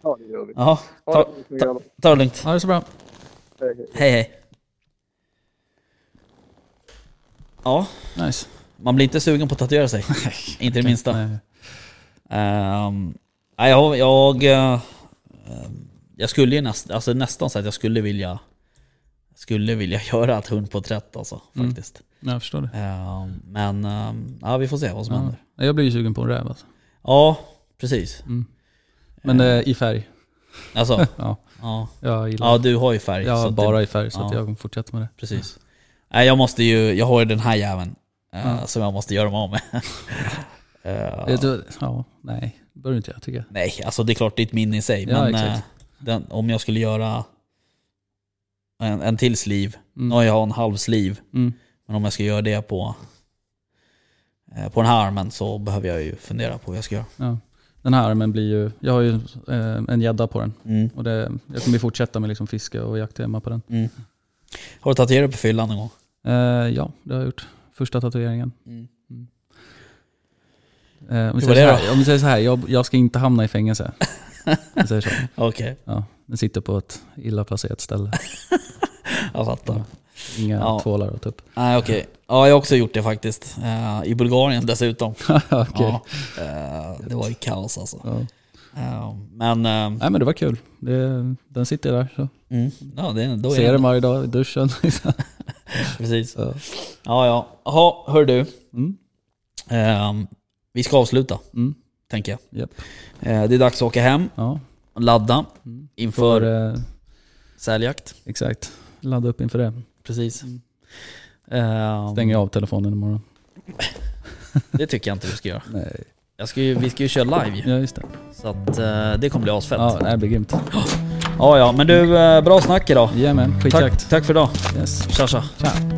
Speaker 3: Ja, det gör vi.
Speaker 1: Ja,
Speaker 3: Ha
Speaker 1: ta,
Speaker 3: grabbar.
Speaker 1: ta det lugnt.
Speaker 2: Ja, det så bra.
Speaker 3: Hej, hej.
Speaker 1: Hej hej. Ja,
Speaker 2: Nice.
Speaker 1: man blir inte sugen på att tatuera sig. *laughs* inte det minsta.
Speaker 2: Nej.
Speaker 1: Nej, jag, jag, eh, jag skulle ju näst, alltså nästan så att jag skulle vilja skulle vilja *laughs* göra ett hundporträtt alltså,
Speaker 2: Mm.
Speaker 1: faktiskt.
Speaker 2: Jag förstår det.
Speaker 1: Ehm, men ehm, ja, vi får se vad som
Speaker 2: Ja.
Speaker 1: händer.
Speaker 2: Jag blir ju sugen på en räv alltså.
Speaker 1: Ja, precis.
Speaker 2: Mm. Men eh, i färg.
Speaker 1: Alltså, *laughs*
Speaker 2: Ja,
Speaker 1: ja.
Speaker 2: jag gillar
Speaker 1: ja, du har ju färg.
Speaker 2: Jag har bara
Speaker 1: det,
Speaker 2: i färg så
Speaker 1: ja.
Speaker 2: jag fortsätter med det.
Speaker 1: Precis. Nej, jag måste ju, jag har ju den här jäveln.
Speaker 2: Ja.
Speaker 1: Som jag måste göra mig av med. *laughs* Eh,
Speaker 2: Vet du, ja, nej. Det bör du inte göra tycker jag.
Speaker 1: Nej, alltså det är klart det är ett minne i sig.
Speaker 2: Ja,
Speaker 1: men eh, den, om jag skulle göra en, en till sliv,
Speaker 2: Mm.
Speaker 1: nu har jag en halv sliv,
Speaker 2: Mm.
Speaker 1: men om jag ska göra det på, eh, på den här armen så behöver jag ju fundera på hur jag ska göra.
Speaker 2: Ja. Den här armen blir ju, jag har ju eh, en gädda på den.
Speaker 1: Mm.
Speaker 2: Och det, jag kommer ju fortsätta med liksom fiske och jakttema på den.
Speaker 1: Mm. Har du tatuerat på fyllan någon gång?
Speaker 2: Eh, ja, det har jag gjort. Första tatueringen.
Speaker 1: Mm.
Speaker 2: Eh, om, vi säger så här, om vi säger så här, jag, jag ska inte hamna i fängelse. *laughs* Jag säger så.
Speaker 1: Okej,
Speaker 2: Ja, den sitter på ett illa placerat ställe. *laughs*
Speaker 1: jag fattar.
Speaker 2: Ja. Inga
Speaker 1: Ja.
Speaker 2: tvålar att ta upp.
Speaker 1: Nej okej. Ja jag har också gjort det faktiskt. Eh, I Bulgarien dessutom. *laughs*
Speaker 2: Okej.
Speaker 1: Ja, eh, det var ju kaos alltså.
Speaker 2: Ja.
Speaker 1: Eh, men,
Speaker 2: Nej men det var kul. Det, den sitter där. Så.
Speaker 1: mm, ja, det, då är
Speaker 2: Ser den varje dag i duschen.
Speaker 1: Precis.
Speaker 2: Så.
Speaker 1: Ja, ja. Jaha, hör du.
Speaker 2: Mm.
Speaker 1: Vi ska avsluta,
Speaker 2: Mm.
Speaker 1: tänker jag.
Speaker 2: Japp.
Speaker 1: Eh, det är dags att åka hem
Speaker 2: Ja.
Speaker 1: ladda
Speaker 2: Mm.
Speaker 1: inför
Speaker 2: För, eh,
Speaker 1: säljakt.
Speaker 2: exakt. Ladda upp inför det.
Speaker 1: Precis.
Speaker 2: Mm.
Speaker 1: Ehm,
Speaker 2: Stänger jag av telefonen imorgon. *laughs*
Speaker 1: det tycker jag inte du ska göra.
Speaker 2: Nej.
Speaker 1: Jag ska ju, vi ska ju köra live ju.
Speaker 2: Ja just det.
Speaker 1: Så att eh, det kommer bli asfett.
Speaker 2: Ja,
Speaker 1: Ja,
Speaker 2: det blir grymt. *gasps*
Speaker 1: ja, men du, eh, bra snack idag.
Speaker 2: Jajamän,
Speaker 1: Tack,
Speaker 2: skitjakt.
Speaker 1: tack för idag.
Speaker 2: Yes.
Speaker 1: Tja tja.
Speaker 2: Tja.